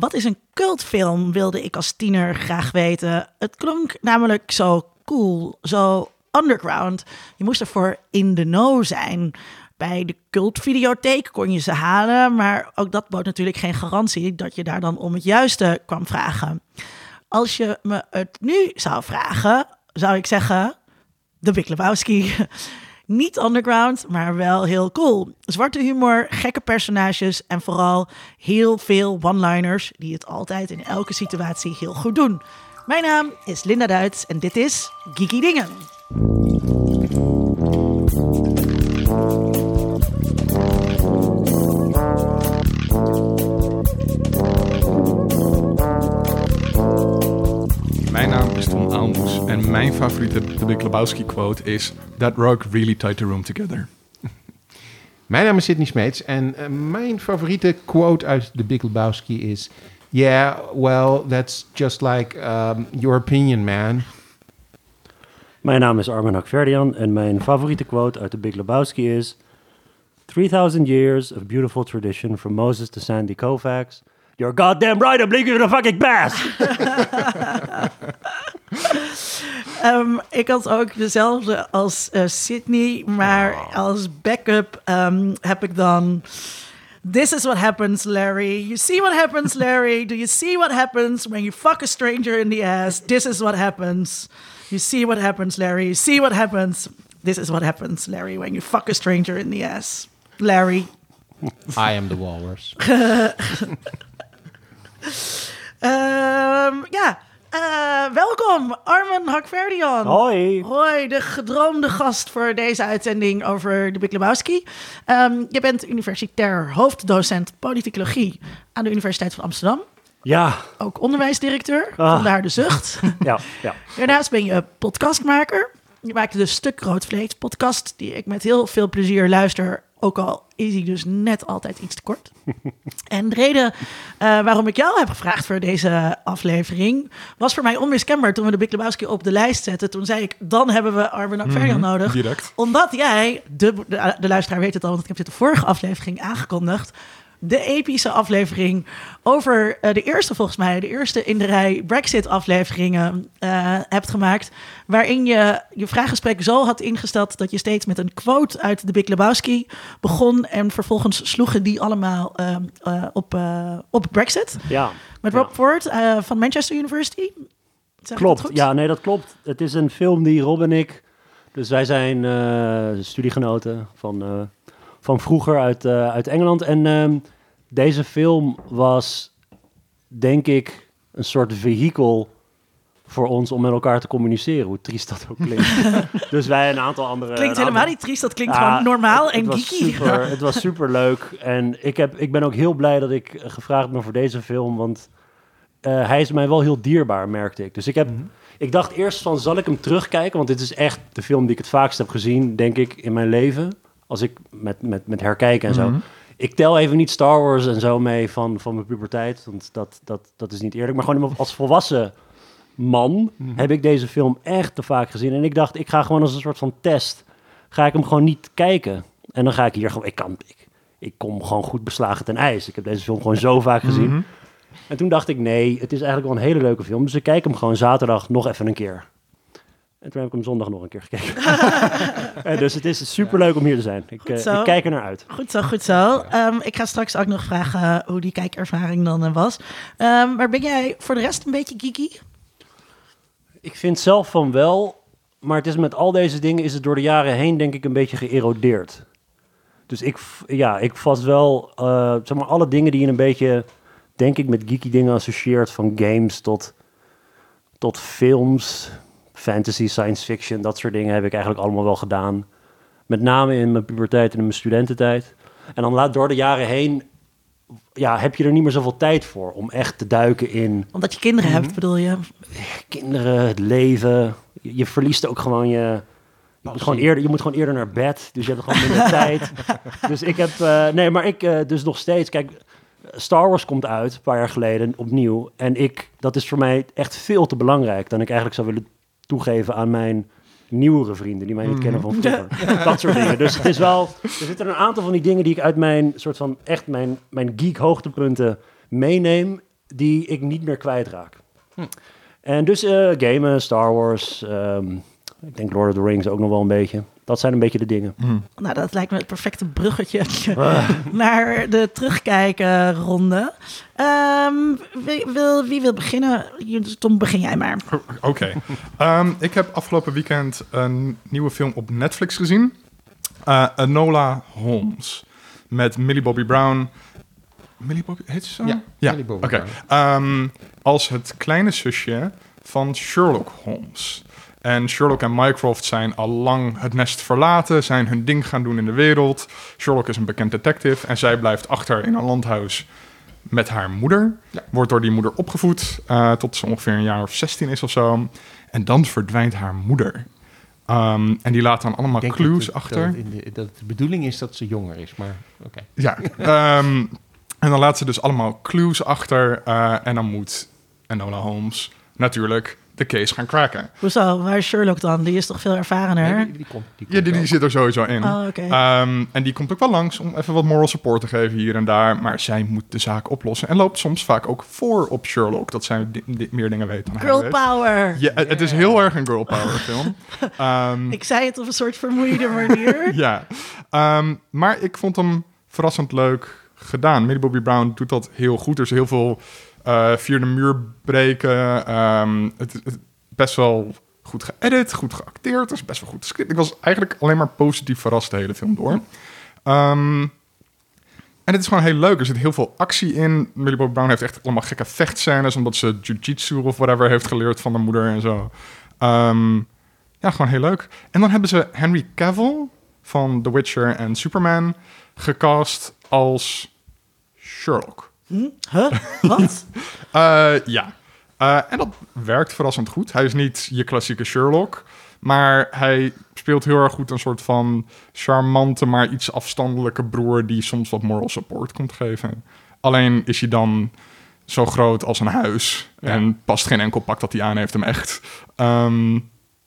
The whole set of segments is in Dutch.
wat is een cultfilm, wilde ik als tiener graag weten. Het klonk namelijk zo cool, zo underground. Je moest ervoor in de know zijn. Bij de cultvideotheek kon je ze halen, maar ook dat bood natuurlijk geen garantie dat je daar dan om het juiste kwam vragen. Als je me het nu zou vragen, zou ik zeggen: De Big Lebowski. Niet underground, maar wel heel cool. Zwarte humor, gekke personages en vooral heel veel one-liners die het altijd in elke situatie heel goed doen. Mijn naam is Linda Duits en dit is Geeky Dingen. Is Tom Aalmoes en mijn favoriete The Big Lebowski quote is That rug really tied the room together. Mijn naam is Sidney Smeets en uh, mijn favoriete quote uit The Big Lebowski is... Yeah, well, that's just like um, your opinion, man. Mijn naam is Armin Hakverdian en mijn favoriete quote uit The Big Lebowski is... 3000 years of beautiful tradition from Moses to Sandy Koufax. You're goddamn right, I'm leaving the fucking bass! Um, ik had ook dezelfde als uh, Sydney, maar als backup um, heb ik dan... This is what happens, Larry. You see what happens, Larry? Do you see what happens when you fuck a stranger in the ass? This is what happens. You see what happens, Larry. You see what happens. This is what happens, Larry, when you fuck a stranger in the ass. Larry. I am the walrus. um, ja, uh, welkom, Armen Hakverdian. Hoi. Hoi, de gedroomde gast voor deze uitzending over de Big Lebowski. Um, je bent universitair hoofddocent politicologie aan de Universiteit van Amsterdam. Ja. Ook onderwijsdirecteur, ah. vandaar de zucht. ja, ja. Daarnaast ben je podcastmaker. Je maakt de Stuk Rood Vlees podcast, die ik met heel veel plezier luister. Ook al is hij dus net altijd iets te kort. en de reden uh, waarom ik jou heb gevraagd voor deze aflevering... was voor mij onmiskenbaar toen we de Big Lebowski op de lijst zetten. Toen zei ik, dan hebben we Arben Akverjan mm -hmm, nodig. Direct. Omdat jij, de, de, de luisteraar weet het al... want ik heb dit de vorige aflevering aangekondigd de epische aflevering over uh, de eerste, volgens mij, de eerste in de rij Brexit-afleveringen uh, hebt gemaakt. Waarin je je vraaggesprek zo had ingesteld dat je steeds met een quote uit de Big Lebowski begon. En vervolgens sloegen die allemaal uh, op, op Brexit. Ja. Met Rob ja. Ford van Manchester University. Zeg klopt, ja, nee, dat klopt. Het is een film die Rob en ik. Dus wij zijn studiegenoten van van vroeger uit, uh, uit Engeland. En uh, deze film was, denk ik, een soort vehikel voor ons om met elkaar te communiceren. Hoe triest dat ook klinkt. dus wij een aantal andere... Klinkt helemaal andere... niet triest, dat klinkt ja, gewoon normaal het, en het was geeky. Super, het was super leuk. En ik, heb, ik ben ook heel blij dat ik gevraagd ben voor deze film, want uh, hij is mij wel heel dierbaar, merkte ik. Dus ik heb... Mm-hmm. Ik dacht eerst van, zal ik hem terugkijken? Want dit is echt de film die ik het vaakst heb gezien, denk ik, in mijn leven als ik met, met, met herkijken en zo. Mhm. Ik tel even niet Star Wars en zo mee van, van mijn puberteit, want dat, dat, dat is niet eerlijk. Maar gewoon als volwassen man Mhm. heb ik deze film echt te vaak gezien. En ik dacht, ik ga gewoon als een soort van test, ga ik hem gewoon niet kijken. En dan ga ik hier gewoon, ik kan, ik, ik kom gewoon goed beslagen ten ijs. Ik heb deze film gewoon zo vaak gezien. Mhm. En toen dacht ik, nee, het is eigenlijk wel een hele leuke film. Dus ik kijk hem gewoon zaterdag nog even een keer. En toen heb ik hem zondag nog een keer gekeken. en dus het is superleuk om hier te zijn. Ik, uh, ik kijk er naar uit. Goed zo, goed zo. Um, ik ga straks ook nog vragen uh, hoe die kijkervaring dan uh, was. Um, maar ben jij voor de rest een beetje geeky? Ik vind zelf van wel. Maar het is met al deze dingen is het door de jaren heen denk ik een beetje geërodeerd. Dus ik, ja, ik vast wel, zeg maar, alle dingen die je een beetje, denk ik, met geeky dingen associeert. Van games tot, tot films, fantasy, science fiction, dat soort dingen heb ik eigenlijk allemaal wel gedaan. Met name in mijn puberteit en in mijn studententijd. En dan laat door de jaren heen, ja, heb je er niet meer zoveel tijd voor om echt te duiken in. Omdat je kinderen mm -hmm. hebt, bedoel je? Kinderen, het leven. Je, je verliest ook gewoon je. Je moet, gewoon eerder, je moet gewoon eerder naar bed, dus je hebt gewoon minder tijd. Dus ik heb, uh, nee, maar ik uh, dus nog steeds, kijk, Star Wars komt uit, een paar jaar geleden, opnieuw. En ik, dat is voor mij echt veel te belangrijk dan ik eigenlijk zou willen toegeven aan mijn nieuwere vrienden die mij niet kennen van vroeger. Dat soort dingen. Dus het is wel, er zitten een aantal van die dingen die ik uit mijn soort van echt mijn, mijn geek hoogtepunten meeneem. die ik niet meer kwijtraak. En dus eh, gamen, Star Wars, ehm, ik denk Lord of the Rings ook nog wel een beetje. Dat zijn een beetje de dingen. Nou, dat lijkt me het perfecte bruggetje naar de terugkijken-ronde. Ehm, wie, wil, wie wil beginnen? Tom, begin jij maar. Oké. Ehm, ik heb afgelopen weekend een nieuwe film op Netflix gezien. Eh Enola Holmes. Met Millie Bobby Brown. Millie Bobby, heet ze zo? Ja, Millie Bobby Oké. Ehm, als het kleine zusje van Sherlock Holmes. En Sherlock en Mycroft zijn al lang het nest verlaten, zijn hun ding gaan doen in de wereld. Sherlock is een bekend detective en zij blijft achter in een landhuis met haar moeder. Ja. Wordt door die moeder opgevoed eh, tot ze ongeveer een jaar of 16 is of zo. En dan verdwijnt haar moeder. Ehm, en die laat dan allemaal denk clues dat, achter. Dat, in de, dat de bedoeling is dat ze jonger is, maar oké. Ja, ehm, en dan laat ze dus allemaal clues achter. eh, en dan moet Enola Holmes natuurlijk de case gaan cracken. Hoezo? Waar is Sherlock dan? Die is toch veel ervarener? Nee, die, die komt, die Ja, komt die, die zit er sowieso in. Oh, oké. Ehm, en die komt ook wel langs om even wat moral support te geven hier en daar. Maar zij moet de zaak oplossen. En loopt soms vaak ook voor op Sherlock. Dat zij di- di- meer dingen weet dan hij Girl weet. power! Ja, het, het is heel erg een girl power film. Ehm, Ik zei het op een soort vermoeide manier. ja, Ehm, maar ik vond hem verrassend leuk gedaan. Millie Bobby Brown doet dat heel goed. Er is heel veel eh via de muur breken. Ehm, het, het best wel goed geëdit, goed geacteerd. Het is best wel goed script. Ik was eigenlijk alleen maar positief verrast de hele film door. Ehm, en het is gewoon heel leuk. Er zit heel veel actie in. Millie Bobby Brown heeft echt allemaal gekke vechtscènes... omdat ze jiu-jitsu of whatever heeft geleerd van de moeder en zo. Ehm, ja, gewoon heel leuk. En dan hebben ze Henry Cavill van The Witcher en Superman gecast als Sherlock. Hm? Huh? Wat? Eh, ja. Eh, en dat werkt verrassend goed. Hij is niet je klassieke Sherlock, maar hij speelt heel erg goed een soort van charmante, maar iets afstandelijke broer die soms wat moral support komt geven. Alleen is hij dan zo groot als een huis Ja. en past geen enkel pak dat hij aan heeft hem echt.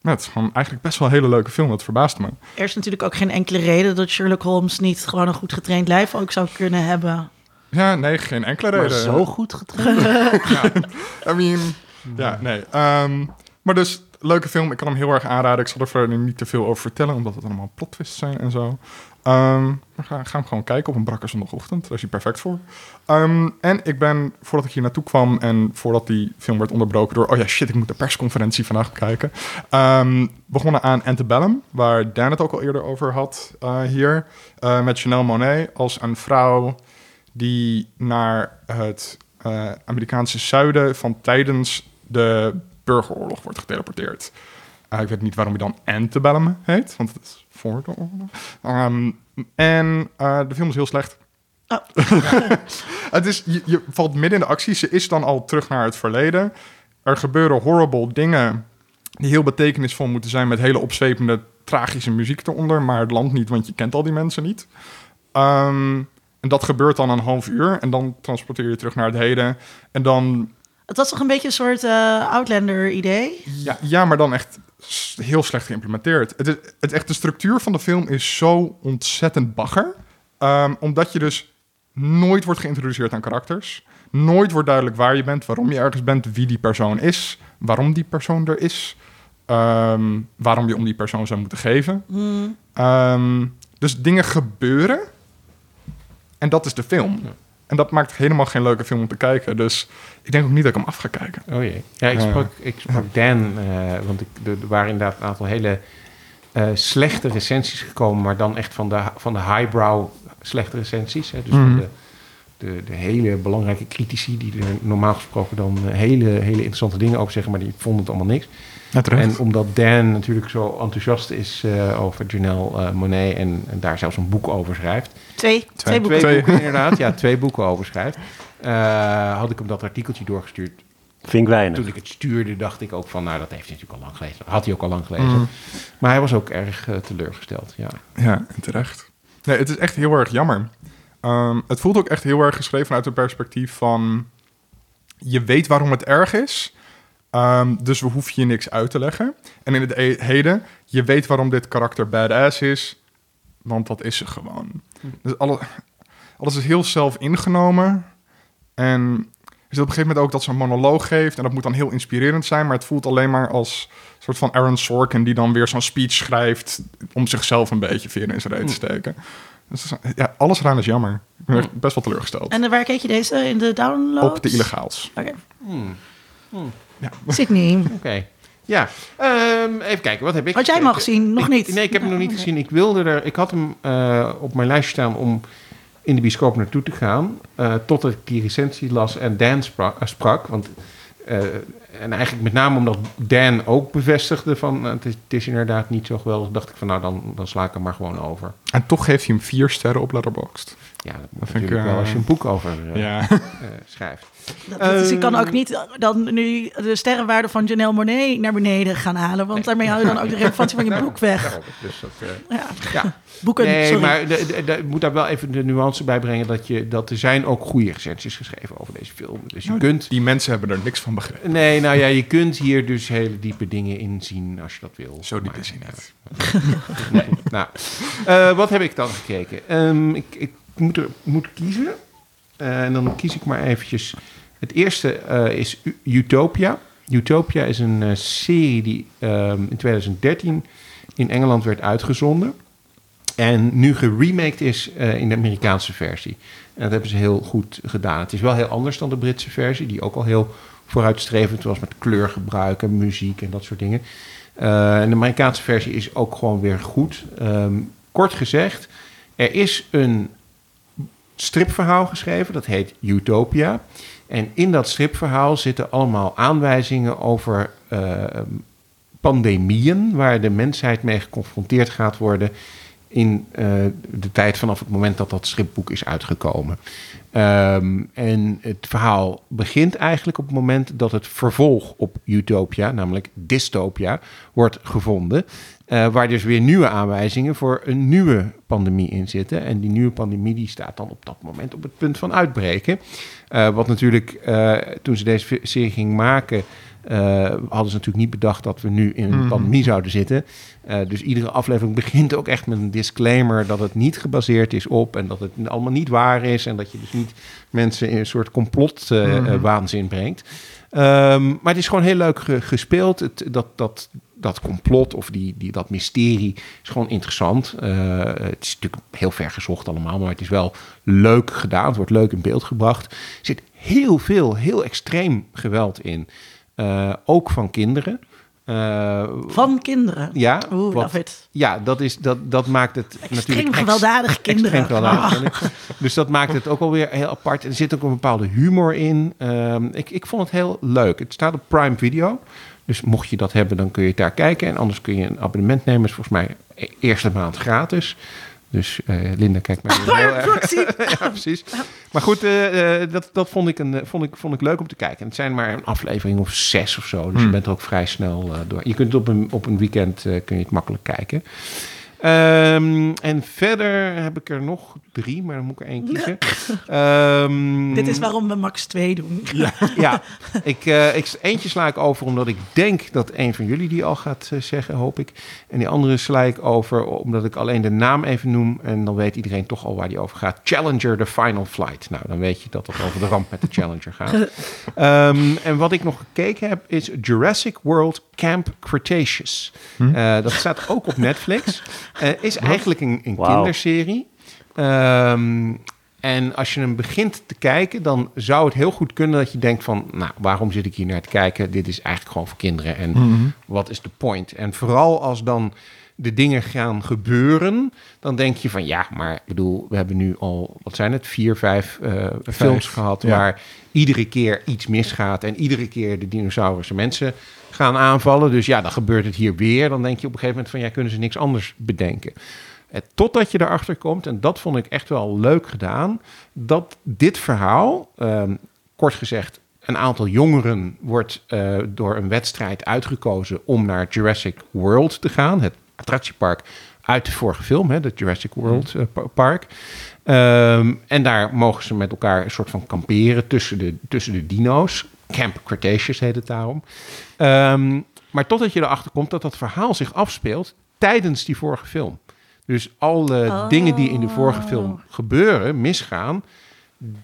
Ja, het is gewoon eigenlijk best wel een hele leuke film. Dat verbaast me. Er is natuurlijk ook geen enkele reden dat Sherlock Holmes niet gewoon een goed getraind lijf ook zou kunnen hebben. Ja, nee, geen enkele Maar reden. zo goed getraind. I mean, ja, nee. Ehm, maar dus, leuke film. Ik kan hem heel erg aanraden. Ik zal er verder niet te veel over vertellen, omdat het allemaal plot twists zijn en zo. Ehm, maar ga, ga hem gewoon kijken op een brakke zondagochtend. Daar is hij perfect voor. Ehm, en ik ben, voordat ik hier naartoe kwam en voordat die film werd onderbroken door... Oh ja, shit, ik moet de persconferentie vandaag kijken. ehm, begonnen aan Antebellum, waar Dan het ook al eerder over had eh, hier. eh, met Chanel Monet als een vrouw die naar het eh, Amerikaanse zuiden van tijdens de burgeroorlog wordt geteleporteerd. Eh, ik weet niet waarom hij dan Antebellum heet, want het is voor de oorlog. Ehm, en eh, de film is heel slecht. Oh. het is, je, je valt midden in de actie. Ze is dan al terug naar het verleden. Er gebeuren horrible dingen die heel betekenisvol moeten zijn... met hele opzwepende, tragische muziek eronder. Maar het land niet, want je kent al die mensen niet. Ehm, en dat gebeurt dan een half uur. En dan transporteer je terug naar het heden. En dan Het was toch een beetje een soort eh, Outlander-idee? Ja, ja, maar dan echt heel slecht geïmplementeerd. Het, is, het echt, de structuur van de film is zo ontzettend bagger. Ehm, omdat je dus nooit wordt geïntroduceerd aan karakters. Nooit wordt duidelijk waar je bent, waarom je ergens bent, wie die persoon is, waarom die persoon er is, ehm, waarom je om die persoon zou moeten geven. Hmm. Ehm, dus dingen gebeuren en dat is de film. Ja. En dat maakt helemaal geen leuke film om te kijken. Dus ik denk ook niet dat ik hem af ga kijken. Oh jee. Ja, ik Ja. sprak, ik sprak Dan, eh, want ik, er waren inderdaad een aantal hele eh, slechte recensies gekomen, maar dan echt van de, van de highbrow slechte recensies. Hè. Dus van Mhm. de, de, de hele belangrijke critici die er normaal gesproken dan eh, hele, hele interessante dingen over zeggen, maar die vonden het allemaal niks. En omdat Dan natuurlijk zo enthousiast is eh, over Janelle eh, Monet en, en daar zelfs een boek over schrijft. Twee, twee, boeken. Twee Twee. boeken inderdaad, ja, twee boeken over schrijft. eh, had ik hem dat artikeltje doorgestuurd. Vind ik weinig. Toen ik het stuurde, dacht ik ook van, nou, dat heeft hij natuurlijk al lang gelezen. Had hij ook al lang gelezen. Mhm. Maar hij was ook erg teleurgesteld, ja. Ja, terecht. Nee, het is echt heel erg jammer. Ehm, het voelt ook echt heel erg geschreven vanuit het perspectief van... Je weet waarom het erg is, ehm, dus we hoeven je niks uit te leggen. En in het e- heden, je weet waarom dit karakter badass is, want dat is ze gewoon. Dus alle, alles is heel zelf ingenomen. En is het op een gegeven moment ook dat ze een monoloog geeft. En dat moet dan heel inspirerend zijn. Maar het voelt alleen maar als een soort van Aaron Sorkin... die dan weer zo'n speech schrijft... om zichzelf een beetje veren in zijn reet te steken. Dus ja, alles eraan is jammer. Ik ben echt best wel teleurgesteld. En waar keek je deze? In de download? Op de illegaals. Oké. Hmm. Hmm. Ja. Sydney. Oké. Ja, ehm, even kijken, wat heb ik Had jij hem al gekeken? gezien? Nog Ik- niet? Nee, ik heb hem nog niet gezien. Ik wilde er, ik had hem eh, op mijn lijstje staan om in de bioscoop naartoe te gaan. eh, totdat ik die recensie las en Dan sprak. eh, sprak want, eh, en eigenlijk met name omdat Dan ook bevestigde van eh, het, is, het is inderdaad niet zo geweldig. Dacht ik van nou, dan, dan sla ik hem maar gewoon over. En toch geeft hij hem vier sterren op Letterboxd. Ja, dat Dat vind ik, natuurlijk wel eh, als je een boek over eh, Ja. eh, schrijft. Dat, dus ik kan Ehm. ook niet dan nu de sterrenwaarde van Janelle Monet naar beneden gaan halen. Want daarmee hou je dan ook de relevantie van je boek weg. Dus dat, eh, Ja. ja. Boeken, Nee, sorry. maar ik moet daar wel even de nuance bij brengen dat, je, dat er zijn ook goede recensies geschreven over deze film. Dus je kunt... Die mensen hebben er niks van begrepen. Nee, nou ja, je kunt hier dus hele diepe dingen in zien als je dat wil. Zo diep is hij niet. Nee, nou, eh, wat heb ik dan gekeken? Ehm, ik, ik moet, er, moet kiezen. Eh, en dan kies ik maar eventjes. Het eerste eh, is Utopia. Utopia is een eh, serie die ehm, in 2013 in Engeland werd uitgezonden. En nu geremaked is in de Amerikaanse versie. En dat hebben ze heel goed gedaan. Het is wel heel anders dan de Britse versie, die ook al heel vooruitstrevend was met kleurgebruik en muziek en dat soort dingen. En de Amerikaanse versie is ook gewoon weer goed. Ehm, kort gezegd, er is een stripverhaal geschreven, dat heet Utopia. En in dat stripverhaal zitten allemaal aanwijzingen over eh, pandemieën waar de mensheid mee geconfronteerd gaat worden in eh, de tijd vanaf het moment dat dat stripboek is uitgekomen. Ehm, en het verhaal begint eigenlijk op het moment dat het vervolg op Utopia, namelijk Dystopia, wordt gevonden. Eh, waar dus weer nieuwe aanwijzingen voor een nieuwe pandemie in zitten. En die nieuwe pandemie die staat dan op dat moment op het punt van uitbreken. Eh, wat natuurlijk, eh, toen ze deze serie ging maken, hadden ze natuurlijk niet bedacht dat we nu in een Mhm. pandemie zouden zitten. Dus iedere aflevering begint ook echt met een disclaimer dat het niet gebaseerd is op en dat het allemaal niet waar is en dat je dus niet mensen in een soort complotwaanzin Mhm. waanzin brengt. Ehm, maar het is gewoon heel leuk ge- gespeeld. Het, dat, dat, dat complot of die, die, dat mysterie is gewoon interessant. Eh, het is natuurlijk heel ver gezocht allemaal, maar het is wel leuk gedaan. Het wordt leuk in beeld gebracht. Er zit heel veel, heel extreem geweld in. Eh, ook van kinderen. Eh, Van kinderen. ja, Oeh, wat- it. ja, dat, is, dat, dat maakt het Extreem natuurlijk... ex- gewelddadige kinderen. Extreem gewelddadig Ah. kinderen. Dus dat maakt het ook alweer heel apart. Er zit ook een bepaalde humor in. Ehm, ik, ik vond het heel leuk. Het staat op Prime Video. Dus mocht je dat hebben, dan kun je het daar kijken. En anders kun je een abonnement nemen. is volgens mij e- eerste maand gratis. Dus eh, Linda kijkt mij weer heel erg. Ja, precies. Maar goed, eh, eh, dat, dat vond, ik een, vond, ik, vond ik leuk om te kijken. En het zijn maar een aflevering of zes of zo. Dus je Hmm. bent er ook vrij snel eh, door. Je kunt het op een, op een weekend eh, kun je het makkelijk kijken. Ehm, en verder heb ik er nog drie, maar dan moet ik er één kiezen. Ehm, Dit is waarom we max 2 doen. ja, ik, eh, ik, eentje sla ik over omdat ik denk dat een van jullie die al gaat eh, zeggen, hoop ik. En die andere sla ik over omdat ik alleen de naam even noem. En dan weet iedereen toch al waar die over gaat. Challenger, the final flight. Nou, dan weet je dat het over de ramp met de Challenger gaat. Ehm, en wat ik nog gekeken heb is Jurassic World Camp Cretaceous. Eh, dat staat ook op Netflix. Eh, is eigenlijk een, een kinderserie. Ehm, en als je hem begint te kijken, dan zou het heel goed kunnen dat je denkt van... nou, waarom zit ik hier naar te kijken? Dit is eigenlijk gewoon voor kinderen. En wat is de point? En vooral als dan de dingen gaan gebeuren, dan denk je van... ja, maar ik bedoel, we hebben nu al, wat zijn het, vier, vijf eh, films gehad... ja. waar iedere keer iets misgaat en iedere keer de dinosaurussen mensen gaan aanvallen. Dus ja, dan gebeurt het hier weer. Dan denk je op een gegeven moment van, ja, kunnen ze niks anders bedenken. Eh, Totdat je erachter komt, en dat vond ik echt wel leuk gedaan, dat dit verhaal, ehm, kort gezegd, een aantal jongeren wordt eh, door een wedstrijd uitgekozen om naar Jurassic World te gaan, het attractiepark uit de vorige film, hè, de Jurassic World eh, pa- Park. Ehm, en daar mogen ze met elkaar een soort van kamperen tussen de, tussen de dino's. Camp Cretaceous heet het daarom. Ehm, maar totdat je erachter komt dat dat verhaal zich afspeelt tijdens die vorige film. Dus alle Oh. dingen die in de vorige film gebeuren, misgaan,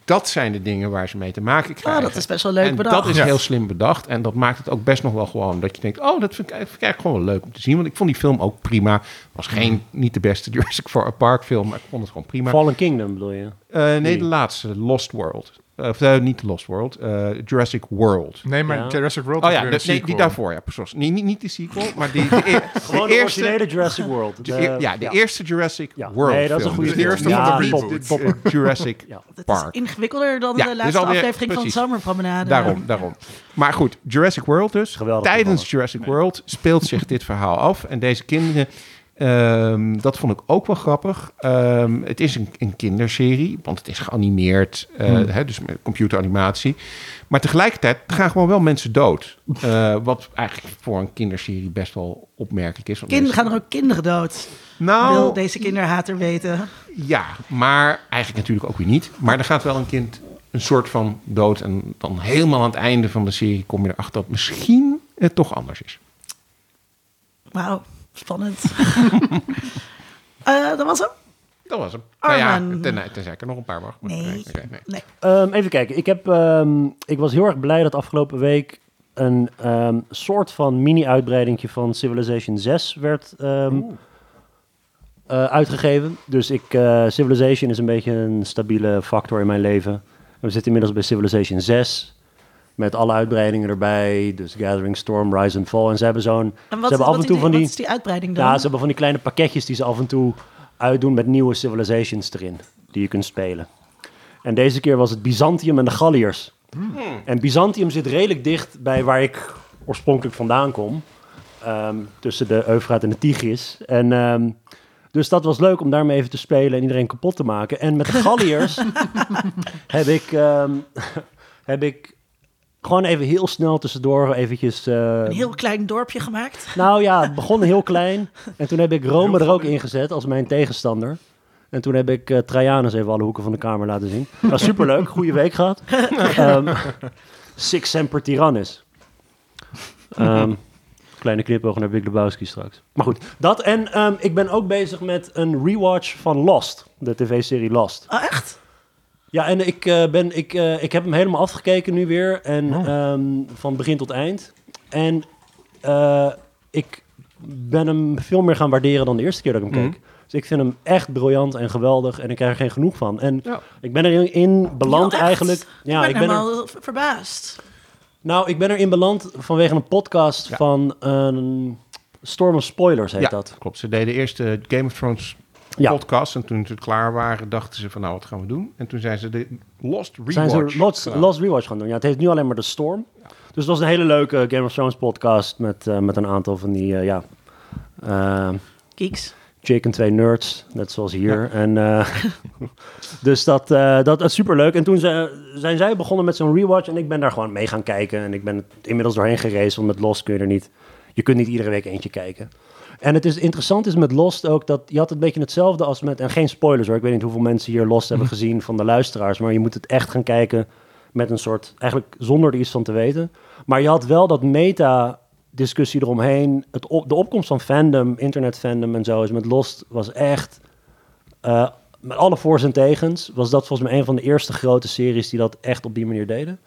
dat zijn de dingen waar ze mee te maken krijgen. Oh, dat is best wel leuk en bedacht. dat is Ja. heel slim bedacht. En dat maakt het ook best nog wel gewoon dat je denkt... oh, dat vind ik, vind ik eigenlijk gewoon wel leuk om te zien. Want ik vond die film ook prima. was geen, niet de beste Jurassic Park film, maar ik vond het gewoon prima. Fallen Kingdom bedoel je? Eh, nee, Nee. de laatste, Lost World. Of eh, niet Lost World, eh, Jurassic World. Nee, maar Ja. Jurassic World Oh ja, de- nee, die daarvoor, ja, precies. Nee, niet, niet die sequel, maar die, de, eer- Gewoon de de eerste... originele Jurassic World. de De- ja, de eerste Jurassic Ja. World Nee, dat is een goede Dus film. Ja, niet top. de- de Jurassic Ja. Het is Park. ingewikkelder dan Ja, de is laatste alweer- aflevering precies. van Zomerpromenade. Daarom, daarom. Maar goed, Jurassic World dus. Geweldig Tijdens. Jurassic World speelt zich dit verhaal af. En deze kinderen, ehm, dat vond ik ook wel grappig. Ehm, het is een, een kinderserie, want het is geanimeerd, eh, Hmm. hè, dus met computeranimatie. Maar tegelijkertijd gaan gewoon wel mensen dood. Eh, wat eigenlijk voor een kinderserie best wel opmerkelijk is. want Kinderen mensen- gaan er ook kinderen dood. Nou, Wil deze kinderhater weten. ja, maar eigenlijk natuurlijk ook weer niet. Maar er gaat wel een kind een soort van dood. En dan helemaal aan het einde van de serie kom je erachter dat misschien het toch anders is. Wauw, spannend. Eh, dat was hem? Dat was hem. Nou ja, ten, tenzij ik er nog een paar mag. maar- Nee. oké, nee. Nee. Ehm, even kijken. Ik, heb, ehm, ik was heel erg blij dat afgelopen week een ehm, soort van mini-uitbreidingje van Civilization 6 werd ehm, eh, uitgegeven. Dus ik, eh, Civilization is een beetje een stabiele factor in mijn leven. En we zitten inmiddels bij Civilization 6. Met alle uitbreidingen erbij. Dus Gathering Storm, Rise and Fall. En ze hebben zo'n... En Ze wat, hebben af wat en toe die- van die- wat is die uitbreiding dan? Ja, ze hebben van die kleine pakketjes die ze af en toe uitdoen met nieuwe civilizations erin. Die je kunt spelen. En deze keer was het Byzantium en de Galliërs. En Byzantium zit redelijk dicht bij waar ik oorspronkelijk vandaan kom. Ehm, tussen de Eufraat en de Tigris. En ehm, dus dat was leuk om daarmee even te spelen en iedereen kapot te maken. En met de Galliërs heb ik, ehm, heb ik gewoon even heel snel tussendoor eventjes... eh, Een heel klein dorpje gemaakt. nou ja, het begon heel klein. En toen heb ik Rome er ook ingezet als mijn tegenstander. En toen heb ik eh, Trajanus even alle hoeken van de kamer laten zien. Nou, superleuk. Goede week gehad. Ehm Six Semper Tyrannis. Ehm, kleine knipoog naar Big Lebowski straks. Maar goed, dat. En ehm, ik ben ook bezig met een rewatch van Lost. De tv-serie Lost. Oh, echt? Ja, en ik, eh, ben, ik, eh, ik heb hem helemaal afgekeken nu weer. En Oh. ehm, van begin tot eind. En eh, ik ben hem veel meer gaan waarderen dan de eerste keer dat ik hem Mhm. keek. Dus ik vind hem echt briljant en geweldig. En ik krijg er geen genoeg van. En Ja. ik ben erin in beland eigenlijk. Ja, ik ik ben er, helemaal ver- verbaasd. nou, ik ben erin beland vanwege een podcast Ja. van een Storm of Spoilers heet Ja, dat. klopt. Ze deden eerst de Game of Thrones Ja. podcast. En toen ze klaar waren, dachten ze van nou, wat gaan we doen? En toen zijn ze de Lost Rewatch. Zijn ze Lost, gedaan. Lost Rewatch gaan doen. Ja, het heet nu alleen maar de Storm. Dus het was een hele leuke Game of Thrones podcast met, eh, met een aantal van die, eh, ja, eh Geeks. chick en twee nerds, net zoals hier. En, eh, dus dat, eh dat is superleuk. En toen ze, zijn zij begonnen met zo'n rewatch en ik ben daar gewoon mee gaan kijken. En ik ben het inmiddels doorheen gereisd, want met Lost kun je er niet... Je kunt niet iedere week eentje kijken. En het is interessant is met Lost ook dat je had een beetje hetzelfde als met... En geen spoilers hoor, ik weet niet hoeveel mensen hier Lost hebben gezien van de luisteraars. Maar je moet het echt gaan kijken met een soort... Eigenlijk zonder er iets van te weten. Maar je had wel dat meta discussie eromheen. Het op, de opkomst van fandom, internet fandom en zo is met Lost was echt... eh, met alle voor's en tegens was dat volgens mij een van de eerste grote series die dat echt op die manier deden.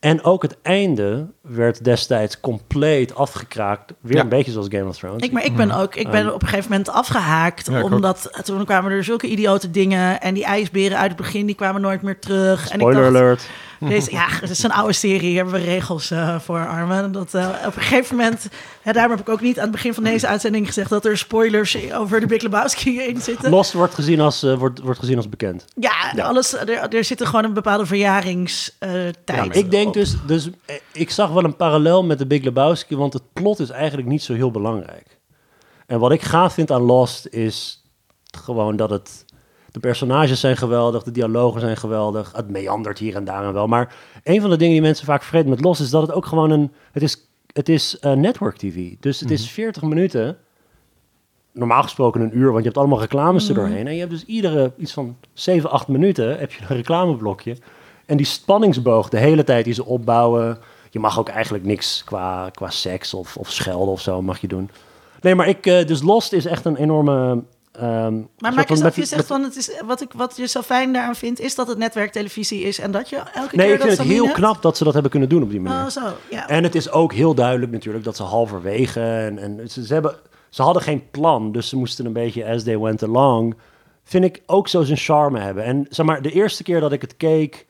En ook het einde werd destijds compleet afgekraakt. Weer Ja. een beetje zoals Game of Thrones. Ik, maar ik ben ook, ik ben op een gegeven moment afgehaakt. Ja, ik ook. omdat toen kwamen er zulke idiote dingen. En die ijsberen uit het begin, die kwamen nooit meer terug. En ik Spoiler dacht, alert. Deze, ja, het is een oude serie, hier hebben we regels eh, voor Armen. Dat, eh, op een gegeven moment, hè, daarom heb ik ook niet aan het begin van deze uitzending gezegd dat er spoilers over de Big Lebowski in zitten. Lost wordt gezien als, eh, wordt, wordt gezien als bekend. Ja, Ja. Alles, er, er zit gewoon een bepaalde verjaringstijd. Ja, ik denk dus, dus, ik zag wel een parallel met de Big Lebowski, want het plot is eigenlijk niet zo heel belangrijk. En wat ik gaaf vind aan Lost is gewoon dat het, de personages zijn geweldig, de dialogen zijn geweldig, het meandert hier en daar en wel. Maar een van de dingen die mensen vaak vergeten met Lost is dat het ook gewoon een, het is, het is eh, network TV. Dus het is 40 minuten, normaal gesproken een uur, want je hebt allemaal reclames er doorheen. En je hebt dus iedere iets van 7, 8 minuten heb je een reclameblokje. En die spanningsboog, de hele tijd die ze opbouwen. Je mag ook eigenlijk niks qua, qua seks of, of schelden of zo mag je doen. Nee, maar ik, eh, dus Lost is echt een enorme ehm, Maar maak eens af, je zegt van, het is, wat, ik, wat je zo fijn daaraan vindt, is dat het netwerktelevisie is en dat je elke Nee, keer ik dat vind het heel knap dat ze dat hebben kunnen doen op die manier. Oh, zo, ja. En het is ook heel duidelijk natuurlijk dat ze halverwege... En, en ze, ze, hebben, ze hadden geen plan, dus ze moesten een beetje as they went along... Vind ik ook zo zijn charme hebben. En zeg maar, de eerste keer dat ik het keek,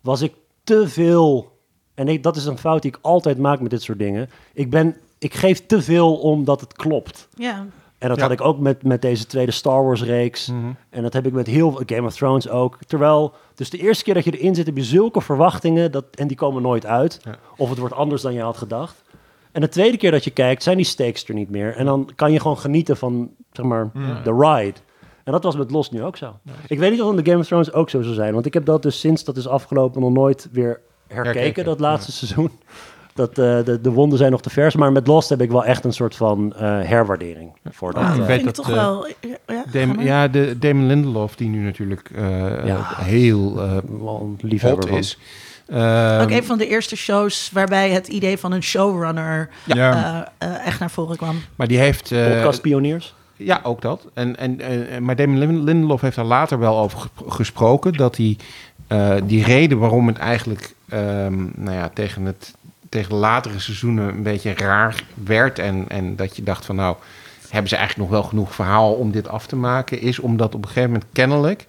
was ik te veel... En ik, dat is een fout die ik altijd maak met dit soort dingen. Ik, ben, ik geef te veel omdat het klopt. ja. En dat Ja. had ik ook met, met deze tweede Star Wars reeks. Mhm. En dat heb ik met heel veel Game of Thrones ook. Terwijl, dus de eerste keer dat je erin zit, heb je zulke verwachtingen. Dat, en die komen nooit uit. Ja. Of het wordt anders dan je had gedacht. En de tweede keer dat je kijkt, zijn die stakes er niet meer. En dan kan je gewoon genieten van, zeg maar, de ride. En dat was met Lost nu ook zo. Ik weet niet of het met Game of Thrones ook zo zou zijn. Want ik heb dat dus sinds dat is afgelopen nog nooit weer herkeken, Herkeken, dat laatste seizoen. Dat, eh, de, de wonden zijn nog te vers. Maar met Lost heb ik wel echt een soort van eh, herwaardering. Voor dat, Ah, eh, dat weet vind ik dat, toch eh, wel... Ja, ja, de Damon Lindelof, die nu natuurlijk eh, Ja. eh, heel eh van. is. Ehm, ook een van de eerste shows waarbij het idee van een showrunner Ja. eh, eh, echt naar voren kwam. maar die heeft... eh, Podcastpioniers. Ja, ook dat. En, en, en, maar Damon Lin- Lindelof heeft daar later wel over ge- gesproken. Dat hij eh, die reden waarom het eigenlijk ehm, nou ja, tegen, het, tegen latere seizoenen een beetje raar werd. En, en dat je dacht van nou, hebben ze eigenlijk nog wel genoeg verhaal om dit af te maken. Is omdat op een gegeven moment kennelijk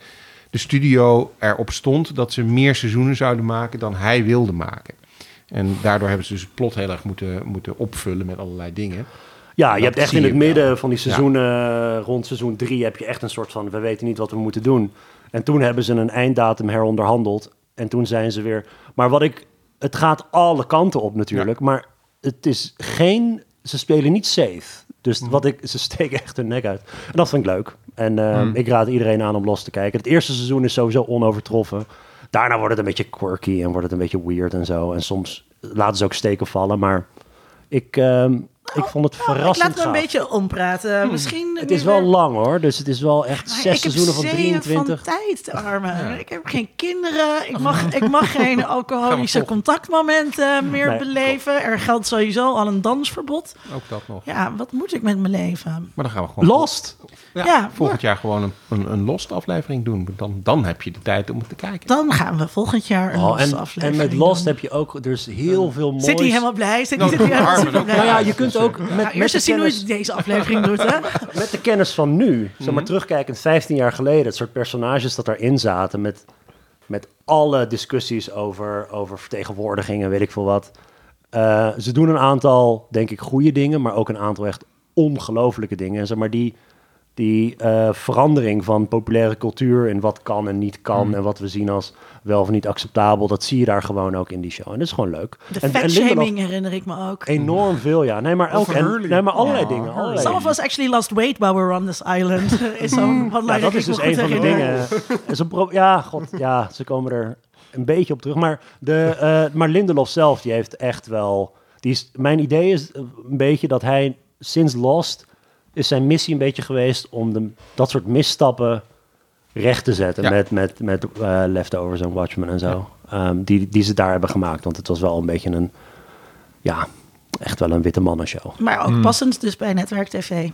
de studio erop stond dat ze meer seizoenen zouden maken dan hij wilde maken. En daardoor hebben ze dus het plot heel erg moeten, moeten opvullen met allerlei dingen. Ja, je hebt echt in het midden wel. van die seizoenen, eh, rond seizoen drie, heb je echt een soort van, we weten niet wat we moeten doen. En toen hebben ze een einddatum heronderhandeld. En toen zijn ze weer... Maar wat ik... Het gaat alle kanten op natuurlijk. Maar het is geen... Ze spelen niet safe. Dus Mhm. wat ik... Ze steken echt hun nek uit. En dat vind ik leuk. En eh, Mhm. ik raad iedereen aan om los te kijken. Het eerste seizoen is sowieso onovertroffen. Daarna wordt het een beetje quirky en wordt het een beetje weird en zo. En soms laten ze ook steken vallen. Maar ik, ehm, ik vond het Oh, ik verrassend laat me een gaaf. beetje ompraten. Misschien Het is wel weer- lang hoor, dus het is wel echt Maar zes ik heb seizoenen van zeeën 23. van tijd, armen. Ik heb geen kinderen. Ik mag, ik mag geen alcoholische contactmomenten meer Nee, beleven. Er geldt sowieso al een dansverbod. Ook dat nog. Ja, wat moet ik met mijn leven? Maar dan gaan we gewoon Lost! Ja, Ja, volgend jaar gewoon een, een, een Lost aflevering doen. Dan, dan heb je de tijd om het te kijken. Dan gaan we volgend jaar een Oh, losse en, en aflevering met Lost heb je ook, er is heel veel mooi. Zit hij helemaal blij? Zit hij Nou, helemaal blij? Nou ja, je kunt ook met, Ja, met, eerst de zien hoe kennis, je deze aflevering doet, hè? met de kennis van nu, zeg Mhm. maar terugkijkend 15 jaar geleden, het soort personages dat daarin zaten met, met alle discussies over, over vertegenwoordiging en weet ik veel wat. Eh, ze doen een aantal, denk ik, goede dingen, maar ook een aantal echt ongelofelijke dingen. En zeg maar die, die eh, verandering van populaire cultuur en wat kan en niet kan Mhm. en wat we zien als wel of niet acceptabel, dat zie je daar gewoon ook in die show. En dat is gewoon leuk. De en, fatshaming herinner ik me ook. Enorm veel, ja. Nee, maar ook Over en, nee, maar allerlei dingen. Allerlei Some of us actually lost weight while we were on this island. is zo'n Ja, dat is dus een van de dingen. Is een pro- ja, god, ja, ze komen er een beetje op terug. Maar, de, eh, maar Lindelof zelf, die heeft echt wel... Die is, mijn idee is een beetje dat hij sinds Lost... is zijn missie een beetje geweest om de, dat soort misstappen recht te zetten. Ja. Met, met, met eh, Leftovers en Watchmen en zo. Ehm, die, die ze daar hebben gemaakt. Want het was wel een beetje een... Ja, echt wel een witte mannenshow. Maar ook passend dus bij Netwerk TV.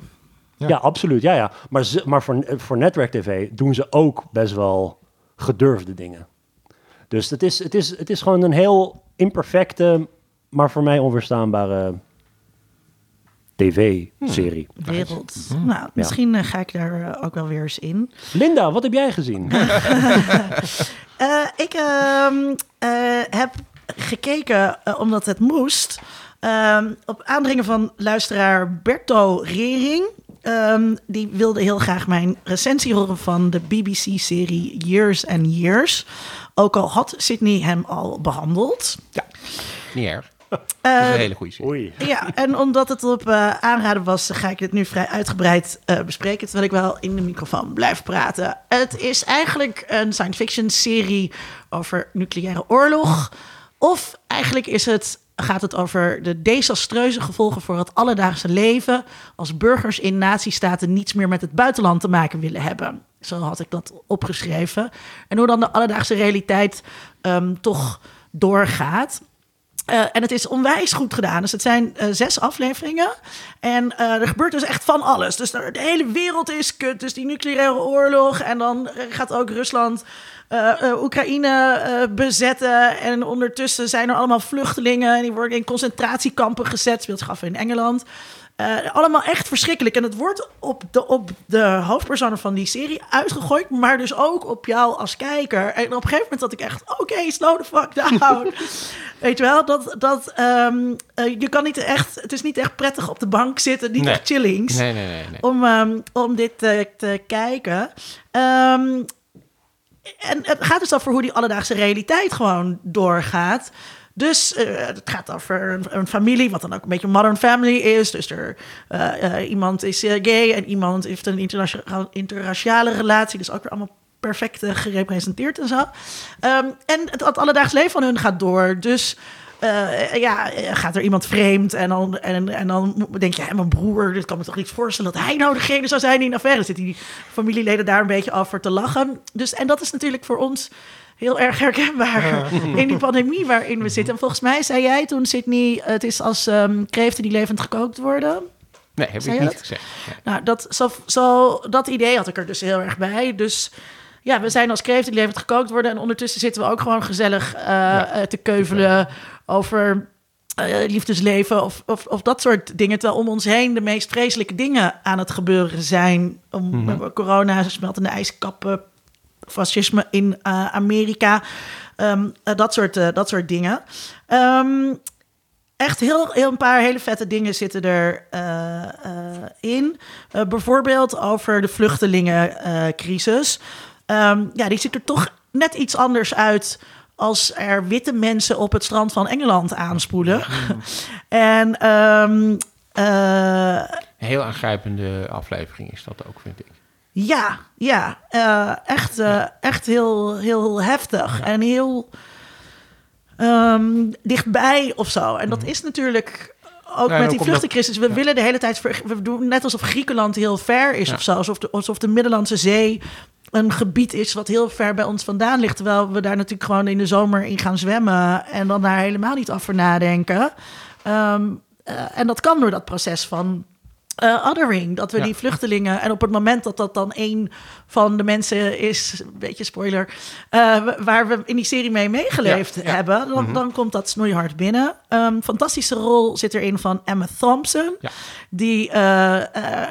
Ja, Ja. absoluut. Ja, ja. Maar, ze, maar voor, voor Netwerk TV doen ze ook best wel gedurfde dingen. Dus het is, het is, het is gewoon een heel imperfecte, maar voor mij onverstaanbare tv-serie. Wereld. Nou, misschien eh, ga ik daar eh, ook wel weer eens in. Linda, wat heb jij gezien? Eh, ik ehm, eh, heb gekeken, omdat het moest, ehm, op aandringen van luisteraar Berto Rering. Ehm, die wilde heel graag mijn recensie horen van de BBC-serie Years and Years. Ook al had Sydney hem al behandeld. Niet erg. Eh, Dat is een hele goede serie. Oei. Ja, en omdat het op eh, aanraden was, ga ik dit nu vrij uitgebreid eh, bespreken, terwijl ik wel in de microfoon blijf praten. Het is eigenlijk een science fiction serie over nucleaire oorlog. Of eigenlijk is het, gaat het over de desastreuze gevolgen voor het alledaagse leven als burgers in nazistaten niets meer met het buitenland te maken willen hebben. Zo had ik dat opgeschreven. En hoe dan de alledaagse realiteit ehm, toch doorgaat. Uh, en het is onwijs goed gedaan. Dus het zijn uh, zes afleveringen. En uh, er gebeurt dus echt van alles. Dus de hele wereld is kut. Dus die nucleaire oorlog. En dan gaat ook Rusland Oekraïne bezetten. En ondertussen zijn er allemaal vluchtelingen. En die worden in concentratiekampen gezet. Speelt zich af in Engeland. Uh, allemaal echt verschrikkelijk. En het wordt op de, op de hoofdpersonen van die serie uitgegooid, maar dus ook op jou als kijker. En op een gegeven moment had ik echt, oké, okay, slow the fuck down. Weet je wel, dat, dat um, uh, je kan niet echt, het is niet echt prettig op de bank zitten, niet nee. echt chillings. Nee, nee. Om, um, om dit te, te kijken. Um, en het gaat dus over hoe die alledaagse realiteit gewoon doorgaat. Dus uh, het gaat over een, een, familie, wat dan ook een beetje een modern family is. Dus er, uh, uh, iemand is gay en iemand heeft een interraciale, interraciale relatie. Dus ook weer allemaal perfect gerepresenteerd en zo. Um, en het, het leven van hun gaat door. Dus ja, gaat er iemand vreemd en dan, en, en dan denk je, mijn broer, dit kan me toch niet voorstellen dat hij nou degene zou zijn die in affaire zit. Die familieleden daar een beetje over te lachen. Dus, en dat is natuurlijk voor ons heel erg herkenbaar in die pandemie waarin we zitten. En volgens mij zei jij toen, Sydney, het is als um, kreeften die levend gekookt worden. Nee, heb zei ik niet dat? gezegd. Nee. Nou, dat, zo, zo, dat idee had ik er dus heel erg bij. Dus ja, we zijn als kreeften die levend gekookt worden. En ondertussen zitten we ook gewoon gezellig uh, ja. te keuvelen over... Uh, liefdesleven of, of, of, dat soort dingen. Terwijl om ons heen de meest vreselijke dingen aan het gebeuren zijn. Om, mm -hmm. Corona, smeltende ijskappen, fascisme in uh, Amerika. Um, uh, dat, soort, uh, dat soort dingen. Um, echt heel, heel een paar hele vette dingen zitten er in. bijvoorbeeld over de vluchtelingencrisis. Um, ja, die ziet er toch net iets anders uit als er witte mensen op het strand van Engeland aanspoelen. Mm. en een heel aangrijpende aflevering is dat ook, vind ik. Ja, ja, uh, echt, uh, echt heel, heel heftig en heel um, dichtbij of zo. En dat is natuurlijk ook Nee, met die vluchtenkrisis. We ja. willen de hele tijd, ver- we doen net alsof Griekenland heel ver is Ja. of zo. Alsof de, alsof de Middellandse Zee een gebied is wat heel ver bij ons vandaan ligt. Terwijl we daar natuurlijk gewoon in de zomer in gaan zwemmen en dan daar helemaal niet over nadenken. Ehm, eh, en dat kan door dat proces van eh, othering. Dat we Ja. die vluchtelingen. En op het moment dat dat dan een van de mensen is, een beetje spoiler, eh, waar we in die serie mee meegeleefd Ja, ja. hebben, dan, Mhm. dan komt dat snoeihard binnen. Een fantastische rol zit erin van Emma Thompson, die eh,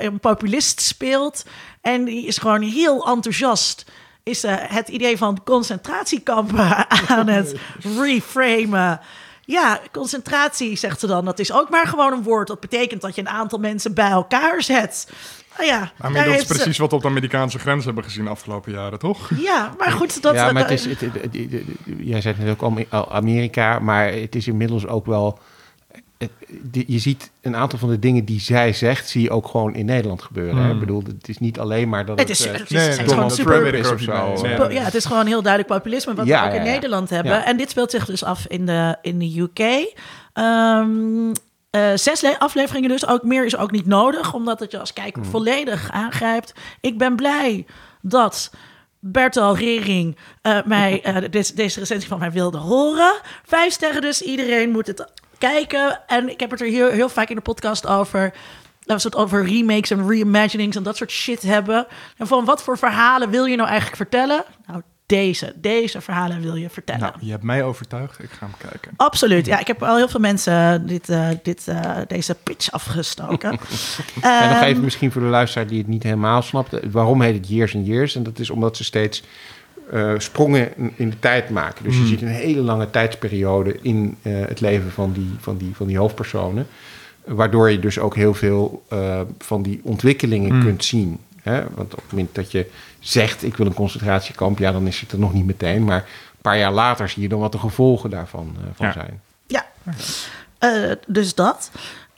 een populist speelt. En die is gewoon heel enthousiast. Is het idee van concentratiekampen aan het reframen. Ja, concentratie, zegt ze dan. Dat is ook maar gewoon een woord. Dat betekent dat je een aantal mensen bij elkaar zet. Nou ja, mean, dat is ze- precies wat we op de Amerikaanse grens hebben gezien de afgelopen jaren, toch? Ja, maar goed, dat... ja, maar het is, het, het- het- het- jij zei het net ook Amerika, maar het is inmiddels ook wel. Die- je ziet een aantal van de dingen die zij zegt, zie je ook gewoon in Nederland gebeuren. hè. Hmm. Ik bedoel, het is niet alleen maar dat Het het, is, eh, het is, nee, het is nee, gewoon super... Is of zo. Eh, Ja, het is gewoon heel duidelijk populisme wat Ja, we ook in ja. Nederland hebben. Ja. En dit speelt zich dus af in de, in de UK. Ehm, eh, zes le- afleveringen dus. Ook meer is ook niet nodig, omdat het je als kijker Hmm. volledig aangrijpt. Ik ben blij dat Bertel Rering eh, mij eh, deze, deze recensie van mij wilde horen. Vijf sterren dus. Iedereen moet het kijken. En ik heb het er heel, heel vaak in de podcast over. Dat we het over remakes en reimaginings en dat soort shit hebben. En van wat voor verhalen wil je nou eigenlijk vertellen? Nou, deze. Deze verhalen wil je vertellen. Nou, je hebt mij overtuigd. Ik ga hem kijken. Absoluut. Ja, ik heb al heel veel mensen dit, eh, dit, eh, deze pitch afgestoken. En nog Ehm, even misschien voor de luisteraar die het niet helemaal snapt. Waarom heet het Years and Years? En dat is omdat ze steeds eh, sprongen in- de tijd maken. Dus je Hmm. ziet een hele lange tijdsperiode in eh, het leven van die, van, die, van die hoofdpersonen. Waardoor je dus ook heel veel eh, van die ontwikkelingen Hmm. kunt zien. Hè? Want op het moment dat je zegt, ik wil een concentratiekamp... ja, dan is het er nog niet meteen. Maar een paar jaar later zie je dan wat de gevolgen daarvan eh, van Ja. zijn. Ja, Eh, dus dat.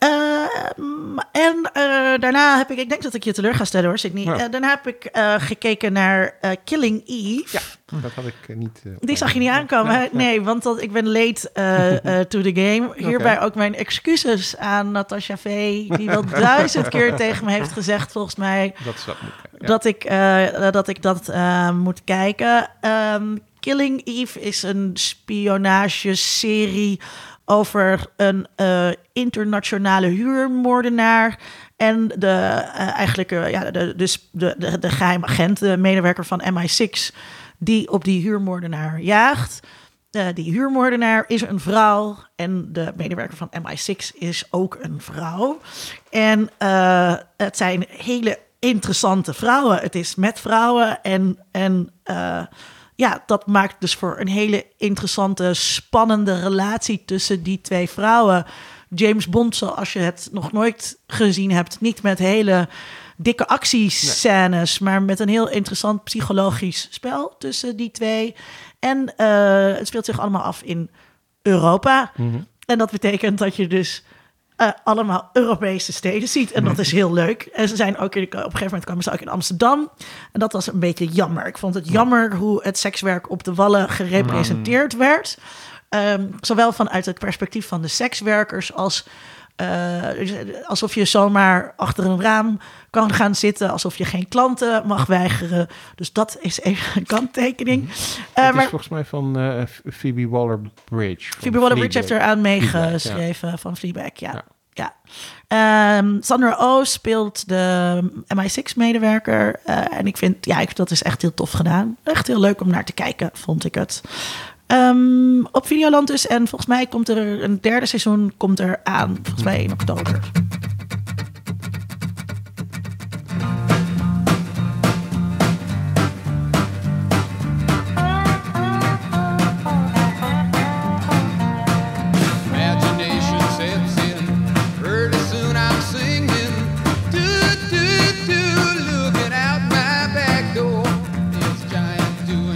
Ehm, en eh, daarna heb ik, ik denk dat ik je teleur ga stellen hoor, Sydney. Ja. Eh, daarna heb ik eh, gekeken naar Killing Eve. Ja, dat had ik niet... Die zag je niet aankomen? Nee, want dat, ik ben late to the game. Hierbij ook mijn excuses aan Natasha V. Die wel duizend keer tegen me heeft gezegd, volgens mij, Dat niet. Ja. dat, ik, dat ik dat moet kijken. Ehm, Killing Eve is een spionageserie over een uh, internationale huurmoordenaar en de, uh, eigenlijk, uh, ja, de, dus de, de, de geheime agent, de medewerker van MI6, die op die huurmoordenaar jaagt. die huurmoordenaar is een vrouw en de medewerker van MI6 is ook een vrouw. En het zijn hele interessante vrouwen. Het is met vrouwen en, en ja, dat maakt dus voor een hele interessante, spannende relatie tussen die twee vrouwen. James Bond, zoals je het nog nooit gezien hebt, niet met hele dikke actiescènes, maar met een heel interessant psychologisch spel tussen die twee. En uh, het speelt zich allemaal af in Europa. Mhm. En dat betekent dat je dus uh, allemaal Europese steden ziet. En dat is heel leuk. En ze zijn ook in, op een gegeven moment kwamen ze ook in Amsterdam. En dat was een beetje jammer. Ik vond het jammer hoe het sekswerk op de wallen gerepresenteerd mm. werd. Um, zowel vanuit het perspectief van de sekswerkers als uh, alsof je zomaar achter een raam kan gaan zitten, alsof je geen klanten mag weigeren. Dus dat is even een kanttekening. Uh, het is volgens mij van uh, Phoebe Waller-Bridge. Phoebe Waller-Bridge heeft eraan meegeschreven van Fleabag, ja. ja. ja. Um, Sandra Oh speelt de MI6-medewerker. en ik vind, ja, ik, dat is echt heel tof gedaan. Echt heel leuk om naar te kijken, vond ik het. Um, op Videoland dus. En volgens mij komt er een derde seizoen komt er aan. Volgens mij in oktober.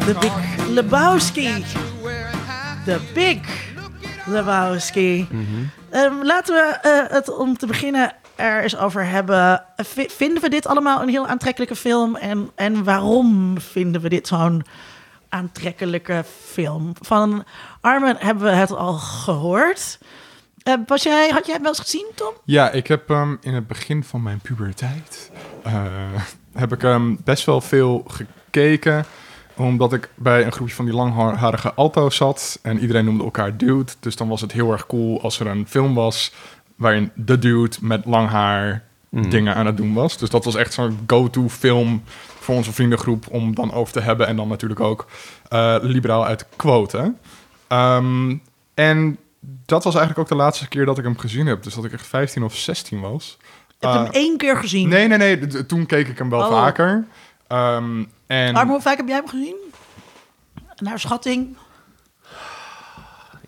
De Big Lebowski de Big Lebowski. Mm laten we uh, het om te beginnen er eens over hebben. vinden we dit allemaal een heel aantrekkelijke film? En, en waarom vinden we dit zo'n aantrekkelijke film? Van Armen hebben we het al gehoord. Uh, jij, had jij het wel eens gezien, Tom? Ja, ik heb um, in het begin van mijn puberteit... Uh, heb ik best wel veel gekeken omdat ik bij een groepje van die langharige alto's zat en iedereen noemde elkaar dude. Dus dan was het heel erg cool als er een film was waarin de dude met lang haar mm. dingen aan het doen was. Dus dat was echt zo'n go-to film voor onze vriendengroep om dan over te hebben. En dan natuurlijk ook uh, liberaal uit quote. Um, en dat was eigenlijk ook de laatste keer dat ik hem gezien heb. Dus dat ik echt 15 of 16 was. Je hebt hem eh, één keer gezien? Nee, nee, nee. Toen keek ik hem wel oh. vaker. Um, en... Maar hoe vaak heb jij hem gezien? Naar schatting?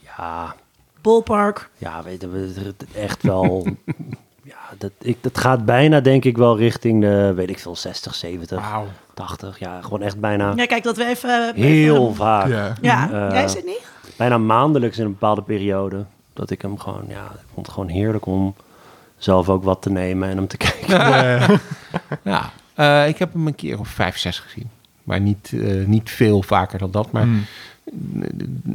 Ja. Ballpark? Ja, weten we echt wel... ja, dat, ik, dat gaat bijna denk ik wel richting de, weet ik veel, 60, 70, wow. 80. Ja, gewoon echt bijna... Ja, kijk, dat we even... Heel vaak. Ja, ja. Uh, jij zit niet? Bijna maandelijks in een bepaalde periode. Dat ik hem gewoon, ja, ik vond het gewoon heerlijk om zelf ook wat te nemen en hem te kijken. Ja, ja. Uh, ik heb hem een keer of vijf, zes gezien. Maar niet, uh, niet veel vaker dan dat. Maar mm.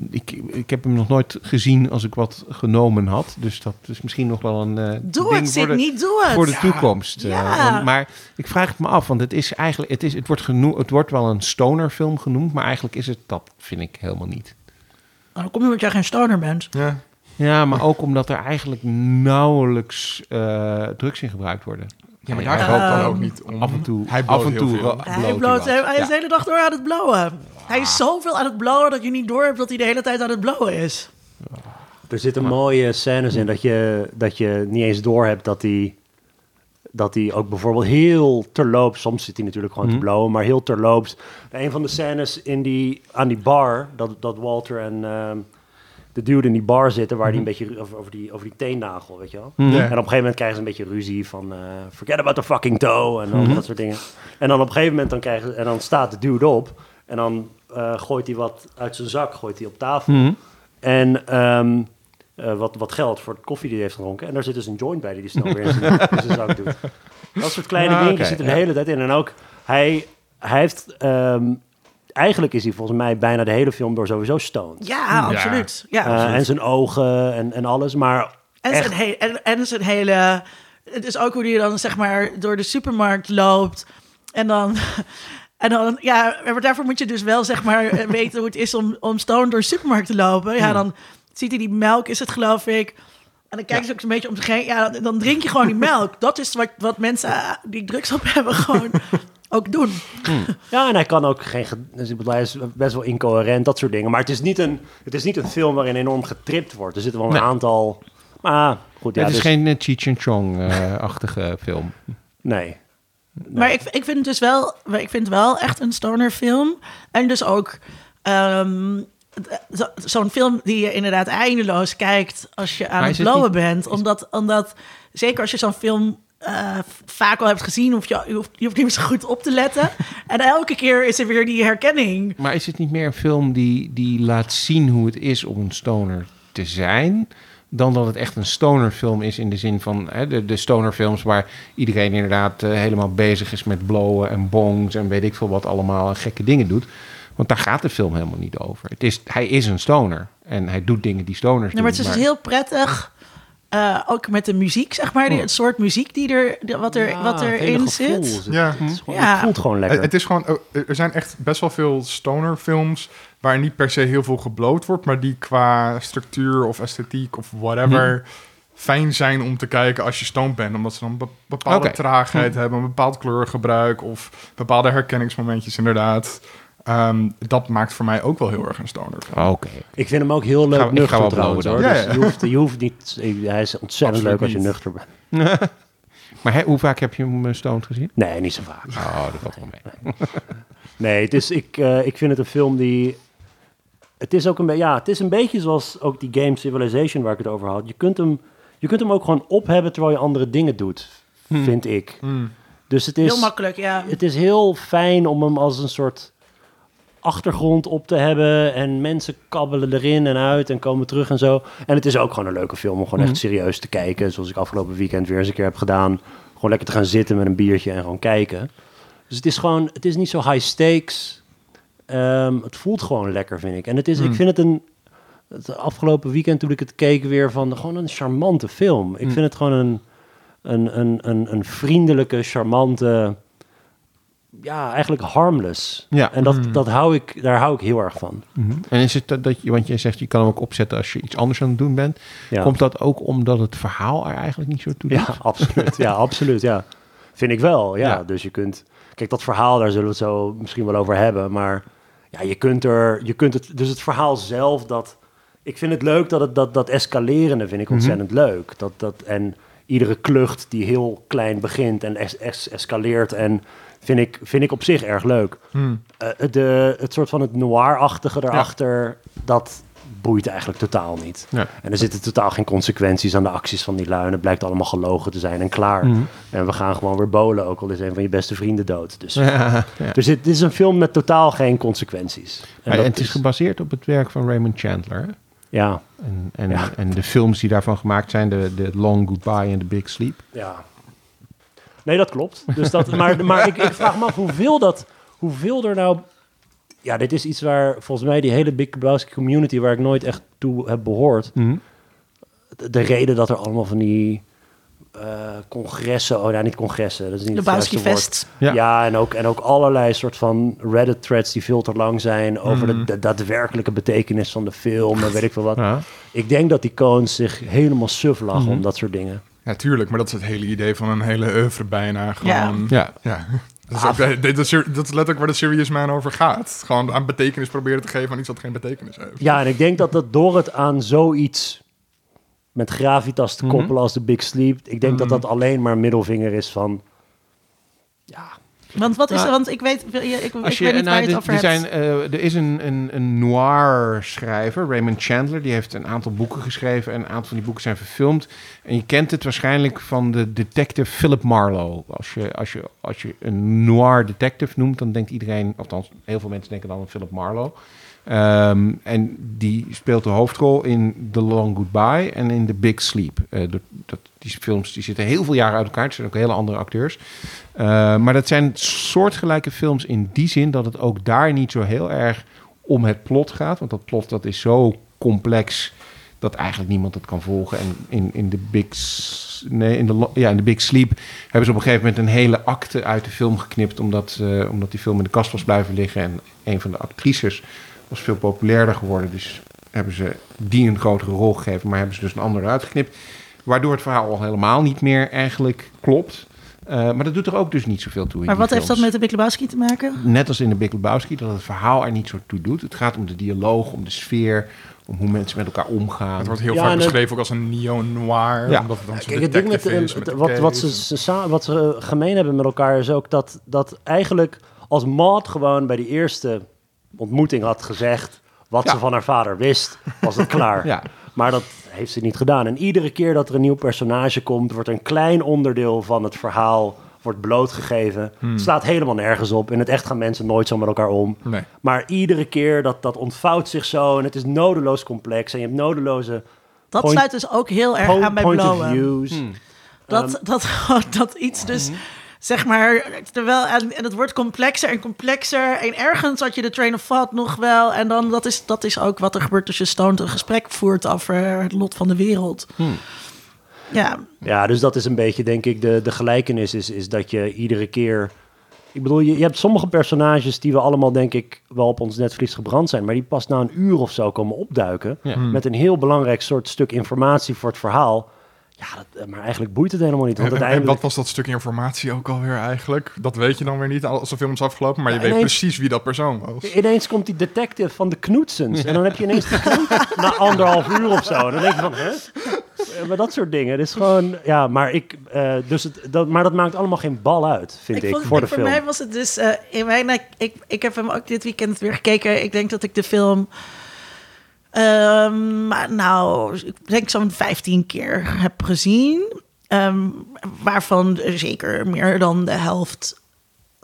ik, ik heb hem nog nooit gezien als ik wat genomen had. Dus dat is misschien nog wel een uh, doe ding het, voor, de, niet, doe het. voor de toekomst. Ja. maar ik vraag het me af, want het is eigenlijk, het, is, het, wordt genoemd, het wordt wel een stonerfilm genoemd, maar eigenlijk is het dat, vind ik helemaal niet. Oh, dan kom je omdat jij geen stoner bent. Ja. Ja, maar ook omdat er eigenlijk nauwelijks drugs in gebruikt worden. Ja, maar daar rookt dan ook niet om. Af en toe. Hij bloot af en toe. Hij, bloot, hij, is de hele dag door aan het blowen. Hij is zoveel aan het blowen dat je niet door hebt dat hij de hele tijd aan het blowen is. Er zitten mooie scènes in dat je, dat je niet eens door hebt dat hij dat hij ook bijvoorbeeld heel terloops, soms zit hij natuurlijk gewoon te mhm. blowen, maar heel terloops. Een van de scènes in die, aan die bar, dat, dat Walter en, ehm, de dude in die bar zitten waar die mhm. een beetje over, over, die, over die teennagel, weet je wel. Mhm. En op een gegeven moment krijgen ze een beetje ruzie van uh, forget about the fucking toe en mhm. dat soort dingen. En dan op een gegeven moment dan krijgen en dan staat de dude op en dan uh, gooit hij wat uit zijn zak, gooit hij op tafel. En um, uh, wat, wat geld voor het koffie die hij heeft gedronken. En daar zit dus een joint bij die hij snel weer in zijn, in zijn zak doet. Dat soort kleine ah, dingetjes zitten de hele tijd in. En ook hij, hij heeft um, eigenlijk is hij volgens mij bijna de hele film door sowieso stoned. Ja, absoluut. Ja, uh, absoluut. En zijn ogen en, en alles, maar en, echt... zijn he en, en zijn hele... Het is ook hoe hij dan zeg maar door de supermarkt loopt en dan... En dan, ja, maar daarvoor moet je dus wel zeg maar weten hoe het is om, om stoned door de supermarkt te lopen. Ja, dan ziet hij die melk, is het geloof ik. En dan kijken ze ook een beetje om zich heen. Ja, dan, dan drink je gewoon die melk. Dat is wat, wat mensen eh, die drugs op hebben gewoon ook doen. Ja, en hij kan ook geen... ge- Dus hij is best wel incoherent, dat soort dingen. Maar het is niet een, het is niet een film waarin enorm getript wordt. Er zitten wel een Nee. aantal... Maar goed, ja, het is dus- geen uh, Cheech and Chong-achtige film. Nee. Maar ik, ik vind het dus wel, ik vind wel echt een stoner film. En dus ook zo- zo'n film die je inderdaad eindeloos kijkt als je aan het blowen bent. Omdat, omdat zeker als je zo'n film eh, vaak al hebt gezien, hoef je, je, hoeft, je hoeft niet meer zo goed op te letten. en elke keer is er weer die herkenning. Maar is het niet meer een film die, die laat zien hoe het is om een stoner te zijn... dan dat het echt een stonerfilm is in de zin van hè, de, de stonerfilms... waar iedereen inderdaad eh, helemaal bezig is met blowen en bongs... en weet ik veel wat allemaal en gekke dingen doet. Want daar gaat de film helemaal niet over. Het is, hij is een stoner en hij doet dingen die stoners Nee, maar doen. het is dus heel prettig. eh, ook met de muziek, zeg maar. Die, het soort muziek die er, die- wat, er, Ja, wat het hele erin zit. het- Ja. Het, is gewoon- Ja. het voelt gewoon lekker. Het, het is gewoon, eh, er zijn echt best wel veel stonerfilms waar niet per se heel veel gebloot wordt, maar die qua structuur of esthetiek of whatever fijn zijn om te kijken als je stoned bent. Omdat ze dan bepaalde traagheid hebben, een bepaald kleurgebruik of bepaalde herkenningsmomentjes inderdaad. Ehm, dat maakt voor mij ook wel heel erg een stoner. Oké. Ik vind hem ook heel leuk Ga- ik ga nuchter wel trouwens. Hoor. Dus Ja. Je, hoeft, je hoeft niet... Hij is ontzettend Absoluut leuk als je niet. nuchter bent. Maar hoe vaak heb je hem uh, stoned gezien? Nee, niet zo vaak. Oh, dat valt wel mee. Nee, het is, ik, eh, ik vind het een film die... Het is ook een, ja, het is een beetje zoals ook die game Civilization waar ik het over had. Je kunt hem, je kunt hem ook gewoon ophebben terwijl je andere dingen doet, vind ik. Mm. Dus het is, Heel makkelijk, ja. het is heel fijn om hem als een soort achtergrond op te hebben. En mensen kabbelen erin en uit en komen terug en zo. En het is ook gewoon een leuke film om gewoon echt serieus te kijken. Zoals ik afgelopen weekend weer eens een keer heb gedaan. Gewoon lekker te gaan zitten met een biertje en gewoon kijken. Dus het is gewoon, het is niet zo high stakes. Ehm, het voelt gewoon lekker, vind ik. En het is, ik vind het een, het afgelopen weekend toen ik het keek weer van, gewoon een charmante film. Ik vind het gewoon een, een, een, een, een vriendelijke, charmante, ja, eigenlijk harmless. Ja. En dat, dat hou ik, daar hou ik heel erg van. Mhm. En is het dat, dat je, want je zegt je kan hem ook opzetten als je iets anders aan het doen bent. Ja. Komt dat ook omdat het verhaal er eigenlijk niet zo toe doet? Ja, absoluut. Ja, absoluut. Ja. Vind ik wel. Ja. Ja. Dus je kunt. Kijk, dat verhaal, daar zullen we het zo misschien wel over hebben. Maar ja, je kunt er. Je kunt het. Dus het verhaal zelf, dat. Ik vind het leuk dat het dat, dat escalerende vind ik ontzettend leuk. Dat, dat, en iedere klucht die heel klein begint en es, es- escaleert. En vind ik, vind ik op zich erg leuk. Mm. Eh, de, het soort van het noir-achtige erachter, dat boeit eigenlijk totaal niet. Ja. En er zitten totaal geen consequenties aan de acties van die lui. En het blijkt allemaal gelogen te zijn en klaar. Mhm. En we gaan gewoon weer bolen, ook al is een van je beste vrienden dood. Dus, Ja, ja. dus dit, dit is een film met totaal geen consequenties. En het is gebaseerd op het werk van Raymond Chandler. hè? Ja, En, en, en de films die daarvan gemaakt zijn, de, de Long Goodbye en The Big Sleep. ja. Nee, dat klopt. Dus dat, maar maar ik, ik vraag me af hoeveel, dat, hoeveel er nou... Ja, dit is iets waar volgens mij die hele Big Lebowski community... waar ik nooit echt toe heb behoord... de, de reden dat er allemaal van die eh, congressen, oh nou niet congressen, dat is niet. Fest. Ja. Ja, en, ook, en ook allerlei soort van Reddit threads die veel te lang zijn over Mhm. de, de daadwerkelijke betekenis van de film en weet ik veel wat. Ja. Ik denk dat die cones zich helemaal suf lachen Mhm. om dat soort dingen. Ja, tuurlijk, maar dat is het hele idee van een hele oeuvre bijna. Gewoon, Ja. ja. Dat, is ook, dat, dat is, dat is letterlijk waar de Serious Man over gaat. Gewoon aan betekenis proberen te geven aan iets wat geen betekenis heeft. Ja, en ik denk dat dat door het aan zoiets met gravitas te Mhm. koppelen als de Big Sleep, ik denk dat Mhm. dat alleen maar middelvinger is van, Want wat is Ja. er? Want ik weet, ik, ik, Als ik je, weet niet waar nou, je het over hebt. zijn, eh, er is een, een, een noir schrijver, Raymond Chandler. Die heeft een aantal boeken geschreven en een aantal van die boeken zijn verfilmd. En je kent het waarschijnlijk van de detective Philip Marlowe. Als je, als je, als je een noir detective noemt, dan denkt iedereen, althans heel veel mensen denken dan aan Philip Marlowe. Ehm, en die speelt de hoofdrol in The Long Goodbye en in The Big Sleep. Eh, dat, die films die zitten heel veel jaren uit elkaar. Het zijn ook hele andere acteurs. Uh, maar dat zijn soortgelijke films in die zin dat het ook daar niet zo heel erg om het plot gaat. Want dat plot dat is zo complex dat eigenlijk niemand het kan volgen. En in, in de Big, nee, in ja, in Big Sleep hebben ze op een gegeven moment een hele acte uit de film geknipt. Omdat, eh, omdat die film in de kast was blijven liggen. En een van de actrices was veel populairder geworden. Dus hebben ze die een grotere rol gegeven, maar hebben ze dus een ander uitgeknipt. Waardoor het verhaal al helemaal niet meer eigenlijk klopt. Uh, maar dat doet er ook dus niet zoveel toe. maar wat heeft dat met de Big Lebowski te maken? Net als in de Big Lebowski, dat het verhaal er niet zo toe doet. Het gaat om de dialoog, om de sfeer, om hoe mensen met elkaar omgaan. Het wordt heel vaak beschreven ook als een neo-noir. Ja. Omdat het dan Kijk, het ding met, is, met wat, wat, ze, ze, wat ze gemeen hebben met elkaar is ook dat, dat eigenlijk als Maud gewoon bij die eerste ontmoeting had gezegd wat ze van haar vader wist, was het klaar. ja. Maar dat heeft ze niet gedaan. En iedere keer dat er een nieuw personage komt, wordt een klein onderdeel van het verhaal wordt blootgegeven. Hmm. Slaat helemaal nergens op. In het echt gaan mensen nooit zo met elkaar om. Nee. Maar iedere keer dat dat ontvouwt zich zo en het is nodeloos complex en je hebt nodeloze. Dat sluit dus ook heel erg aan bij Blowen. Hmm. Dat, um, dat, dat iets dus. Hmm zeg maar, terwijl, en, en het wordt complexer en complexer. En ergens had je de train of thought nog wel. En dan, dat is, dat is ook wat er gebeurt als je Stone een gesprek voert over het lot van de wereld. Hmm. Ja. ja, dus dat is een beetje, denk ik, de, de gelijkenis is, is dat je iedere keer... Ik bedoel, je, je hebt sommige personages die we allemaal, denk ik, wel op ons netvlies gebrand zijn. Maar die pas na een uur of zo komen opduiken. Met een heel belangrijk soort stuk informatie voor het verhaal. Ja, dat, eh, maar eigenlijk boeit het helemaal niet. Want uiteindelijk... En wat was dat stuk informatie ook alweer eigenlijk? Dat weet je dan weer niet als de film is afgelopen, maar je weet precies wie dat persoon was. Ineens komt die detective van de Knoetsens. En dan heb je ineens de knoet na anderhalf uur of zo. Dan denk je van, hè? Eh, maar dat soort dingen. Het is gewoon, ja, maar ik, uh, dus het, dat, maar dat maakt allemaal geen bal uit, vind ik, voor de voor film. Voor mij was het dus, uh, in mijn, ik, ik heb hem ook dit weekend weer gekeken. Ik denk dat ik de film Um, nou, ik denk zo'n 15 keer heb gezien. Um, waarvan zeker meer dan de helft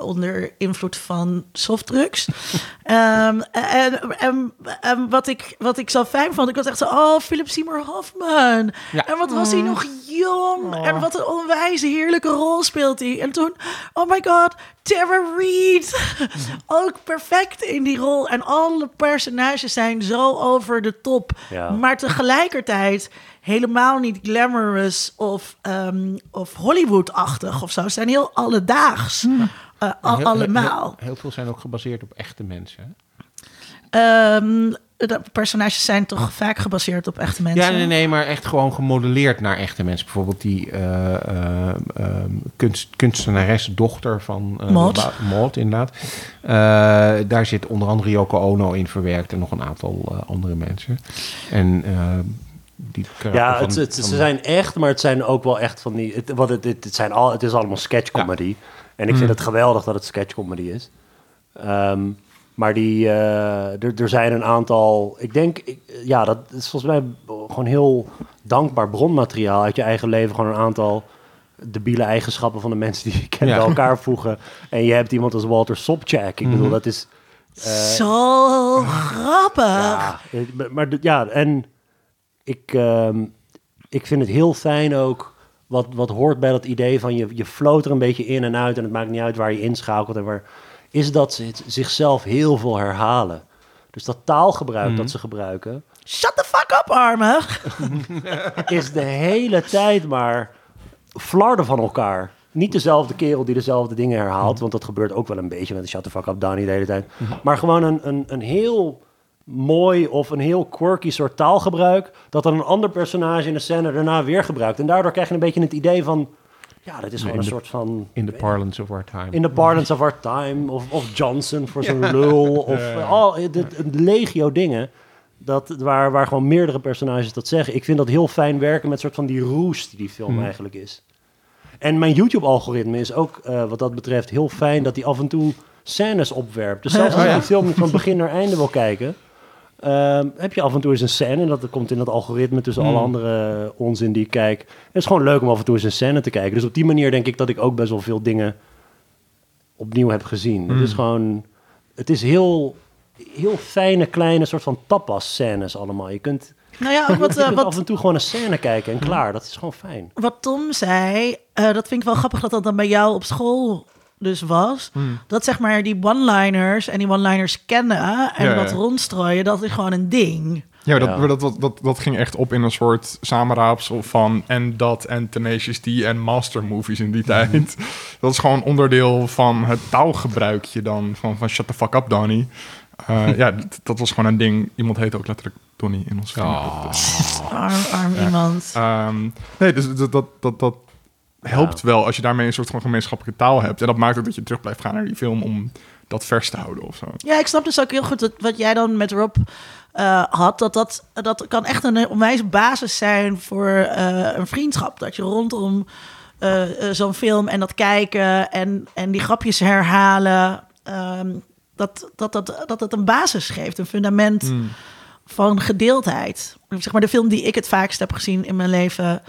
onder invloed van softdrugs. um, en, en, en, wat, ik, wat ik zo fijn vond, ik was echt zo, oh, Philip Seymour Hoffman. Ja. En wat was hij mm. nog jong. En wat een onwijs heerlijke rol speelt hij. En toen, oh my god, Tara Reid. Ook perfect in die rol. En alle personages zijn zo over de top. Ja. Maar tegelijkertijd helemaal niet glamorous of, um, of Hollywood-achtig of zo. Ze zijn heel alledaags. Hmm. Uh, allemaal. Heel, veel zijn ook gebaseerd op echte mensen. Um, de personages zijn toch vaak gebaseerd op echte mensen? Ja, nee, nee, maar echt gewoon gemodelleerd naar echte mensen. Bijvoorbeeld die uh, uh, kunst, kunstenares, dochter van uh, Maud. inderdaad. daar zit onder andere Yoko Ono in verwerkt en nog een aantal andere mensen. En die ja, het, het, ze zijn echt, maar het zijn ook wel echt van die. Het, wat het, het, het zijn al, het is allemaal sketchcomedy. Ja. En ik vind mm. het geweldig dat het sketchcomedy is. Um, maar die, uh, er, er zijn een aantal. Ik denk, ik, ja, dat is volgens mij gewoon heel dankbaar bronmateriaal uit je eigen leven. Gewoon een aantal debiele eigenschappen van de mensen die je kent bij elkaar voegen. En je hebt iemand als Walter Sobchak. Ik bedoel, mhm. dat is. Uh, Zo grappig. Ja, maar ja, en ik, uh, ik vind het heel fijn ook wat, wat hoort bij dat idee van je, je floot er een beetje in en uit en het maakt niet uit waar je inschakelt en waar, is dat ze zichzelf heel veel herhalen. Dus dat taalgebruik dat mhm. ze gebruiken. Shut the fuck up, arme! is de hele tijd maar flarden van elkaar. Niet dezelfde kerel die dezelfde dingen herhaalt, mhm. want dat gebeurt ook wel een beetje met de shut the fuck up Danny de hele tijd. Maar gewoon een, een, een heel mooi of een heel quirky soort taalgebruik, dat dan een ander personage in de scène daarna weer gebruikt. En daardoor krijg je een beetje het idee van, ja, dat is gewoon een soort van... In the parlance of our time. In the parlance of our time. Of, of Johnson voor zijn lul. Of al de, legio dingen. Dat, waar, waar gewoon meerdere personages dat zeggen. Ik vind dat heel fijn werken met soort van die roest die die film hmm. eigenlijk is. En mijn YouTube-algoritme is ook uh, wat dat betreft heel fijn dat hij af en toe scènes opwerpt. Dus zelfs als je die film van begin naar einde wil kijken... Ehm, heb je af en toe eens een scène, en dat komt in dat algoritme tussen alle hmm. andere onzin die ik kijk. Het is gewoon leuk om af en toe eens een scène te kijken. Dus op die manier denk ik dat ik ook best wel veel dingen opnieuw heb gezien. Het is hmm. gewoon, het is heel, heel fijne, kleine soort van tapas-scènes allemaal. Je kunt, nou ja, wat, uh, wat, af en toe gewoon een scène kijken en klaar. Dat is gewoon fijn. Wat Tom zei, uh, dat vind ik wel grappig dat dat dan bij jou op school dus was. Hmm. Dat zeg maar die one-liners en die one-liners kennen en dat rondstrooien, dat is gewoon een ding. Ja, dat, Dat, dat, dat, dat, ging echt op in een soort samenraapsel van en dat en Tenacious D en master movies in die tijd. Hmm. Dat is gewoon onderdeel van het taalgebruikje dan van, van shut the fuck up, Donnie. Uh, ja, dat was gewoon een ding. Iemand heette ook letterlijk Donnie in ons vriendengroep. Dus- Arm, arm iemand. Ehm, nee, dus dat, dat, dat, dat helpt wel als je daarmee een soort van gemeenschappelijke taal hebt. En dat maakt ook dat je terug blijft gaan naar die film om dat vers te houden of zo. Ja, ik snap dus ook heel goed dat wat jij dan met Rob eh, had. Dat, dat dat kan echt een onwijs basis zijn voor eh, een vriendschap. Dat je rondom eh, zo'n film en dat kijken en, en die grapjes herhalen. ehm, dat, dat, dat, dat het een basis geeft, een fundament Hmm. van gedeeldheid. Zeg maar de film die ik het vaakst heb gezien in mijn leven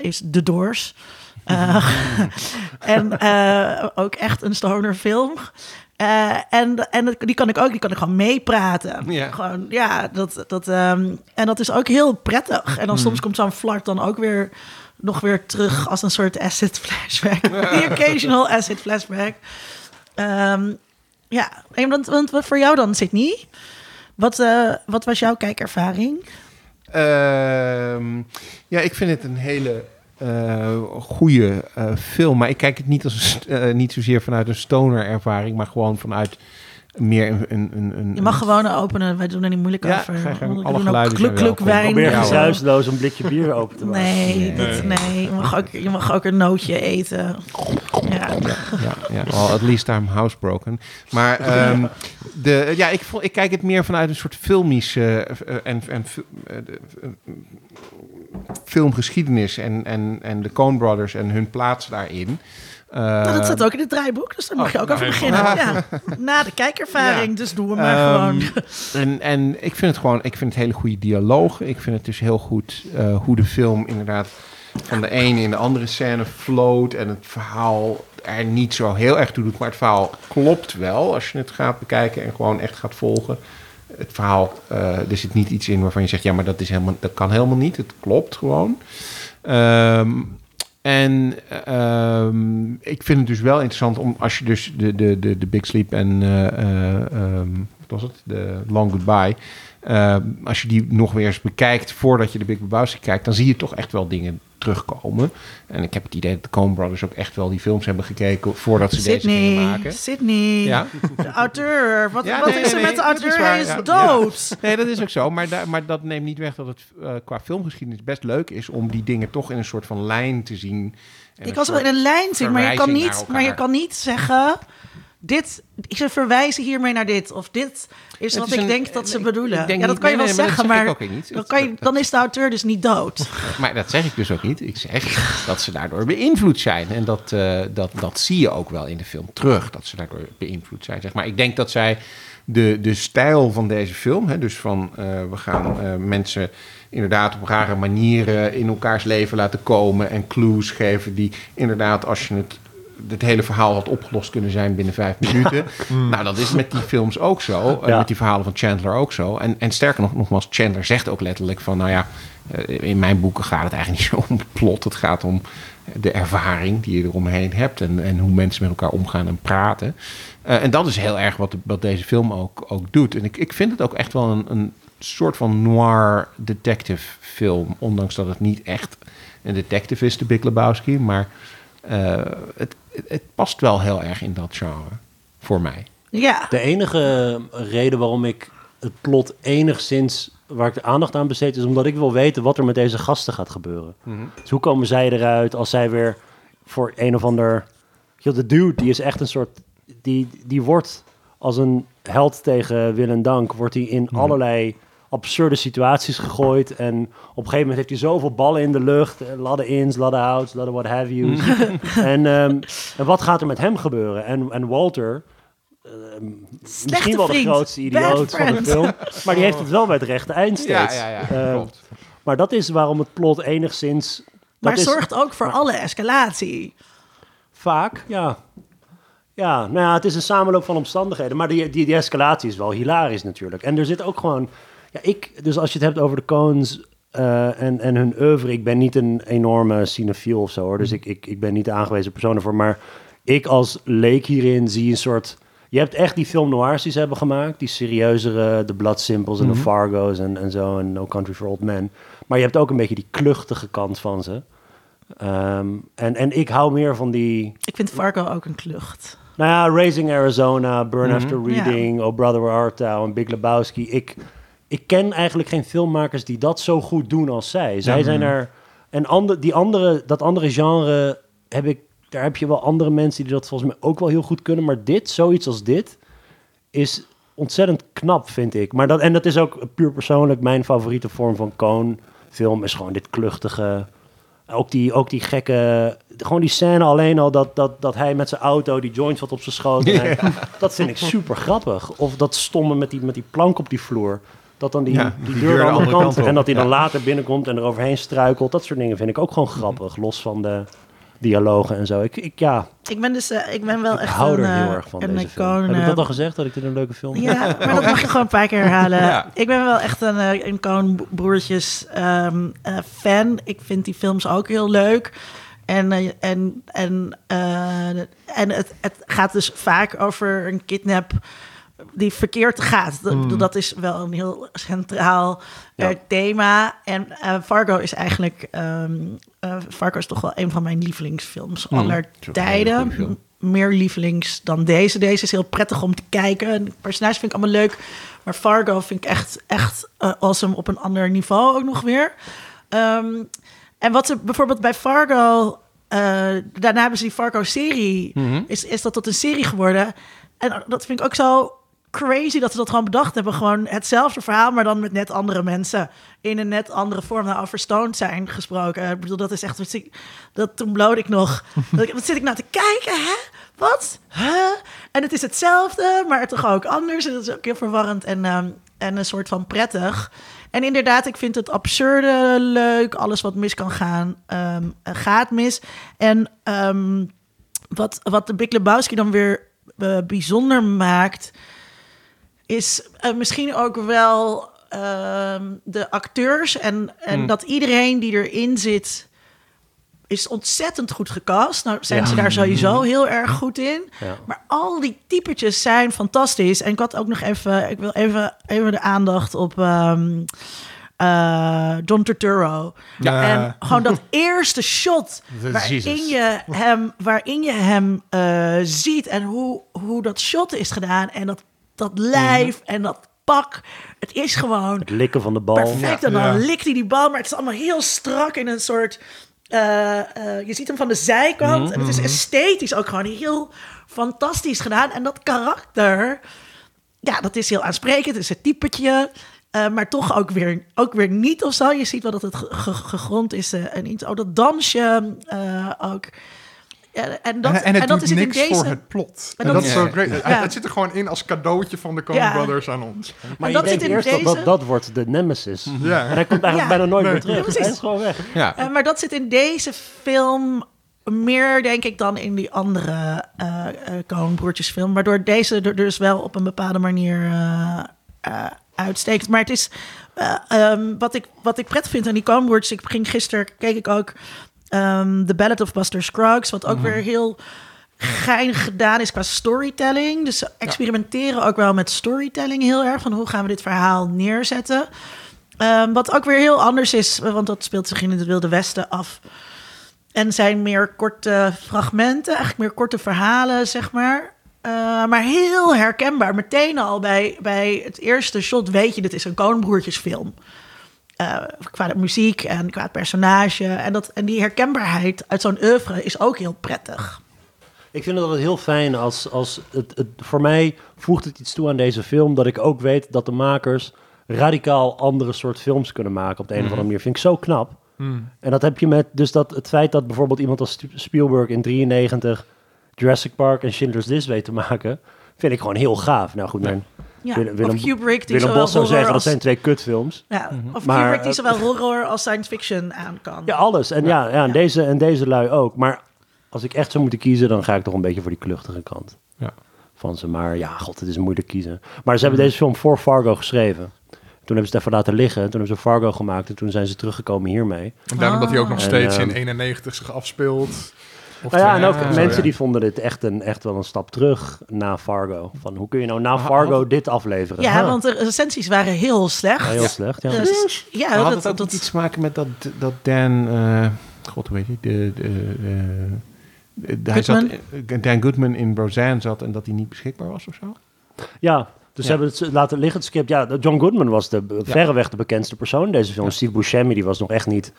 is The Doors. Eh, en eh, ook echt een stoner film. Eh, en en die kan ik ook, die kan ik gewoon meepraten. Gewoon, ja, dat, dat, ehm, en dat is ook heel prettig. En dan soms komt zo'n flart dan ook weer nog weer terug als een soort acid flashback. The occasional acid flashback. Ehm, ja, en want, want voor jou dan, Sydney? Wat, wat was jouw kijkervaring? Ehm, ja, ik vind het een hele goede eh, film. Maar ik kijk het niet, als, eh, niet zozeer vanuit een stoner-ervaring, maar gewoon vanuit meer een... een, een, een Je mag gewoon openen, wij doen er niet moeilijk Ja, over. We Alle doen ook gluk welkom. wijn. Probeer Ja, hoor. gezuisloos een blikje bier open te maken. Nee, Nee. dit- nee. Je, mag ook, je mag ook een nootje eten. Ja. ja, ja. Well, at least I'm housebroken. Maar ehm, de, ja, ik, ik kijk het meer vanuit een soort filmische eh, en, en eh, de- eh, filmgeschiedenis en, en, en de Coen Brothers en hun plaats daarin. Eh, Nou, dat staat ook in het draaiboek, dus daar mag je ook over nee, beginnen. Ja. Na de kijkervaring, Ja. dus doen we maar Ehm, gewoon. En, en ik vind het gewoon, ik vind het hele goede dialoog. Ik vind het dus heel goed eh, hoe de film inderdaad van de ene in de andere scène floot en het verhaal er niet zo heel erg toe doet, maar het verhaal klopt wel als je het gaat bekijken en gewoon echt gaat volgen. Het verhaal, eh, er zit niet iets in waarvan je zegt, ja, maar dat, is helemaal, dat kan helemaal niet. Het klopt gewoon. Ehm, en ehm, ik vind het dus wel interessant om als je dus de, de, de, de Big Sleep en eh, eh, ehm, wat was het? De Long Goodbye. als je die nog weer eens bekijkt voordat je de Big Lebowski kijkt, dan zie je toch echt wel dingen terugkomen. En ik heb het idee dat de Coen Brothers ook echt wel die films hebben gekeken voordat ze deze gingen maken. Sydney, Ja. de auteur. Wat, Ja, wat nee, is er nee, met de is auteur? waar, Hij is ja. dood. Nee, dat is ook zo. Maar, maar dat neemt niet weg dat het eh, qua filmgeschiedenis best leug is om die dingen toch in een soort van lijn te zien. En Ik ze wel in een lijn zien, maar je kan niet, maar je kan niet zeggen... Dit, ze verwijzen hiermee naar dit. Of dit is wat is ik een- denk dat ze ik bedoelen. ja, dat kan je wel nee, maar dat zeggen, zeg maar dan, kan je, dan is de auteur dus niet dood. Maar dat zeg ik dus ook niet. Ik zeg dat ze daardoor beïnvloed zijn. En dat, eh, dat, dat zie je ook wel in de film terug. Dat ze daardoor beïnvloed zijn. Zeg maar ik denk dat zij de, de stijl van deze film... Hè, dus van eh, we gaan eh, mensen inderdaad op rare manieren... in elkaars leven laten komen... en clues geven die inderdaad als je het... Het hele verhaal had opgelost kunnen zijn binnen vijf minuten. nou, dat is met die films ook zo. Ja. met die verhalen van Chandler ook zo. En, en sterker nog, nogmaals, Chandler zegt ook letterlijk van... nou ja, eh, in mijn boeken gaat het eigenlijk niet zo om het plot. Het gaat om de ervaring die je eromheen hebt... en, en hoe mensen met elkaar omgaan en praten. Eh, en dat is heel erg wat, de- wat deze film ook, ook doet. En ik, ik vind het ook echt wel een, een soort van noir detective film. Ondanks dat het niet echt een detective is, de Big Lebowski. Maar eh, het, het, past wel heel erg in dat genre. Voor mij. Ja, De enige reden waarom ik het plot enigszins waar ik de aandacht aan besteed is omdat ik wil weten wat er met deze gasten gaat gebeuren. Dus hoe komen zij eruit als zij weer voor een of ander... De dude, die is echt een soort... Die, die wordt als een held tegen wil en dank... wordt hij in allerlei absurde situaties gegooid. En op een gegeven moment heeft hij zoveel ballen in de lucht. eh, Ladden ins, ladden outs, ladden what have you. en, ehm, en wat gaat er met hem gebeuren? En, en Walter... ehm, misschien wel de grootste idioot van de film. Maar die heeft het wel bij het rechte eind steeds. Eh, maar dat is waarom het plot enigszins... maar dat is zorgt ook voor alle escalatie. vaak, ja. Ja, nou ja, het is een samenloop van omstandigheden. Maar die, die, die escalatie is wel hilarisch natuurlijk. En er zit ook gewoon... Ja, ik, dus als je het hebt over de Coens eh, en, en hun oeuvre... Ik ben niet een enorme cinefiel of zo, hoor. Dus ik, ik, ik ben niet de aangewezen persoon ervoor. Maar ik als leek hierin zie een soort... Je hebt echt die film noirs die ze hebben gemaakt. Die serieuzere, de Blood Simples en de Fargo's en, en zo. En No Country for Old Men. Maar je hebt ook een beetje die kluchtige kant van ze. Ehm, en, en ik hou meer van die... Ik vind Fargo ook een klucht. Nou ja, Raising Arizona, Burn. After Reading, Oh Brother Where Art Thou en Big Lebowski. Ik, ik ken eigenlijk geen filmmakers die dat zo goed doen als zij. Zij zijn er... En ander, die andere, dat andere genre heb ik... Daar heb je wel andere mensen die dat volgens mij ook wel heel goed kunnen. Maar dit, zoiets als dit, is ontzettend knap, vind ik. Maar dat, en dat is ook puur persoonlijk mijn favoriete vorm van Coen film. Is gewoon dit kluchtige... Ook die, ook die gekke... Gewoon die scène alleen al dat, dat, dat hij met zijn auto die joint wat op zijn schoot. Dat vind ik super grappig. Of dat stomme met die, met die plank op die vloer. Dat dan die, Ja, die, die deur de andere kant, op. en dat hij dan Ja. later binnenkomt en er overheen struikelt. Dat soort dingen vind ik ook gewoon grappig. Los van de dialogen en zo. Ik, ik, ja, Ik ben dus, eh, ik ben wel ik echt hou een, er heel eh, erg van een deze film. Heb ik eh, dat al gezegd, dat ik dit een leuke film vind? Ja, maar dat mag je gewoon een paar keer herhalen. Ja. Ik ben wel echt een, eh, een Coen Broertjes ehm, eh, fan. Ik vind die films ook heel leuk. En, en, en, eh, en het, het gaat dus vaak over een kidnap die verkeerd gaat. Dat, dat is wel een heel centraal eh, thema. En eh, Fargo is eigenlijk... eh, Fargo is toch wel een van mijn lievelingsfilms aller een hele tijden. Meer lievelings dan deze. Deze is heel prettig om te kijken. De personages vind ik allemaal leuk. Maar Fargo vind ik echt, echt awesome op een ander niveau ook nog weer. Ehm, en wat ze bijvoorbeeld bij Fargo... daarna hebben ze die Fargo-serie. Mhm. is, is dat tot een serie geworden. En dat vind ik ook zo crazy dat ze dat gewoon bedacht hebben. Gewoon hetzelfde verhaal, maar dan met net andere mensen. In een net andere vorm. Nou, over zijn gesproken. Ik bedoel, dat is echt... Dat, toen bloot ik nog. Dat Wat zit ik nou te kijken, hè? Wat? Huh? En het is hetzelfde, maar toch ook anders. En dat is ook heel verwarrend en, ehm, en een soort van prettig. En inderdaad, ik vind het absurde leuk. Alles wat mis kan gaan, ehm, gaat mis. En ehm, wat, wat de Big Lebowski dan weer eh, bijzonder maakt, is eh, misschien ook wel ehm, de acteurs en, en dat iedereen die erin zit is ontzettend goed gecast. Nou zijn Ja. ze daar sowieso heel erg goed in. Ja. Maar al die typetjes zijn fantastisch. En ik had ook nog even, ik wil even, even de aandacht op ehm, eh, John Turturro. Ja. En gewoon dat eerste shot waarin Jesus. je hem, waarin je hem eh, ziet en hoe, hoe dat shot is gedaan en dat, dat lijf en dat pak. Het is gewoon Het likken van de bal. perfect. En dan Ja. likt hij die bal, maar het is allemaal heel strak in een soort. eh, eh, je ziet hem van de zijkant en het is esthetisch ook gewoon heel fantastisch gedaan. En dat karakter, ja, dat is heel aansprekend. Het is een typetje. eh, maar toch ook weer, ook weer niet of zo. Je ziet wel dat het ge- ge- gegrond is. en iets. Oh, dat dansje eh, ook. En dat, en, en het dat doet is in niks deze. voor het plot. En En dat dat is is- zo great. Ja. Het zit er gewoon in als cadeautje van de Coen Ja. Brothers aan ons. Maar En je dat denkt zit in eerst dat, deze- dat dat wordt de nemesis. Ja. En hij komt eigenlijk Ja. bijna nooit Nee. meer terug. Hij is gewoon weg. Ja. Eh, maar dat zit in deze film meer, denk ik, dan in die andere eh eh Coen-broertjesfilm. Waardoor deze er dus wel op een bepaalde manier eh, eh, uitsteekt. Maar het is eh, ehm, wat, ik, wat ik prettig vind aan die Coen-broertjes. Ik ging gisteren, keek ik ook ehm The Ballad of Buster Scruggs. Wat ook weer heel geinig gedaan is qua storytelling. Dus ze experimenteren ook wel met storytelling heel erg. Van hoe gaan we dit verhaal neerzetten. Ehm, wat ook weer heel anders is, want dat speelt zich in het Wilde Westen af. En zijn meer korte fragmenten, eigenlijk meer korte verhalen, zeg maar. Eh, maar heel herkenbaar. Meteen al bij, bij het eerste shot weet je, dit is een Koonbroertjesfilm. Eh qua de muziek en qua het personage. En, dat, en die herkenbaarheid uit zo'n oeuvre is ook heel prettig. Ik vind het altijd heel fijn als, als het, het... Voor mij voegt het iets toe aan deze film... dat ik ook weet dat de makers radicaal andere soort films kunnen maken... op de een of andere manier. Vind ik zo knap. En dat heb je met... Dus dat het feit dat bijvoorbeeld iemand als Spielberg in 93... Jurassic Park en Schindler's List weet te maken... vind ik gewoon heel gaaf. Nou goed, mijn Ja. Willem- Willem- of Kubrick, die Willem zowel Bos zou horror zeggen... dat als, zijn twee kutfilms. ja, of Maar, Kubrick die zowel horror als science fiction aan kan. Ja, alles. En, ja, ja, en, Ja. Deze, en deze lui ook. Maar als ik echt zou moeten kiezen, dan ga ik toch een beetje voor die kluchtige kant Ja. van ze. Maar ja, god, het is moeilijk kiezen. Maar ze hebben deze film voor Fargo geschreven. Toen hebben ze het even laten liggen. Toen hebben ze Fargo gemaakt. En toen zijn ze teruggekomen hiermee. En daarom dat hij ook nog En, steeds ehm, in 91 zich afspeelt. Of Nou ja, en ook mensen ja. die vonden dit echt, een, echt wel een stap terug na Fargo. Van hoe kun je nou na Fargo dit afleveren? Ja, Huh. want de recensies waren heel slecht. Ja, heel slecht. Ja. Dus, ja, Maar had dat, het ook dat, niet iets te maken met dat, dat Dan... eh, God, hoe heet hij? De, de, de, de- hij zat, Goodman? Dan Goodman in Roseanne zat en dat hij niet beschikbaar was of zo? Ja, Dus ze hebben het laten liggen, het script. Ja, John Goodman was de, verreweg de bekendste persoon in deze film. Steve Buscemi, die was nog echt niet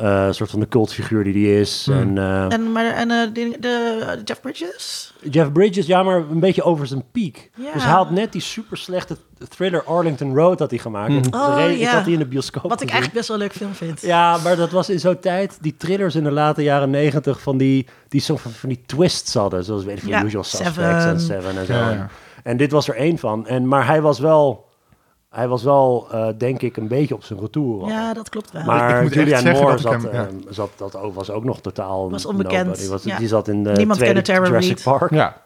uh, soort van de cultfiguur die die is. Hmm. En, uh, en, maar, en uh, de, de, Jeff Bridges? Jeff Bridges, ja, maar een beetje over zijn piek. Ja. Dus hij had net die super slechte thriller Arlington Road had hij gemaakt. Mm. Oh, ja. Ik had die in de bioscoop Wat ik eigenlijk best wel een leuk film vind. Ja, maar dat was in zo'n tijd, die thrillers in de late jaren negentig, van die, die soort van, van die twists hadden. Zoals weet ik, ja, Usual Suspects en Seven en zo. Ja, en dit was er één van. En, maar hij was wel hij was wel, uh, denk ik, een beetje op zijn retour. Ja, dat klopt wel. Maar Julianne Moore zat, hem, ja. uh, zat, dat ook, was ook nog totaal... Was onbekend. Die, was, ja. die zat in de Niemand tweede Jurassic Park. Ja.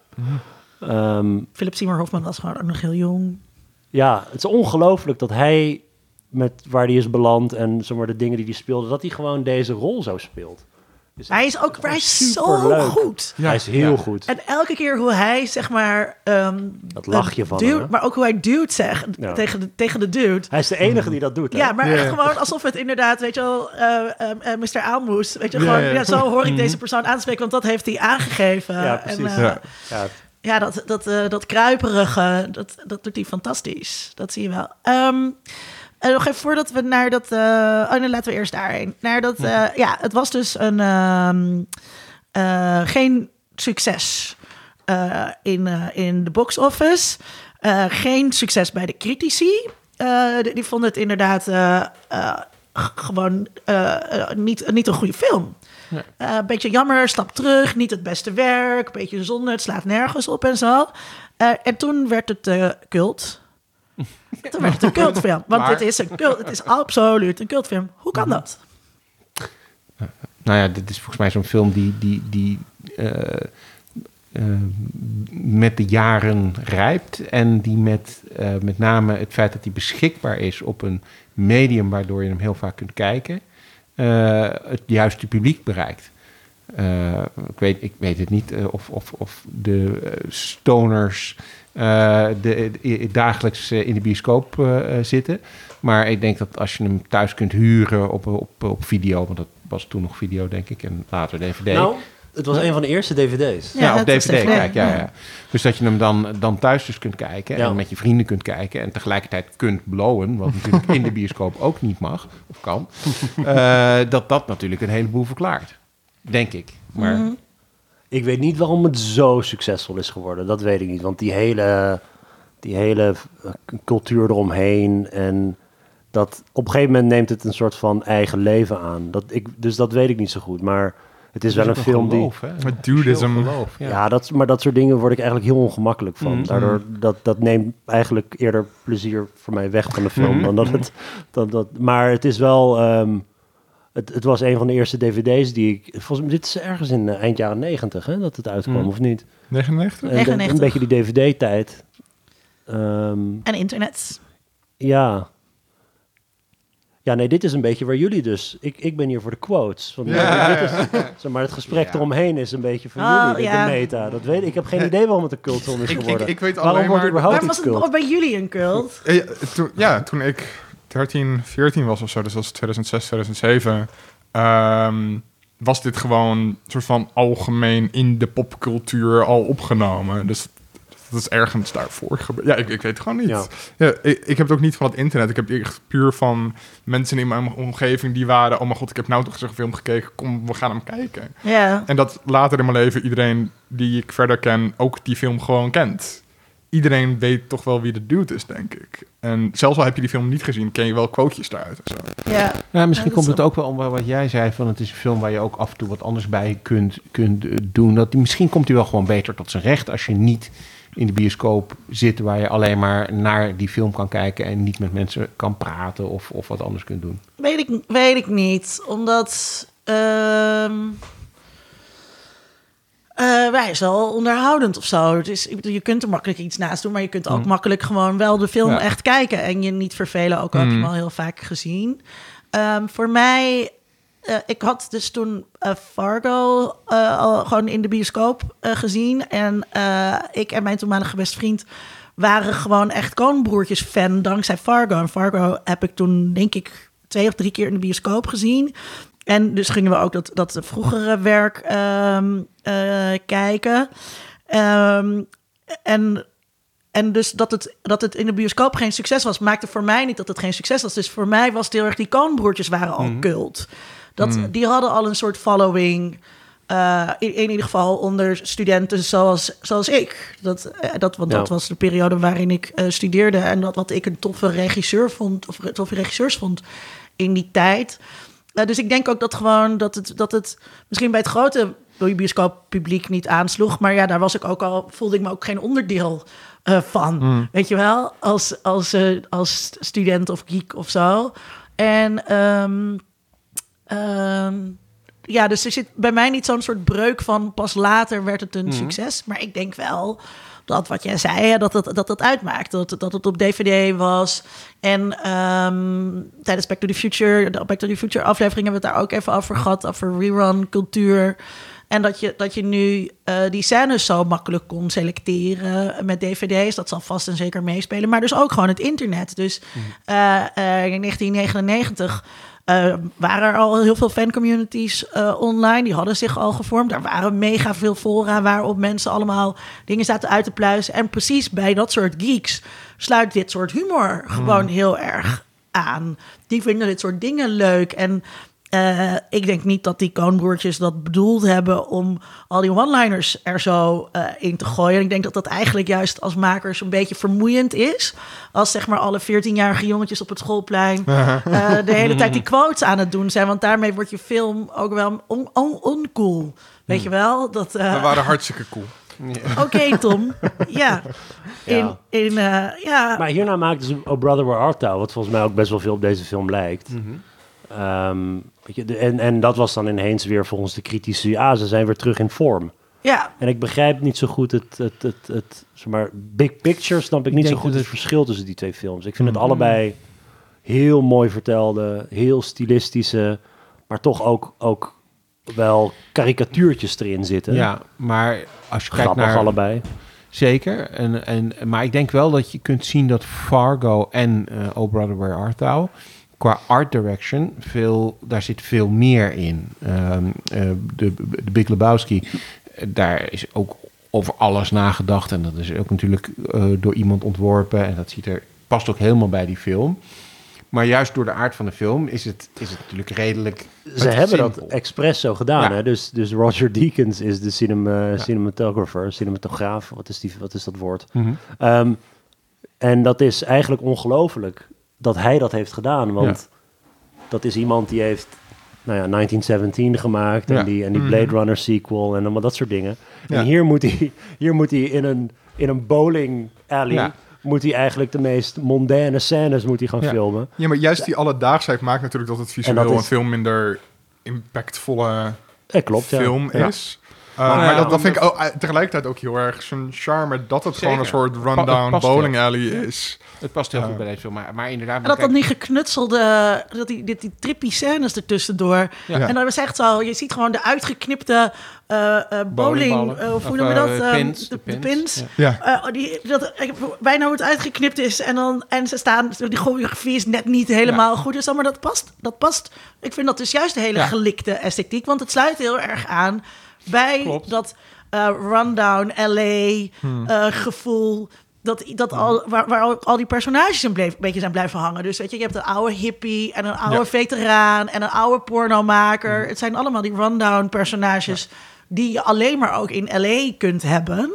Um, Philip Seymour Hoffman was gewoon ook nog heel jong. Ja, het is ongelooflijk dat hij met waar hij is beland en zomaar de dingen die hij speelde, dat hij gewoon deze rol zo speelt. Hij is ook hij is zo leuk. goed. Ja, hij is heel goed. En elke keer hoe hij, zeg maar... Um, dat lachje van dude, Maar ook hoe hij dude zegt tegen, de, tegen de dude. Hij is de enige die dat doet. Ja, maar gewoon alsof het inderdaad, weet je wel, uh, uh, Mr. Aalmoes. Weet je, gewoon, ja, zo hoor ik deze persoon aanspreken, want dat heeft hij aangegeven. Ja, precies. En, ja. ja. dat, dat, dat kruiperige, dat, dat doet hij fantastisch. Dat zie je wel. Um, en nog even voordat we naar dat. Uh, oh, dan laten we eerst daarheen. Naar dat. Uh, ja, het was dus een. Uh, geen succes in, in de box office. geen succes bij de critici. Die, die, vonden het inderdaad gewoon niet, niet een goede film. Een beetje jammer, stap terug, niet het beste werk, een beetje zonde, het slaat nergens op en zo. en toen werd het cult. Toen werd het een cultfilm. Want dit is een cult, het is absoluut een cultfilm. Hoe kan dat? Nou ja, dit is volgens mij zo'n film die, die, die uh, uh, met de jaren rijpt. En die met uh, met name het feit dat hij beschikbaar is op een medium waardoor je hem heel vaak kunt kijken, het juiste publiek bereikt. ik, weet, ik weet het niet of, of, of de stoners de, de, dagelijks eh, in de bioscoop uh, zitten. Maar ik denk dat als je hem thuis kunt huren op, op, op video, want dat was toen nog video, denk ik, en later DVD. Nou, het was een van de eerste dvd's. Ja, op DVD, kijk, ja, ja. Dus dat je hem dan, dan thuis dus kunt kijken en met je vrienden kunt kijken en tegelijkertijd kunt blowen, wat natuurlijk in de bioscoop ook niet mag of kan. dat dat natuurlijk een heleboel verklaart, denk ik. Maar... Mhm. Ik weet niet waarom het zo succesvol is geworden. Dat weet ik niet. Want die hele, die hele eh, cultuur eromheen en dat op een gegeven moment neemt het een soort van eigen leven aan. Dat ik, dus dat weet ik niet zo goed. Maar het is, wel een film geloof, die. Met dudism. Geloof, ja, ja dat, maar dat soort dingen word ik eigenlijk heel ongemakkelijk van. Mm. Daardoor dat, dat neemt eigenlijk eerder plezier voor mij weg van de film. Mm. Dan dat het, dat, dat, maar het is wel. Um, het, het, was een van de eerste dvd's die ik... Volgens mij, dit is ergens in uh, eind jaren negentig, hè, dat het uitkwam, mm. of niet? 99? 99. Een beetje die dvd-tijd. Um, en internet. Ja. Ja, nee, dit is een beetje waar jullie dus... Ik, ik ben hier voor de quotes. Want ja, dit is, zeg maar het gesprek ja. eromheen is een beetje van oh, jullie, ja. de meta. Dat weet ik. Ik heb geen idee waarom het een cultfilm is geworden. Ik, ik, ik weet alleen waarom maar... Waarom was het bij jullie een cult? Ja, toen, ja, toen ik 13, 14 was of zo, dus dat was 2006, 2007, um, was dit gewoon een soort van algemeen in de popcultuur al opgenomen. Dus dat is ergens daarvoor gebeurd. Ja, ik, ik weet het gewoon niet. Ja. ja ik, ik, heb het ook niet van het internet. Ik heb echt puur van mensen in mijn omgeving die waren... oh mijn god, ik heb nou toch zo'n film gekeken. Kom, we gaan hem kijken. Ja. En dat later in mijn leven iedereen die ik verder ken... ook die film gewoon kent iedereen weet toch wel wie de dude is, denk ik. En zelfs al heb je die film niet gezien, ken je wel quotejes daaruit. Of zo. Ja. ja misschien komt het ook wel om wat jij zei, van het is een film waar je ook af en toe wat anders bij kunt, kunt eh, doen. Dat, misschien komt hij wel gewoon beter tot zijn recht als je niet in de bioscoop zit waar je alleen maar naar die film kan kijken en niet met mensen kan praten of, of wat anders kunt doen. Weet ik, weet ik niet, omdat... Uh uh, wij is wel onderhoudend of zo. Is, je kunt er makkelijk iets naast doen, maar je kunt ook mm. makkelijk gewoon wel de film echt kijken en je niet vervelen. Ook al heb je hem mm. al heel vaak gezien. Um, voor mij, uh, ik had dus toen uh, Fargo al gewoon in de bioscoop gezien. En ik en mijn toenmalige beste vriend waren gewoon echt Koonbroertjes fan dankzij Fargo. En Fargo heb ik toen, denk ik, twee of drie keer in de bioscoop gezien. En dus gingen we ook dat, dat vroegere werk um, uh, kijken. Um, en en dus dat het, dat het in de bioscoop geen succes was, maakte voor mij niet dat het geen succes was. Dus voor mij was het heel erg, die Coen-broertjes waren al Mhm. cult. Dat, Mhm. Die hadden al een soort following. eh, in, in ieder geval onder studenten zoals, zoals ik. Dat, eh, dat, want dat was de periode waarin ik eh, studeerde. En dat wat ik een toffe regisseur vond, of toffe regisseurs vond in die tijd. Eh, dus ik denk ook dat gewoon dat het, dat het misschien bij het grote bioscooppubliek niet aansloeg. Maar ja, daar was ik ook al, voelde ik me ook geen onderdeel eh, van. Mm. Weet je wel, als, als, eh, als student of geek of zo. En ehm, ehm, ja, dus er zit bij mij niet zo'n soort breuk van pas later werd het een Mhm. succes. Maar ik denk wel dat wat jij zei, hè, dat, dat, dat dat uitmaakt. Dat, dat het op DVD was. En ehm, tijdens Back to the Future, de Back to the Future aflevering hebben we het daar ook even over gehad. Over rerun cultuur. En dat je, dat je nu eh, die scènes zo makkelijk kon selecteren met dvd's. Dat zal vast en zeker meespelen. Maar dus ook gewoon het internet. Dus eh, eh, in 1999 eh, waren er al heel veel fancommunities eh online. Die hadden zich al gevormd. Er waren mega veel fora waarop mensen allemaal dingen zaten uit te pluizen. En precies bij dat soort geeks sluit dit soort humor gewoon heel erg aan. Die vinden dit soort dingen leuk. En eh, ik denk niet dat die Coen-broertjes dat bedoeld hebben om al die one-liners er zo eh, in te gooien. Ik denk dat dat eigenlijk juist als makers een beetje vermoeiend is. Als zeg maar alle 14-jarige jongetjes op het schoolplein eh, de hele tijd die quotes aan het doen zijn. Want daarmee wordt je film ook wel on- on- oncool. Weet je wel? Dat, eh, We waren hartstikke cool. Oké, Tom. Ja. In, Ja. in, eh, ja. Maar hierna maakten ze Oh Brother Where Art Thou, wat volgens mij ook best wel veel op deze film lijkt. Mhm. Ehm, weet je, de- en, en dat was dan ineens weer volgens de critici, ah, ze zijn weer terug in vorm. ja. En ik begrijp niet zo goed het, het, het, het zeg maar, big picture, snap ik Ik niet zo goed het verschil tussen die twee films. Ik vind het Mhm. allebei heel mooi vertelde, heel stilistische, maar toch ook, ook wel karikatuurtjes erin zitten. Ja, maar als je kijkt Grappig naar... allebei. Zeker. En, en, maar ik denk wel dat je kunt zien dat Fargo en eh Oh Brother Where Art Thou... qua art direction, veel, daar zit veel meer in. Ehm, eh, de, de Big Lebowski, daar is ook over alles nagedacht. En dat is ook natuurlijk eh, door iemand ontworpen. En dat ziet er, past ook helemaal bij die film. Maar juist door de aard van de film is het, is het natuurlijk redelijk Ze hebben dat expres zo gedaan. Ja. Hè? Dus, dus Roger Deakins is de cinema, cinematographer, cinematograaf. Wat is, die, wat is dat woord? Mhm. Ehm, en dat is eigenlijk ongelooflijk dat hij dat heeft gedaan. Want dat is iemand die heeft nou ja, 1917 gemaakt. Ja. En die, en die Mhm. Blade Runner sequel en allemaal dat soort dingen. Ja. En hier moet hij, hier moet hij in, een, in een bowling alley... Ja. moet hij eigenlijk de meest mondaine scènes moet hij gaan Ja. filmen. Ja, maar juist die alledaagsheid maakt natuurlijk dat het visueel En dat is- een veel minder impactvolle Eh, klopt, film Ja. is. Uh, Maar- maar Ja, dat, dat vind ik ook, eh, tegelijkertijd ook heel erg zijn charme dat het gewoon een soort rundown bowling alley is. Het past heel goed bij deze film. Maar, maar inderdaad... En maar dat dan kijk- die geknutselde, dat die, dit, die trippy scènes ertussendoor. Ja. En dan is echt zo, je ziet gewoon de uitgeknipte eh, eh, bowling, eh, of hoe Of, noem je dat? eh, pins, de, de de pins. pins. Ja. Eh, die, dat ik, bijna hoe het uitgeknipt is. En, dan, en ze staan, die choreografie is net niet helemaal goed. Dus dan, maar dat past, dat past. Ik vind dat dus juist de hele Ja. gelikte esthetiek. Want het sluit heel erg aan bij Klopt. dat eh, rundown LA Hmm. eh, gevoel. Dat, dat al, waar, waar al, die personages een, bleef, een beetje zijn blijven hangen. Dus weet je, je hebt een oude hippie en een oude Ja. veteraan en een oude pornomaker. Het zijn allemaal die rundown personages die je alleen maar ook in LA kunt hebben.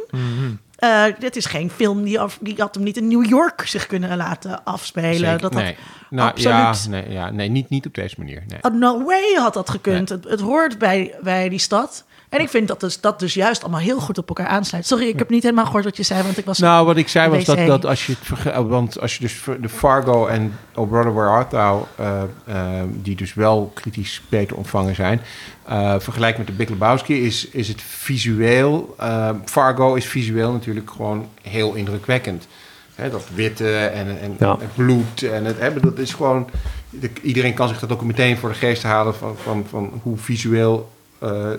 Eh, dit is geen film die, af, die had hem niet in New York zich kunnen laten afspelen. Zeker. Dat had, nee. Nou, absoluut- Ja, nee, ja, nee niet, niet op deze manier. Nee. Oh, no way had dat gekund. Het, het hoort bij, bij die stad. En ik vind dat dus, dat dus juist allemaal heel goed op elkaar aansluit. Sorry, ik heb niet helemaal gehoord wat je zei, want ik was... Nou, wat ik zei was dat, dat als je het verge- want als je dus de Fargo en Oh Brother Where Art Thou, eh, eh, die dus wel kritisch beter ontvangen zijn, eh vergelijkt met de Big Lebowski, is, is het visueel. eh, Fargo is visueel natuurlijk gewoon heel indrukwekkend. Hè, dat witte en, en, Ja. het bloed en het hebben, dat is gewoon. de- iedereen kan zich dat ook meteen voor de geest halen van, van, van hoe visueel. eh, eh,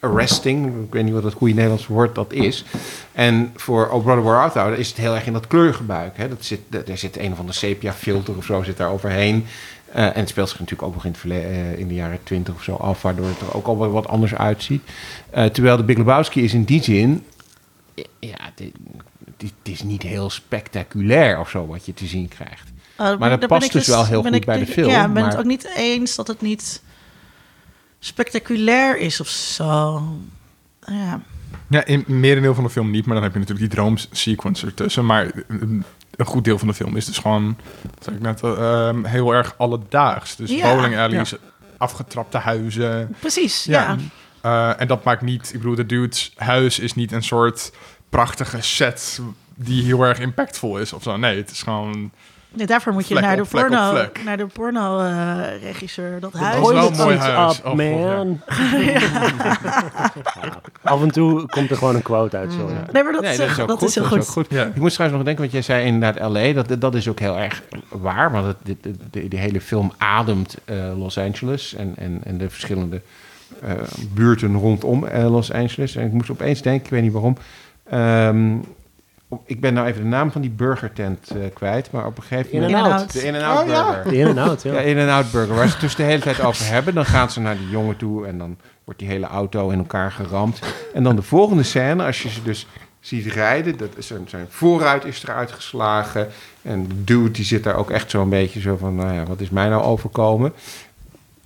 arresting, ik weet niet wat het goede Nederlands woord dat is. En voor Oh Brother Where Art Thou is het heel erg in dat kleurgebruik. Hè. Dat zit, er zit een of andere sepia filter of zo zit daar overheen. Eh, en het speelt zich natuurlijk ook nog in, het eh, in de jaren twintig of zo af, waardoor het er ook al wat anders uitziet. Eh, terwijl de Big Lebowski is in die zin ja, dit is niet heel spectaculair of zo wat je te zien krijgt. Uh, maar dat past ik dus wel heel goed bij de film, Ja, ik ben maar- het ook niet eens dat het niet spectaculair is of zo. Ja. Ja, in merendeel van de film niet, maar dan heb je natuurlijk die droomsequence ertussen. Maar een goed deel van de film is dus gewoon, zei ik net, eh, ehm, heel erg alledaags. Dus Ja. bowling alleys, afgetrapte huizen. Precies, ja. Eh, en dat maakt niet, ik bedoel, de dude's huis is niet een soort prachtige set die heel erg impactvol is of zo. Nee, het is gewoon... Nee, daarvoor moet je Vlek naar op de op porno, vlek. naar de porno eh, regisseur. Dat huis. is wel een mooi huis. Up, Oh, man. Af en toe komt er gewoon een quote uit. Zo, ja. Nee, maar dat, Nee, is, dat is ook dat goed. is heel dat goed. is ook goed. Ja. Ik moest trouwens nog denken, want jij zei inderdaad LA. Dat, dat is ook heel erg waar. Want het, de, de hele film ademt eh, Los Angeles en, en, en de verschillende eh, buurten rondom eh, Los Angeles. En ik moest opeens denken, ik weet niet waarom. ehm, ik ben nou even de naam van die burgertent eh, kwijt. Maar op een gegeven moment... In-N-Out. De In-N-Out Oh, ja. Burger. De In-N-Out, ja. Ja, In-N-Out Burger, waar ze het dus de hele tijd over hebben. Dan gaan ze naar die jongen toe en dan wordt die hele auto in elkaar geramd. En dan de volgende scène, als je ze dus ziet rijden, dat zijn, zijn voorruit is eruit geslagen. En de dude die zit daar ook echt zo'n beetje zo van, nou ja, wat is mij nou overkomen?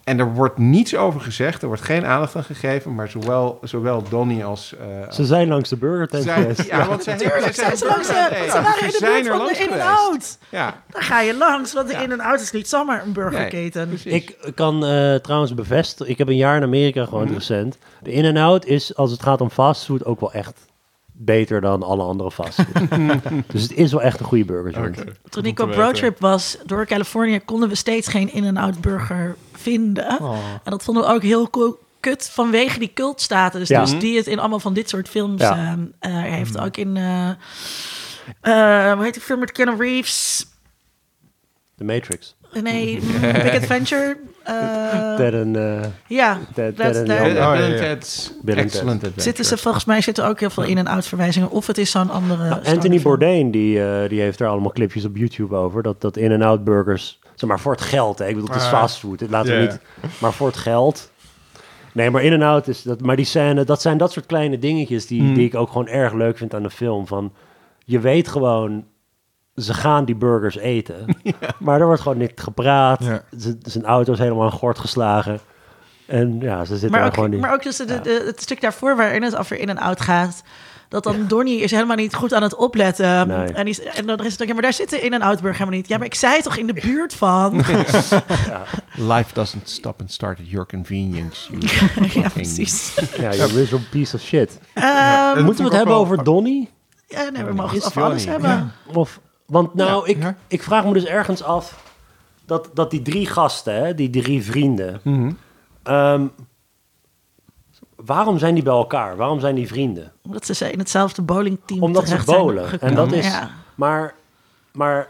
En er wordt niets over gezegd, er wordt geen aandacht aan gegeven, maar zowel, zowel Donnie als... eh, Ze zijn langs de burger zijn, geweest. ja, want Tuurlijk, zijn ze langs de, ze waren in ze de zijn buurt er van langs de. In-N-Out. Ja, Dan ga je langs, want de Ja. In-N-Out is niet zomaar een burgerketen. Ik kan eh, trouwens bevestigen, ik heb een jaar in Amerika gewoond Mhm. recent. De In-N-Out is, als het gaat om fastfood, ook wel echt beter dan alle andere fastfood. dus het is wel echt een goede burger Toen ik op roadtrip was door Californië, konden we steeds geen In-N-Out burger vinden. En dat vonden we ook heel cool. Kut vanwege die cultstatus. Ja. Dus die het in allemaal van dit soort films Ja. ehm, eh, heeft. Ook in, eh, eh, hoe heet die film met Keanu Reeves? De Matrix. Nee, Big Adventure. Eh, Ted en... eh, ja, Ted, dat- en. Bill Oh, Excellent Ted. Adventure. zitten ze volgens mij zitten ook heel veel in-en-out verwijzingen. Of het is zo'n andere. Nou, Anthony. Bourdain, die, eh, die heeft daar allemaal clipjes op YouTube over. Dat, dat In-N-Out burgers, zeg maar voor het geld. Hè. Ik bedoel, het is Ah. fastfood. Dit laten we niet... Maar voor het geld... Nee, maar In-N-Out is... Dat, maar die scène, dat zijn dat soort kleine dingetjes die, Mm. die ik ook gewoon erg leuk vind aan de film. Van, je weet gewoon... Ze gaan die burgers eten. Maar er wordt gewoon niet gepraat. Ja. Z- Zijn auto is helemaal aan gort geslagen. En ja, ze zitten Maar ook, gewoon niet. maar ook dus de, de- Ja. de- het stuk daarvoor waarin het over in en out gaat. Dat dan Donnie is helemaal niet goed aan het opletten. Nee. En, die, is- en dan is het ook, ja, maar daar zitten in en outburg helemaal niet. Ja, maar ik zei toch in de buurt van. Life doesn't stop and start at your convenience. you ja, precies. Ja, piece of shit. Ehm, Moeten we het hebben over Donnie? ja, nee, we mogen het over alles hebben. Of, want nou, Ja, ik, ja. ik vraag me dus ergens af dat, dat die drie gasten, hè, die drie vrienden, Mhm. ehm, waarom zijn die bij elkaar? Waarom zijn die vrienden? Omdat ze in hetzelfde bowlingteam Omdat ze bowlen. En dat is, Ja. maar, maar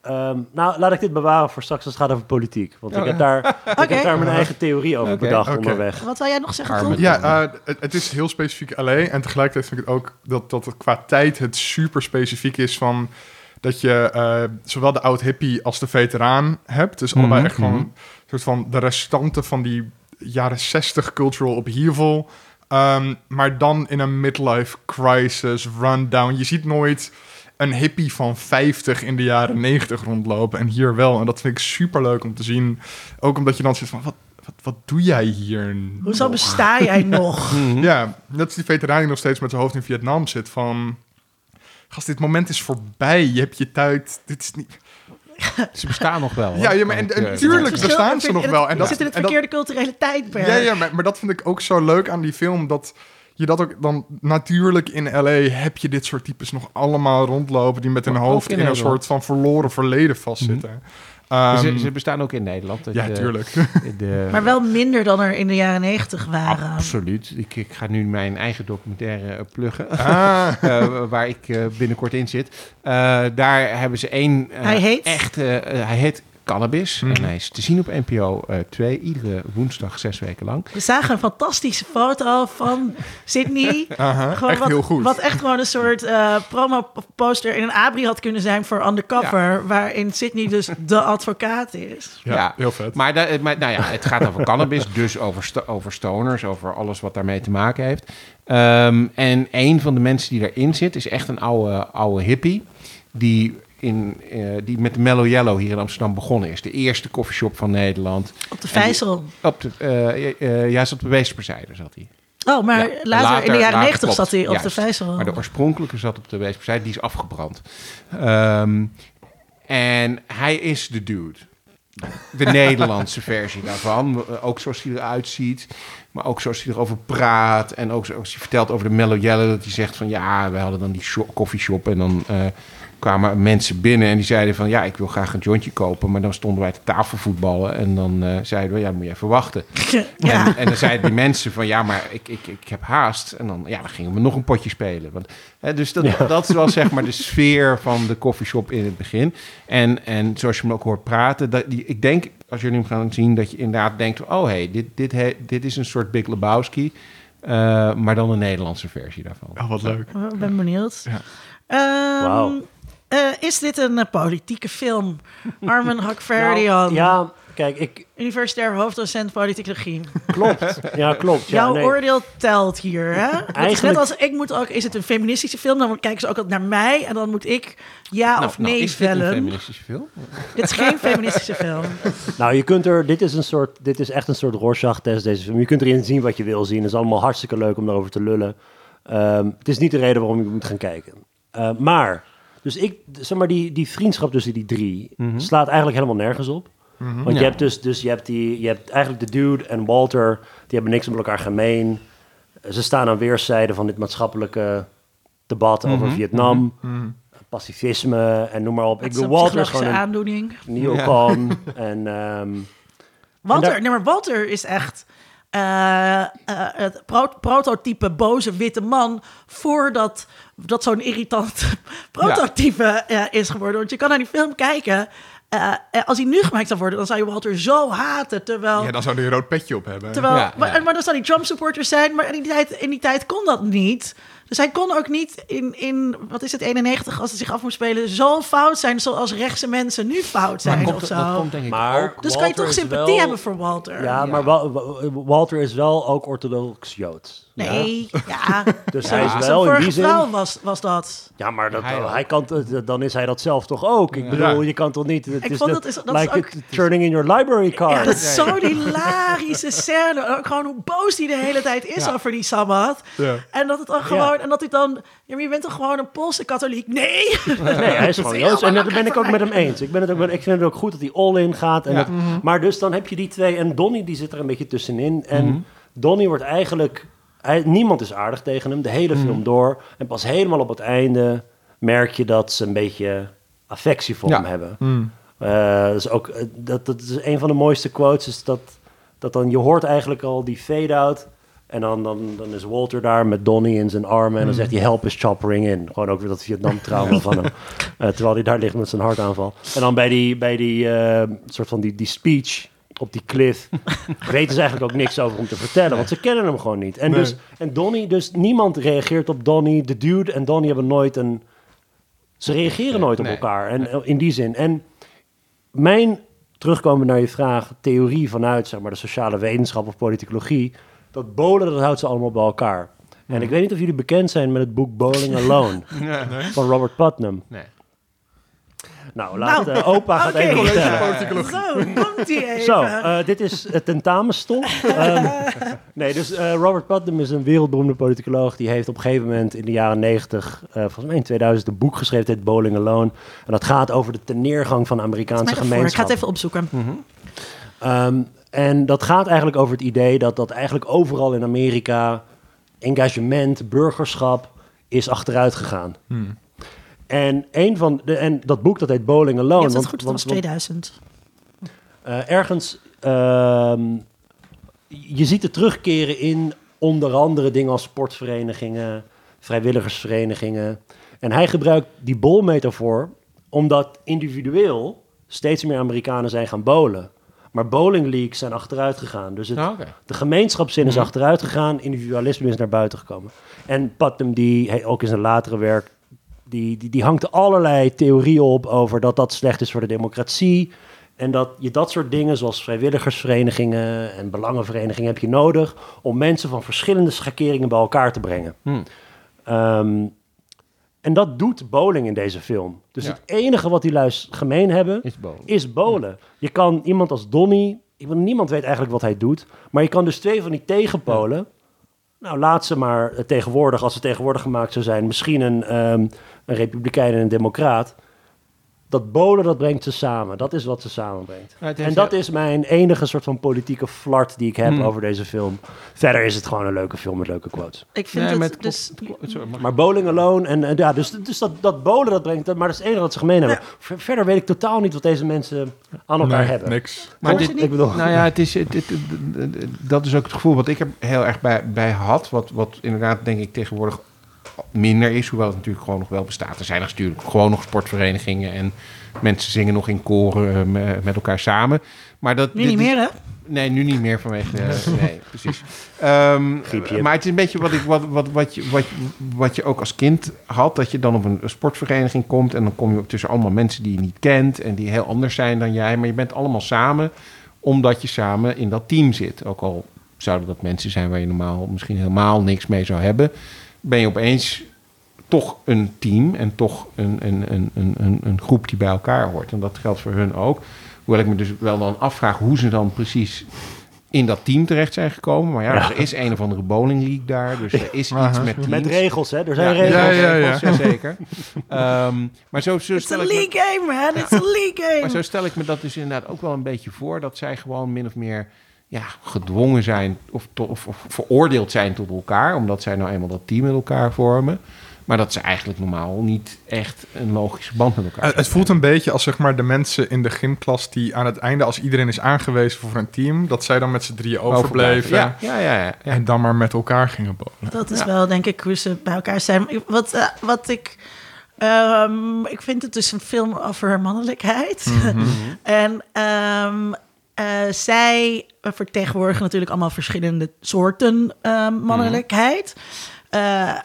ehm, nou, laat ik dit bewaren voor straks als het gaat over politiek. Want ik, Oh, heb daar, ik heb daar mijn eigen theorie over bedacht oké. onderweg. Wat wil jij nog zeggen? Ja, eh, het, het is heel specifiek LA. En tegelijkertijd vind ik het ook dat, dat het qua tijd het super specifiek is van dat je eh, zowel de oud hippie als de veteraan hebt. Dus allebei Mhm, echt gewoon mhm. een soort van de restanten van die jaren 60 cultural upheaval. Ehm, maar dan in een midlife crisis, rundown. Je ziet nooit een hippie van 50 in de jaren 90 rondlopen. En hier wel. En dat vind ik super leuk om te zien. Ook omdat je dan zit van, wat, wat, wat doe jij hier? Hoezo besta jij nog? Ja, net is die veteraan die nog steeds met zijn hoofd in Vietnam zit van... Gast, dit moment is voorbij. Je hebt je tijd. Dit is niet... Ze bestaan nog wel. hoor. Ja, ja, maar en, en eh, tuurlijk bestaan ze nog wel. En het dat, zit in het verkeerde culturele tijdperk. ja, ja maar, maar dat vind ik ook zo leuk aan die film. Dat je dat ook dan natuurlijk in LA heb je dit soort types nog allemaal rondlopen. Die met hun hoofd in in, een soort van verloren verleden vastzitten. Ehm, ze, ze bestaan ook in Nederland. Het, ja, eh, tuurlijk. de- Maar wel minder dan er in de jaren negentig waren. Absoluut. Ik, ik ga nu mijn eigen documentaire eh, pluggen. Ah, eh, waar ik eh, binnenkort in zit. Eh, daar hebben ze één... eh, Hij heet? Echt, hij heet Cannabis. Mhm. En hij is te zien op NPO eh 2, iedere woensdag zes weken lang. We zagen een fantastische foto van Sydney. Aha, Gewoon echt wat, heel goed. Wat echt gewoon een soort eh promo-poster in een abri had kunnen zijn voor Undercover. Waarin Sydney dus de advocaat is. ja, ja. heel vet. Maar, da- maar nou ja, het gaat over cannabis, dus over, sto- over stoners, over alles wat daarmee te maken heeft. Ehm, en een van de mensen die daarin zit is echt een oude, oude hippie. Die, in, eh, die met de Mellow Yellow hier in Amsterdam begonnen is. De eerste koffieshop van Nederland. Op de die- vijzel. Op de, eh, eh, ja, zat op de Weesperzijde zat hij. Oh, maar Ja, later, in de jaren negentig zat hij op de juist. vijzel. Maar de oorspronkelijke zat op de Weesperzijde, die is afgebrand. Ehm, en hij is de dude. De Nederlandse versie daarvan. Ook zoals hij eruit ziet. Maar ook zoals hij erover praat. En ook zoals hij vertelt over de Mellow Yellow. Dat hij zegt van ja, we hadden dan die shop, coffeeshop. En dan eh, kwamen mensen binnen en die zeiden van... ja, ik wil graag een jointje kopen. Maar dan stonden wij te tafelvoetballen. En dan eh, zeiden we, ja, dan moet je even wachten. ja. En, en dan zeiden die mensen van ja, maar ik, ik, ik heb haast. En dan, ja, dan gingen we nog een potje spelen. Want, hè, dus dat, dat is wel zeg maar de sfeer van de coffeeshop in het begin. En, en zoals je hem ook hoort praten, dat, die, ik denk als jullie hem gaan zien, dat je inderdaad denkt: oh hé, hey, dit, dit, he- dit is een soort Big Lebowski. eh, maar dan een Nederlandse versie daarvan. Oh, wat leuk. Ik ben benieuwd. Ja. Ehm, Wauw. Is dit een eh, politieke film? Armen Hakverdian. Nou, ja, kijk, ik... Universitair hoofddocent politicologie. Klopt. Ja, klopt. Ja, Jouw nee. oordeel telt hier, hè? Is net Eigenlijk- als ik moet ook... Is het een feministische film? Dan kijken ze ook altijd naar mij. En dan moet ik ja Nou, of nou, nee is dit een feministische film? dit is geen feministische film. Nou, je kunt er, dit is een soort, dit is echt een soort Rorschach-test, deze film. Je kunt erin zien wat je wil zien. Het is allemaal hartstikke leuk om daarover te lullen. Ehm, het is niet de reden waarom je moet gaan kijken. Eh, maar, dus ik, zeg maar, die, die vriendschap tussen die drie slaat eigenlijk helemaal nergens op. Want Ja. je hebt dus, dus je hebt die, je hebt eigenlijk de dude en Walter, die hebben niks met elkaar gemeen. Ze staan aan weerszijden van dit maatschappelijke debat over Vietnam, pacifisme en noem maar op. Ik bedoel, Walter is gewoon een aandoening. neocon en ehm, Walter, daar- nee, maar Walter is echt eh, eh, het pro- prototype boze witte man voordat dat zo'n irritant prototype eh, is geworden. Want je kan naar die film kijken. eh, als hij nu gemaakt zou worden, dan zou je Walter zo haten. Terwijl, Ja, dan zou hij een rood petje op hebben. terwijl Ja, maar, ja. maar dan zou hij Trump supporters zijn. Maar in die tijd, in die tijd kon dat niet. Dus hij kon ook niet in, in, wat is het, 91, als hij zich af moet spelen, zo fout zijn zoals rechtse mensen nu fout zijn Maar of komt, zo. dat komt denk ik Maar- ook. dus kan je toch sympathie wel- hebben voor Walter? Ja, maar Wa- Wa- Walter is wel ook orthodox Joods. Nee, ja. Dus Zo- hij is wel in die zin... vrouw was, was dat. Ja, maar dat, Hij kan, dan is hij dat zelf toch ook? Ik bedoel, Ja. je kan toch niet... Het Ik is vond dat is- dat is like ook- turning in your library card. Ja, dat is zo'n hilarische scène. Ook gewoon hoe boos hij de hele tijd is Ja. over die Sabbat. Ja. En dat het dan gewoon... En dat hij dan... Ja, maar je bent toch gewoon een Poolse katholiek? Nee! Nee, hij is gewoon Joods. En daar ben ik ook met hem eens. Ik, ben het ook, ik vind het ook goed dat hij all-in gaat. En Ja. dat- Maar dus dan heb je die twee. En Donnie die zit er een beetje tussenin. En Mhm. Donnie wordt eigenlijk... Hij, niemand is aardig tegen hem, de hele Mhm. film door. En pas helemaal op het einde merk je dat ze een beetje affectie voor Ja. hem hebben. Hmm. Eh, dus ook, eh, dat, dat is een van de mooiste quotes. Is dat, dat dan, je hoort eigenlijk al die fade-out. En dan, dan, dan is Walter daar met Donnie in zijn armen. En dan zegt hij, help is choppering in. Gewoon ook weer dat Vietnam-trauma van hem. Eh, terwijl hij daar ligt met zijn hartaanval. En dan bij die, bij die soort van die, die speech op die cliff... weten ze eigenlijk ook niks over hem te vertellen. Want ze kennen hem gewoon niet. En, Nee. dus, en Donnie, dus niemand reageert op Donnie. De dude en Donnie hebben nooit een... Ze reageren nooit op Nee. elkaar. En eh, in die zin. En mijn, terugkomen naar je vraag, theorie vanuit zeg maar, de sociale wetenschap of politicologie, dat bowlen, dat houdt ze allemaal bij elkaar. En ik weet niet of jullie bekend zijn met het boek Bowling Alone van Robert Putnam. Nee. Nou, laat Nou, eh, opa gaat even vertellen. Zo, komt hij even. Zo, eh, dit is het tentamenstof. Ehm, nee, dus eh, Robert Putnam is een wereldberoemde politicoloog. Die heeft op een gegeven moment in de jaren 90, eh, volgens mij in 2000, een boek geschreven, dit Bowling Alone. En dat gaat over de teneergang van de Amerikaanse gemeenschap. Ik ga het even opzoeken. Ehm, en dat gaat eigenlijk over het idee dat dat eigenlijk overal in Amerika engagement, burgerschap is achteruit gegaan. En een van de, en dat boek dat heet Bowling Alone. Je hebt het want- goed, dat was want- 2000. eh, ergens, ehm, je ziet het terugkeren in onder andere dingen als sportverenigingen, vrijwilligersverenigingen. En hij gebruikt die bolmetafoor omdat individueel steeds meer Amerikanen zijn gaan bowlen. Maar bowling leagues zijn achteruit gegaan. Dus het, Ah, de gemeenschapszin is Mhm. achteruit gegaan, individualisme is naar buiten gekomen. En Putnam, die ook in zijn latere werk, die, die, die hangt allerlei theorieën op over dat dat slecht is voor de democratie. En dat je dat soort dingen, zoals vrijwilligersverenigingen en belangenverenigingen, heb je nodig om mensen van verschillende schakeringen bij elkaar te brengen. Hmm. Ehm, en dat doet bowling in deze film. Dus Ja. het enige wat die luis gemeen hebben, Is boven. is bowlen. Je kan iemand als ik bedoel, niemand weet eigenlijk wat hij doet, maar je kan dus twee van die tegenpolen. Nou, laat ze maar eh, tegenwoordig, als ze tegenwoordig gemaakt zou zijn, misschien een, ehm, een republikein en een democraat. Dat bowlen, dat brengt ze samen. Dat is wat ze samenbrengt. En dat is mijn enige soort van politieke flart die ik heb Hmm. over deze film. Verder is het gewoon een leuke film met leuke quotes. Ik vind Nee, het dus... sorry, Maar bowling alone en, en ja, dus, dus dat, dat bowlen dat brengt, maar dat is het enige wat ze gemeen hebben. Ver- verder weet ik totaal niet wat deze mensen aan elkaar Nee, hebben. niks. Maar dit? Ik bedoel, Nou ja, het is, het, het- het- het- dat is ook het gevoel wat ik er heel erg bij, bij had. Wat, wat inderdaad denk ik tegenwoordig minder is. Hoewel het natuurlijk gewoon nog wel bestaat. Er zijn natuurlijk gewoon nog sportverenigingen. En mensen zingen nog in koren eh, me- met elkaar samen. Maar dat, Nu dit niet meer, hè? Nee, nu niet meer vanwege... eh, nee, precies. Ehm, maar het is een beetje wat, ik, wat, wat, wat, je, wat, wat je ook als kind had. Dat je dan op een sportvereniging komt... en dan kom je ook tussen allemaal mensen die je niet kent... en die heel anders zijn dan jij. Maar je bent allemaal samen omdat je samen in dat team zit. Ook al zouden dat mensen zijn waar je normaal misschien helemaal niks mee zou hebben... ben je opeens toch een team en toch een, een, een, een, een, een groep die bij elkaar hoort. En dat geldt voor hun ook. Hoewel ik me dus wel dan afvraag hoe ze dan precies in dat team terecht zijn gekomen. Maar ja, Ja. er is een of andere bowling league daar. Dus er is iets Aha. met teams. met regels, hè? Er zijn Ja, regels. Ja, ja, ja. regels, zeker. Ehm, maar zo, zo, It's a me, league game, man. It's a league maar game. zo stel ik me dat dus inderdaad ook wel een beetje voor. Dat zij gewoon min of meer ja, gedwongen zijn of, to- of, of veroordeeld zijn tot elkaar. Omdat zij nou eenmaal dat team met elkaar vormen. Maar dat ze eigenlijk normaal niet echt een logische band met elkaar Het, het voelt een beetje als zeg maar de mensen in de gymklas die aan het einde, als iedereen is aangewezen voor een team, dat zij dan met z'n drieën overbleven Ja, ja, ja. ja, ja. en dan maar met elkaar gingen bowlen. Dat is Ja. wel, denk ik, hoe ze bij elkaar zijn. Wat, eh, wat ik... ehm, ik vind het dus een film over mannelijkheid. Mhm. en ehm, eh, zij vertegenwoordigen natuurlijk allemaal verschillende soorten ehm, mannelijkheid. Eh, eh,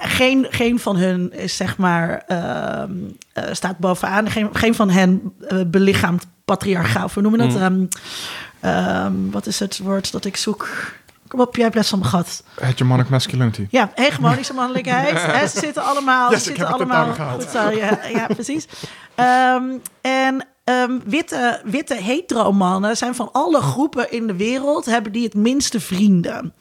geen, geen van hun is zeg maar ehm, eh, staat bovenaan. Geen, geen van hen eh, belichaamt patriarchaal. Hoe noemen we dat? Ehm, ehm, wat is het woord dat ik zoek? Kom op, jij hebt les van gat. Hegemonic masculinity. Ja, hegemonische mannelijkheid. Ze zitten allemaal. Yes, ze ik zitten allemaal. Goed zo, ja, ja precies. En ehm, witte, witte hetero-mannen zijn van alle groepen in de wereld. hebben die het minste vrienden.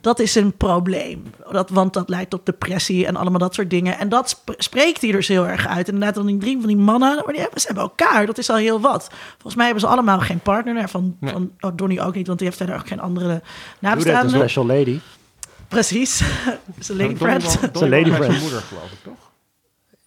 Dat is een probleem. Dat, want dat leidt tot depressie en allemaal dat soort dingen. En dat sp- spreekt hij dus heel erg uit. Inderdaad, dan die drie van die mannen. Maar die hebben, ze hebben elkaar. Dat is al heel wat. Volgens mij hebben ze allemaal geen partner. Van, Nee. van oh, Donnie ook niet, want die heeft verder ook geen andere Doe dat, een nabestaanden. special lady. Precies. is een lady friend. is lady friend. moeder, geloof ik, toch?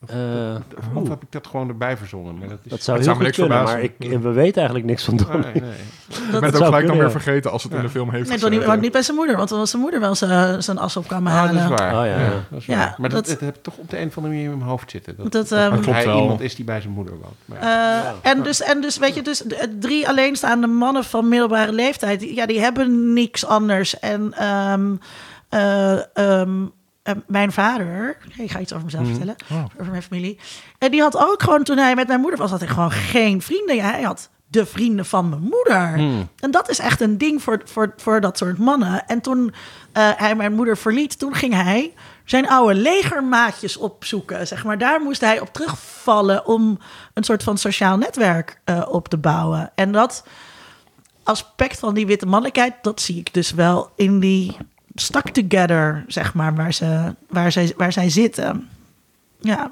Eh, Of heb ik dat gewoon erbij verzonnen? Maar dat is... dat zou heel zou me goed niks kunnen, maar ik, we weten eigenlijk niks van Donnie. Nee, nee. Ik ben het ook zou gelijk dan weer ja. vergeten als het in de film heeft Nee, Donnie niet bij zijn moeder, want dan was zijn moeder wel zijn, zijn as op kwamen Ah, dat halen. is waar. Oh, ja, ja. dat is Ja, waar. Maar dat, dat- het heb ik toch op de een of andere manier in mijn hoofd zitten. Dat, Dat, ehm, klopt hij wel. iemand is die bij zijn moeder woont. Ja. Eh, en, dus, en dus, weet je, dus drie alleenstaande mannen van middelbare leeftijd, die- ja, die hebben niks anders. En ehm, eh, ehm, eh, mijn vader, ik ga iets over mezelf vertellen, Oh. over mijn familie. En die had ook gewoon, toen hij met mijn moeder was, had hij gewoon geen vrienden. Ja, hij had de vrienden van mijn moeder. En dat is echt een ding voor, voor, voor dat soort mannen. En toen eh, hij mijn moeder verliet, toen ging hij zijn oude legermaatjes opzoeken. Zeg maar. Daar moest hij op terugvallen om een soort van sociaal netwerk eh, op te bouwen. En dat aspect van die witte mannelijkheid, dat zie ik dus wel in die stuck together, zeg maar, waar, ze, waar, zij, waar zij zitten. Ja,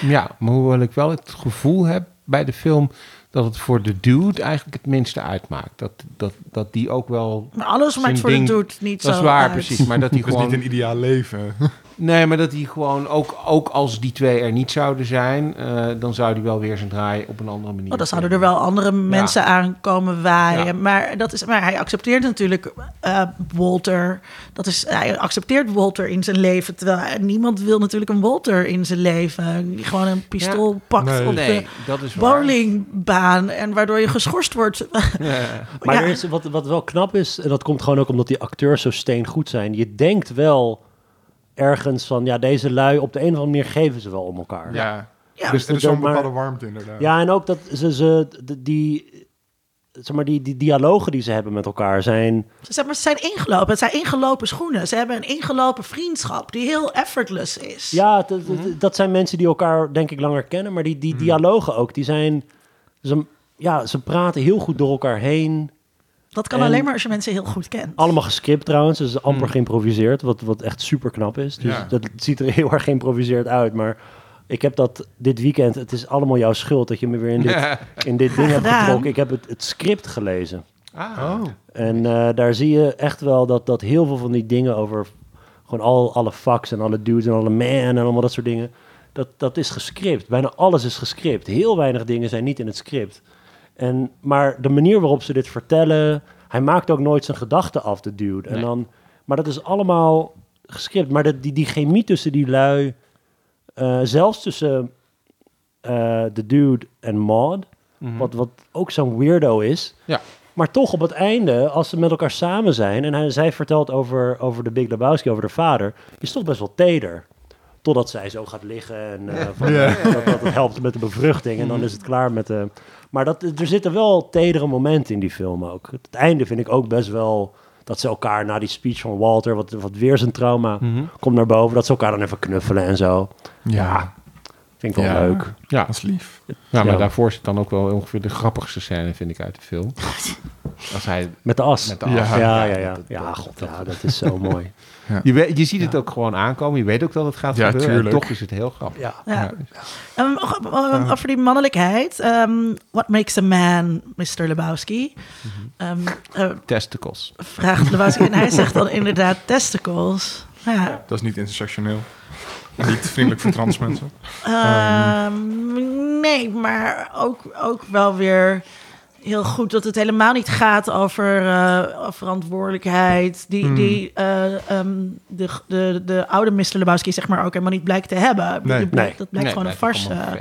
ja, maar hoewel ik wel het gevoel heb bij de film dat het voor de dude eigenlijk het minste uitmaakt. Dat, dat, dat die ook wel... maar alles maakt voor ding- de dude niet Dat zo is waar, uit. precies. Maar dat die Dus gewoon... niet een ideaal leven. Nee, maar dat hij gewoon, ook, ook als die twee er niet zouden zijn, uh, dan zou hij wel weer zijn draai op een andere manier. Oh, dan zouden er wel andere mensen ja. aankomen waaien. Ja. Maar, dat is, maar hij accepteert natuurlijk uh, Walter. Dat is, hij accepteert Walter in zijn leven. Terwijl niemand wil natuurlijk een Walter in zijn leven. Die gewoon een pistool ja. pakt nee. op nee, de bowlingbaan. En waardoor je geschorst wordt. maar er is, wat, wat wel knap is, en dat komt gewoon ook omdat die acteurs zo steengoed zijn. Je denkt wel ergens van, ja, deze lui op de een of andere manier geven ze wel om elkaar. Ja, ja. dus er is zo'n bepaalde warmte inderdaad. Ja, en ook dat ze, ze die, zeg maar, die, die dialogen die ze hebben met elkaar zijn... Zeg maar, ze zijn ingelopen. Het zijn ingelopen schoenen. Ze hebben een ingelopen vriendschap die heel effortless is. Ja, dat, mm -hmm. dat zijn mensen die elkaar denk ik langer kennen. Maar die, die mm. dialogen ook, die zijn... Ze, ja, ze praten heel goed door elkaar heen. Dat kan alleen maar als je mensen heel goed kent. Allemaal gescript trouwens, dus amper mm. geïmproviseerd, wat, wat echt super knap is. Dus ja. dat ziet er heel erg geïmproviseerd uit, maar ik heb dat dit weekend, het is allemaal jouw schuld dat je me weer in dit, in dit ding hebt getrokken. Ik heb het, het script gelezen. Ah. Oh. En uh, daar zie je echt wel dat, dat heel veel van die dingen over gewoon al, alle fucks en alle dudes en alle man en allemaal dat soort dingen, dat, dat is gescript. Bijna alles is gescript. Heel weinig dingen zijn niet in het script. En, maar de manier waarop ze dit vertellen, hij maakt ook nooit zijn gedachten af, de dude. En Nee. dan, maar dat is allemaal gescript. Maar dat, die, die chemie tussen die lui, eh, zelfs tussen eh, de dude en Maud, Mhm. wat, wat ook zo'n weirdo is. Ja. Maar toch op het einde, als ze met elkaar samen zijn en hij, zij vertelt over, over de Big Lebowski, over de vader, is toch best wel teder. Totdat zij zo gaat liggen en eh, van, Ja. dat, dat het helpt met de bevruchting en dan is het klaar met de... Maar dat, er zitten wel tedere momenten in die film ook. Het einde vind ik ook best wel dat ze elkaar na die speech van Walter, wat, wat weer zijn trauma Mhm. komt naar boven, dat ze elkaar dan even knuffelen en zo. Ja, Vind ik wel Ja. leuk. Ja, dat is lief. ja, maar Ja. daarvoor zit dan ook wel ongeveer de grappigste scène, vind ik, uit de film. Als hij Met de as. met de Ja. as- ja, ja, ja. dat- Ja, dat- god, ja, dat is zo mooi. Je, weet, je ziet het ook gewoon aankomen. Je weet ook dat het gaat Ja, gebeuren. tuurlijk. En toch is het heel grappig. Ja. Ja. Um, um, over die mannelijkheid. Um, what makes a man, Mr. Lebowski? Um, uh, Testicles. vraagt Lebowski. en hij zegt dan inderdaad testicles. Ja. Dat is niet intersectioneel. niet vriendelijk voor trans mensen. Um, nee, maar ook, ook wel weer heel goed dat het helemaal niet gaat over eh, verantwoordelijkheid. Die, Hmm. die eh, ehm, de, de, de oude Mr. Lebowski zeg maar ook helemaal niet blijkt te hebben. Nee. Dat blijkt Nee, gewoon een farce. fake.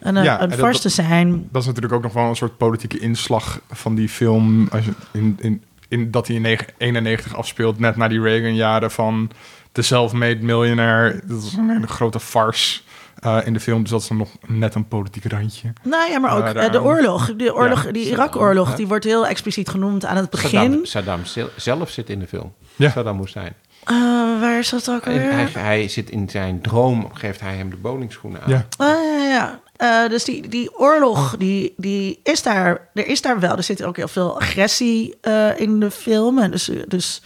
Een, Ja, een farce te zijn. Dat is natuurlijk ook nog wel een soort politieke inslag van die film. Als je in, in, in, dat hij in 91 afspeelt, net na die Reagan-jaren van de self-made miljonair. Dat is een hele grote farce eh, in de film. Dus dat is dan nog net een politiek randje. Nou ja, maar ook eh, de oorlog. De oorlog Ja, die Irak-oorlog, die wordt heel expliciet genoemd aan het begin. Saddam, Saddam zel- zelf zit in de film. Ja. Saddam Hussein. Eh, waar is dat ook Hij, alweer? hij, hij zit in zijn droom, geeft hij hem de bowlingschoenen aan. Ja. Ah, ja, ja. Eh, dus die, die oorlog, die, die is daar, er is daar wel. Er zit ook heel veel agressie eh, in de film. En dus dus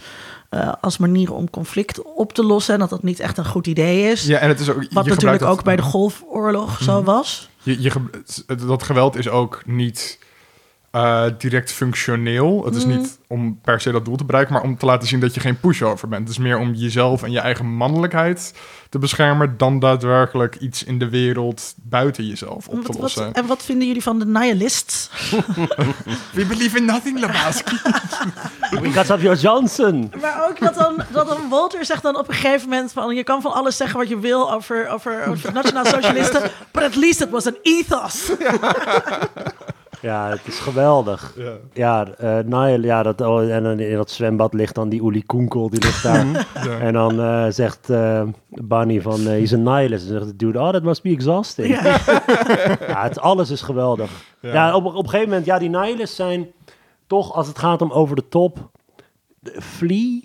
eh, als manier om conflict op te lossen. En dat dat niet echt een goed idee is. Ja, en het is ook. Wat natuurlijk ook dat- bij de Golfoorlog zo Mhm. was. Je, je, dat geweld is ook niet eh, direct functioneel. Het is Mm. niet om per se dat doel te bereiken, maar om te laten zien dat je geen pushover bent. Het is meer om jezelf en je eigen mannelijkheid te beschermen dan daadwerkelijk iets in de wereld buiten jezelf op te Wat, wat, lossen. en wat vinden jullie van de nihilists? We believe in nothing, Lebowski. Because of your Johnson. Maar ook dat dan, dat dan Walter zegt dan op een gegeven moment van... je kan van alles zeggen wat je wil over, over, over nationaal socialisten... but at least it was an ethos. Ja, het is geweldig. ja. Ja, eh Nile, ja dat, oh, en dan in dat zwembad ligt dan die Uli Koenkel, die ligt daar. Ja. En dan eh, zegt eh Bunny van, eh he's a nihilist. En zegt de dude, oh, that must be exhausting. Ja. Ja, het, alles is geweldig. Ja. Ja, op, op een gegeven moment, ja, die nihilists zijn toch, als het gaat om over de top, de Flea,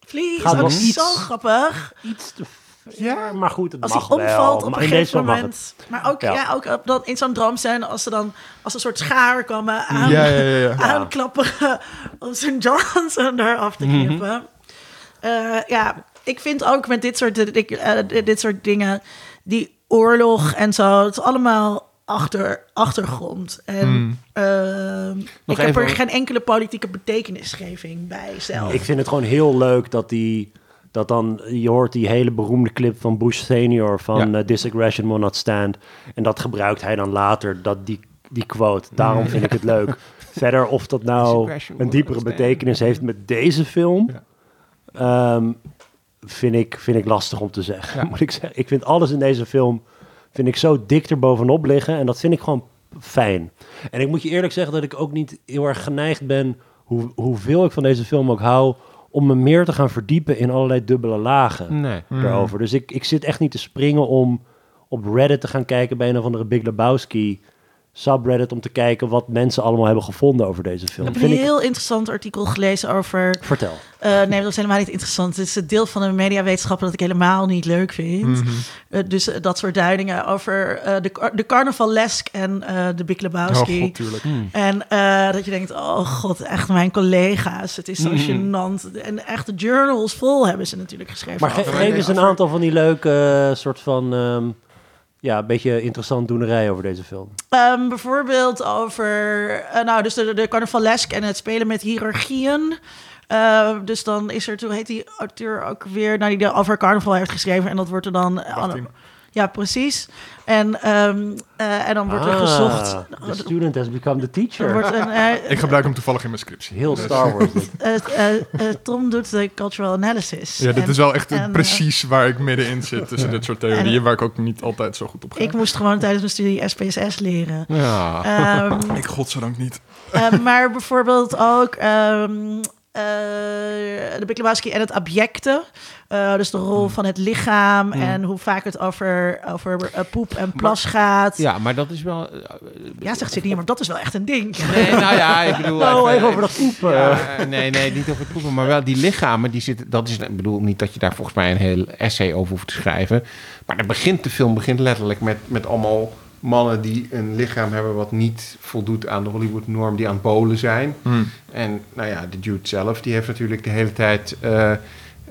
Flea is ook wel zo iets- grappig. iets te... Ja. maar goed, het Als mag hij wel. omvalt op maar een gegeven moment. Maar ook, ja. Ja. ook op dat, in zo'n droomscène, als ze dan als een soort schaar komen aan, Ja, ja, ja, ja. aanklappen om zijn Johnson eraf te Mhm. knippen. Eh, ja, ik vind ook met dit soort, ik, eh, dit soort dingen, die oorlog en zo, het is allemaal achter, achtergrond. En Hmm. ehm, ik heb er geen enkele politieke betekenisgeving bij zelf. Ik vind het gewoon heel leuk dat die, Dat dan, je hoort die hele beroemde clip van Bush senior van Ja. eh, This aggression will not stand. En dat gebruikt hij dan later, dat die, die quote. Daarom vind ik het leuk. Verder of dat nou een diepere betekenis heeft met deze film... ehm, vind, ik, vind ik lastig om te zeggen, Ja. moet ik zeggen. Ik vind alles in deze film vind ik zo dik er bovenop liggen. En dat vind ik gewoon fijn. En ik moet je eerlijk zeggen dat ik ook niet heel erg geneigd ben... Hoe, hoeveel ik van deze film ook hou... om me meer te gaan verdiepen in allerlei dubbele lagen Nee. daarover. Dus ik, ik zit echt niet te springen om op Reddit te gaan kijken... bij een of andere Big Lebowski subreddit... om te kijken wat mensen allemaal hebben gevonden over deze film. Ik heb Vind een ik... heel interessant artikel gelezen over... Vertel. eh, nee, dat is helemaal niet interessant. Het is het deel van de mediawetenschappen dat ik helemaal niet leuk vind. Mhm. Eh, dus eh, dat soort duidingen over eh, de, de carnavalesk en eh, de Big Oh, Lebowski. god, tuurlijk. En eh, dat je denkt, oh god, echt mijn collega's. Het is zo gênant. En echt de journals vol hebben ze natuurlijk geschreven. Maar geef eens een aantal van die leuke soort van... ehm, ja, een beetje interessant doenerij over deze film. Ehm, bijvoorbeeld over, eh, nou, dus de, de carnavalesk en het spelen met hiërarchieën. Eh, dus dan is er, hoe heet die auteur ook weer, nou, die de over carnaval heeft geschreven. En dat wordt er dan... Wachtien. ja, precies. En, ehm, eh, en dan wordt er Ah, gezocht... The student has become the Er teacher. wordt een, eh, Ik gebruik hem toevallig in mijn scriptie. Heel Dus- Star Wars. dit. eh, Tom doet de cultural analysis. Ja, dit En- is wel echt en, precies waar ik middenin zit tussen dit soort theorieën, waar ik ook niet altijd zo goed op ga. Ik moest gewoon tijdens mijn studie SPSS leren. Ja. Ehm, Ik godzijdank niet. Eh, maar bijvoorbeeld ook ehm, eh, de Big Lebowski en het abjecte. Eh, dus de rol van het lichaam en hoe vaak het over, over eh, poep en plas gaat. Ja. ja, maar dat is wel... eh, zegt Sidney, maar dat is wel echt een ding. Nee, nou ja, ik bedoel... Nou, even- over dat poepen. Ja, eh, nee, nee, niet over het poepen, maar wel die lichamen, die zitten, dat is, ik bedoel niet dat je daar volgens mij een heel essay over hoeft te schrijven, maar dan begint de film begint letterlijk met, met allemaal mannen die een lichaam hebben wat niet voldoet aan de Hollywood-norm, die aan het bolen zijn. Hmm. En nou ja, de dude zelf, die heeft natuurlijk de hele tijd, eh,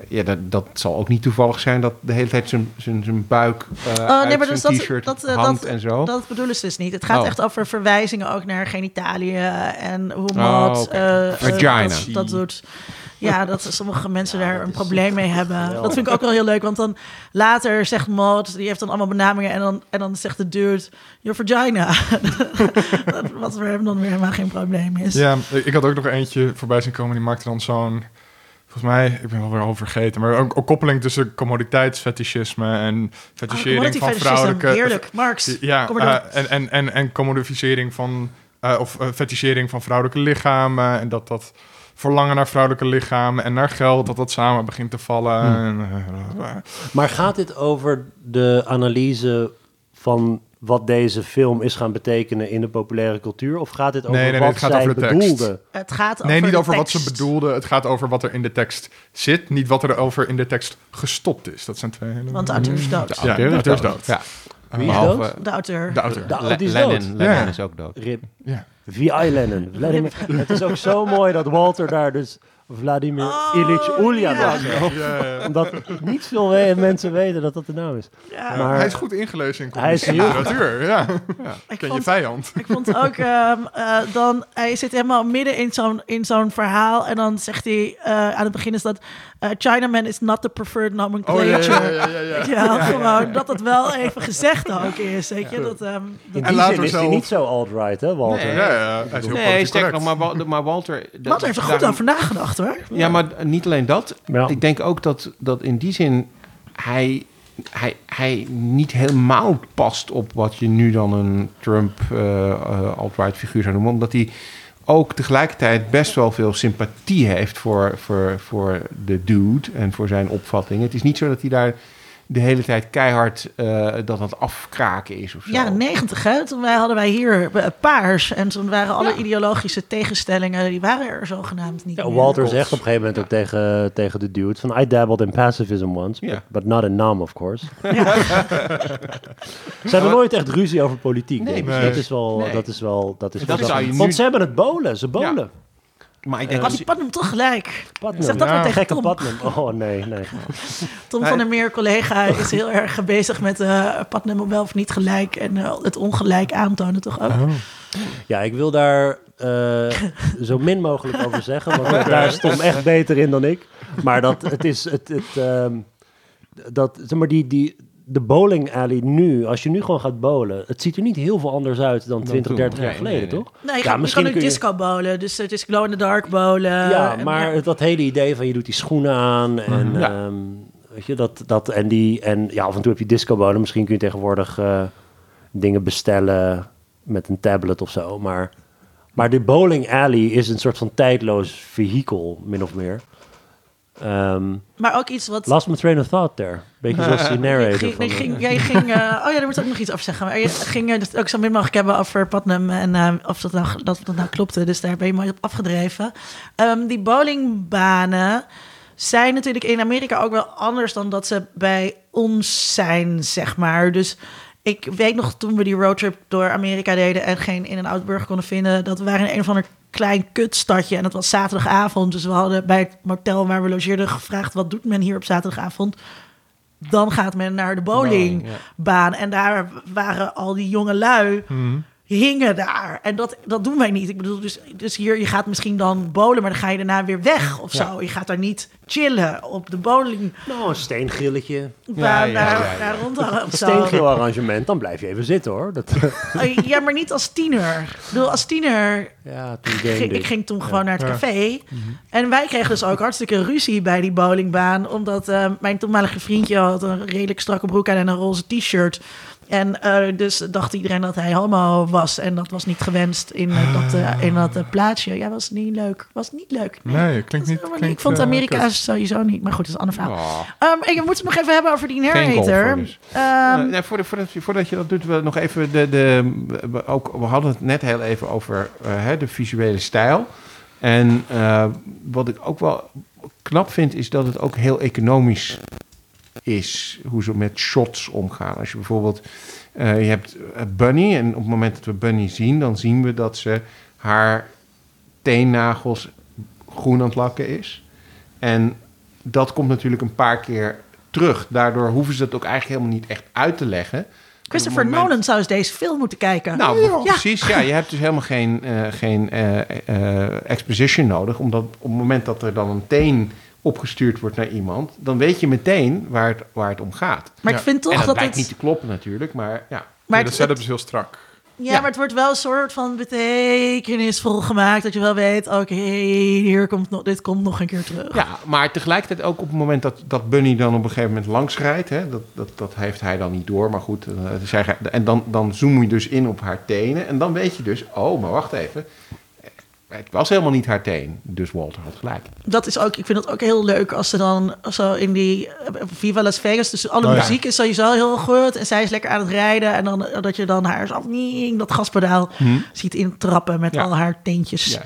ja, dat, dat zal ook niet toevallig zijn, dat de hele tijd zijn, zijn, zijn buik eh Oh, nee, maar dus zijn dat, t-shirt dat, eh, hangt dat, en zo. dat bedoelen ze dus niet. Het gaat Oh. echt over verwijzingen ook naar genitaliën en hoe Oh, mod oké. eh, Vagina. dat, dat doet. Ja, dat sommige mensen daar een probleem mee hebben. Dat vind ik ook wel heel leuk, want dan later zegt Maud, die heeft dan allemaal benamingen en dan, en dan zegt de dude, your vagina. Wat voor hem dan weer helemaal geen probleem is. Ja, ik had ook nog eentje voorbij zien komen, die maakte dan zo'n... Volgens mij, ik ben alweer al vergeten, maar ook, ook koppeling tussen commoditeitsfetischisme en fetischering van vrouwelijke... Heerlijk, Marx. Ja, eh, en, en, en, en commodificering van, eh, of fetischering van vrouwelijke lichamen. En dat dat verlangen naar vrouwelijke lichamen en naar geld, dat dat samen begint te vallen. En, eh, eh, Maar gaat dit over de analyse van wat deze film is gaan betekenen in de populaire cultuur? Of gaat dit over Nee, nee, nee, wat het gaat zij over de tekst. bedoelde? Het gaat nee, over niet de over wat ze bedoelde. Het gaat over wat er in de tekst zit, niet wat er over in de tekst gestopt is. Dat zijn twee hele... Want de auteur is dood. Ja, de auteur is dood. Ja. Wie is dood? De auteur. De auteur. De- die is Lennon, dood. Lennon Ja. is ook dood. Rip. Ja. V.I. Lennon. Het is ook zo mooi dat Walter daar dus Vladimir Oh, Ilyich Ulyanov ja. Ja, ja. Omdat niet veel we- mensen weten dat dat de naam is. Ja. Maar- hij is goed ingelezen in Hij is commissie heel- literatuur. Ja. Ik Ken je vond- vijand. Ik vond ook ehm, eh, dan, hij zit helemaal midden in zo'n, in zo'n verhaal en dan zegt hij eh, aan het begin is dat eh, Chinaman is not the preferred Oh nomenclature. ja, ja, ja, gewoon dat het wel even gezegd ook is, weet je. Dat, ehm, dat- In En die later zin is zelf- niet zo alt-right, hè, Walter? Nee. Ja, ja, hij is heel Nee, sterker nog, maar, Wa- maar Walter... Walter heeft er goed daarom- over nagedacht hoor. Ja, maar niet alleen dat. Ja. Ik denk ook dat, dat in die zin hij, hij, hij niet helemaal past op wat je nu dan een Trump eh, eh, alt-right figuur zou noemen. Omdat hij ook tegelijkertijd best wel veel sympathie heeft voor, voor, voor de dude en voor zijn opvattingen. Het is niet zo dat hij daar de hele tijd keihard eh, dat het afkraken is of zo. Jaren negentig, hè? Toen wij, hadden wij hier eh, paars en toen waren alle Ja. ideologische tegenstellingen, die waren er zogenaamd niet Ja, meer. Walter zegt op een gegeven moment ook tegen, tegen de dude van... I dabbled in pacifism once, but, Ja. but not in Nam, of course. Ze hebben nooit echt ruzie over politiek, Nee. Dat is wel... Nee. Dat is wel dat is Dat wel- zou je nu- Want ze hebben het bolen, ze bolen. Maar ik denk Had dat die Putnam toch gelijk? Putnam. Zeg dat Ja. maar tegen Gekke Tom. Putnam. Oh, nee, nee. Tom van der Meer, collega, is heel erg bezig met uh, Putnam wel of niet gelijk en eh, het ongelijk aantonen toch ook. Ja, ik wil daar eh, zo min mogelijk over zeggen, want daar is Tom echt beter in dan ik. maar dat het is het, het ehm, dat zeg maar die die de bowling alley nu, als je nu gewoon gaat bowlen, het ziet er niet heel veel anders uit dan 20, 30 jaar geleden, toch? Nee, je, ja, gaat, je kan ook disco bowlen, dus het is glow in the dark bowlen. Ja, maar dat hele idee van je doet die schoenen aan en mhm. ehm, weet je dat dat en die en ja af en toe heb je disco bowlen. Misschien kun je tegenwoordig uh, dingen bestellen met een tablet of zo, maar maar de bowling alley is een soort van tijdloos vehikel min of meer. Um, maar ook iets wat... Last my train of thought there. Beetje zoals die narrator. Ging, van, ging, jij ging... Uh, oh ja, daar moet ik ook nog iets over zeggen. Maar je ging het ook zo min mogelijk hebben over Putnam en uh, of dat nou, dat, dat nou klopte. Dus daar ben je mooi op afgedreven. Um, die bowlingbanen zijn natuurlijk in Amerika ook wel anders dan dat ze bij ons zijn, zeg maar. Dus ik weet nog toen we die roadtrip door Amerika deden en geen in- en outburger konden vinden, dat we waren in een of ander klein kutstadje en het was zaterdagavond. Dus we hadden bij het motel waar we logeerden gevraagd: wat doet men hier op zaterdagavond? Dan gaat men naar de bowlingbaan. En daar waren al die jonge lui. Mhm hingen daar. En dat, dat doen wij niet. Ik bedoel, dus, dus hier, je gaat misschien dan bowlen, maar dan ga je daarna weer weg of zo. Je gaat daar niet chillen op de bowling. Nou, een steengrilletje. Daar, ja, daar, daar rondhangen Een steengrill-arrangement, dan blijf je even zitten hoor. Dat... Oh, ja, maar niet als tiener. Ik bedoel, als tiener... Ja, toen ging, ik ging toen gewoon naar het café. Mhm. En wij kregen dus ook hartstikke ruzie bij die bowlingbaan. Omdat uh, mijn toenmalige vriendje had een redelijk strakke broek aan en een roze t-shirt. En uh, dus dacht iedereen dat hij homo was. En dat was niet gewenst in uh, dat, uh, in dat plaatsje. Ja, was niet leuk. Was niet leuk. Nee, nee klinkt niet. Klinkt, ik vond Amerika sowieso niet. Maar goed, dat is een ander verhaal. Oh. Um, je moet het nog even hebben over die narrator. Dus. Um, nee, voordat, voordat, voordat je dat doet, we nog even de. de ook, we hadden het net heel even over hè, de visuele stijl. En wat ik ook wel knap vind, is dat het ook heel economisch is. Hoe ze met shots omgaan. Als je bijvoorbeeld, uh, je hebt eh, Bunny en op het moment dat we Bunny zien, dan zien we dat ze haar teennagels groen aan het lakken is. En dat komt natuurlijk een paar keer terug. Daardoor hoeven ze dat ook eigenlijk helemaal niet echt uit te leggen. Christopher Nolan zou eens deze film moeten kijken. Nou, ja. precies. Ja, je hebt dus helemaal geen, uh, geen uh, exposition nodig. Omdat op het moment dat er dan een teen opgestuurd wordt naar iemand, dan weet je meteen waar het, waar het om gaat. Maar ik vind toch en dat, dat lijkt niet te kloppen natuurlijk, maar ja. Maar ja, de setup is heel strak. Ja, maar het wordt wel een soort van betekenisvol gemaakt. Dat je wel weet, oké, hier komt nog, dit komt nog een keer terug. Ja, maar tegelijkertijd ook op het moment dat, dat Bunny dan op een gegeven moment langs rijdt. Hè, dat, dat, dat heeft hij dan niet door, maar goed. Uh, en dan, dan zoom je dus in op haar tenen. En dan weet je dus, oh, maar wacht even. Het was helemaal niet haar teen, dus Walter had gelijk. Dat is ook, ik vind het ook heel leuk als ze dan zo in die eh, Viva Las Vegas, dus alle oh, muziek is sowieso heel goed en zij is lekker aan het rijden en dan eh, dat je dan haar zo dat gaspedaal hm. ziet intrappen met al haar teentjes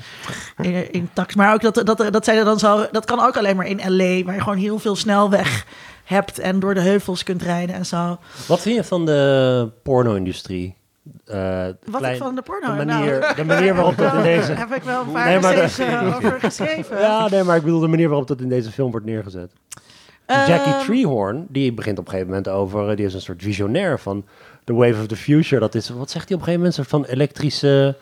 in, in tax. Maar ook dat, dat, dat zij dan zo, dat kan ook alleen maar in LA, waar je gewoon heel veel snelweg hebt en door de heuvels kunt rijden en zo. Wat vind je van de porno-industrie? Uh, Wat ik van de porno? De manier, nou, de manier waarop dat in deze... heb ik wel een paar nee, maar over geschreven. Ja, nee, maar ik bedoel de manier waarop dat in deze film wordt neergezet. Uh, Jackie Treehorn, die begint op een gegeven moment over... Die is een soort visionair van The Wave of the Future. Dat is, wat zegt hij op een gegeven moment? Een soort van elektrische...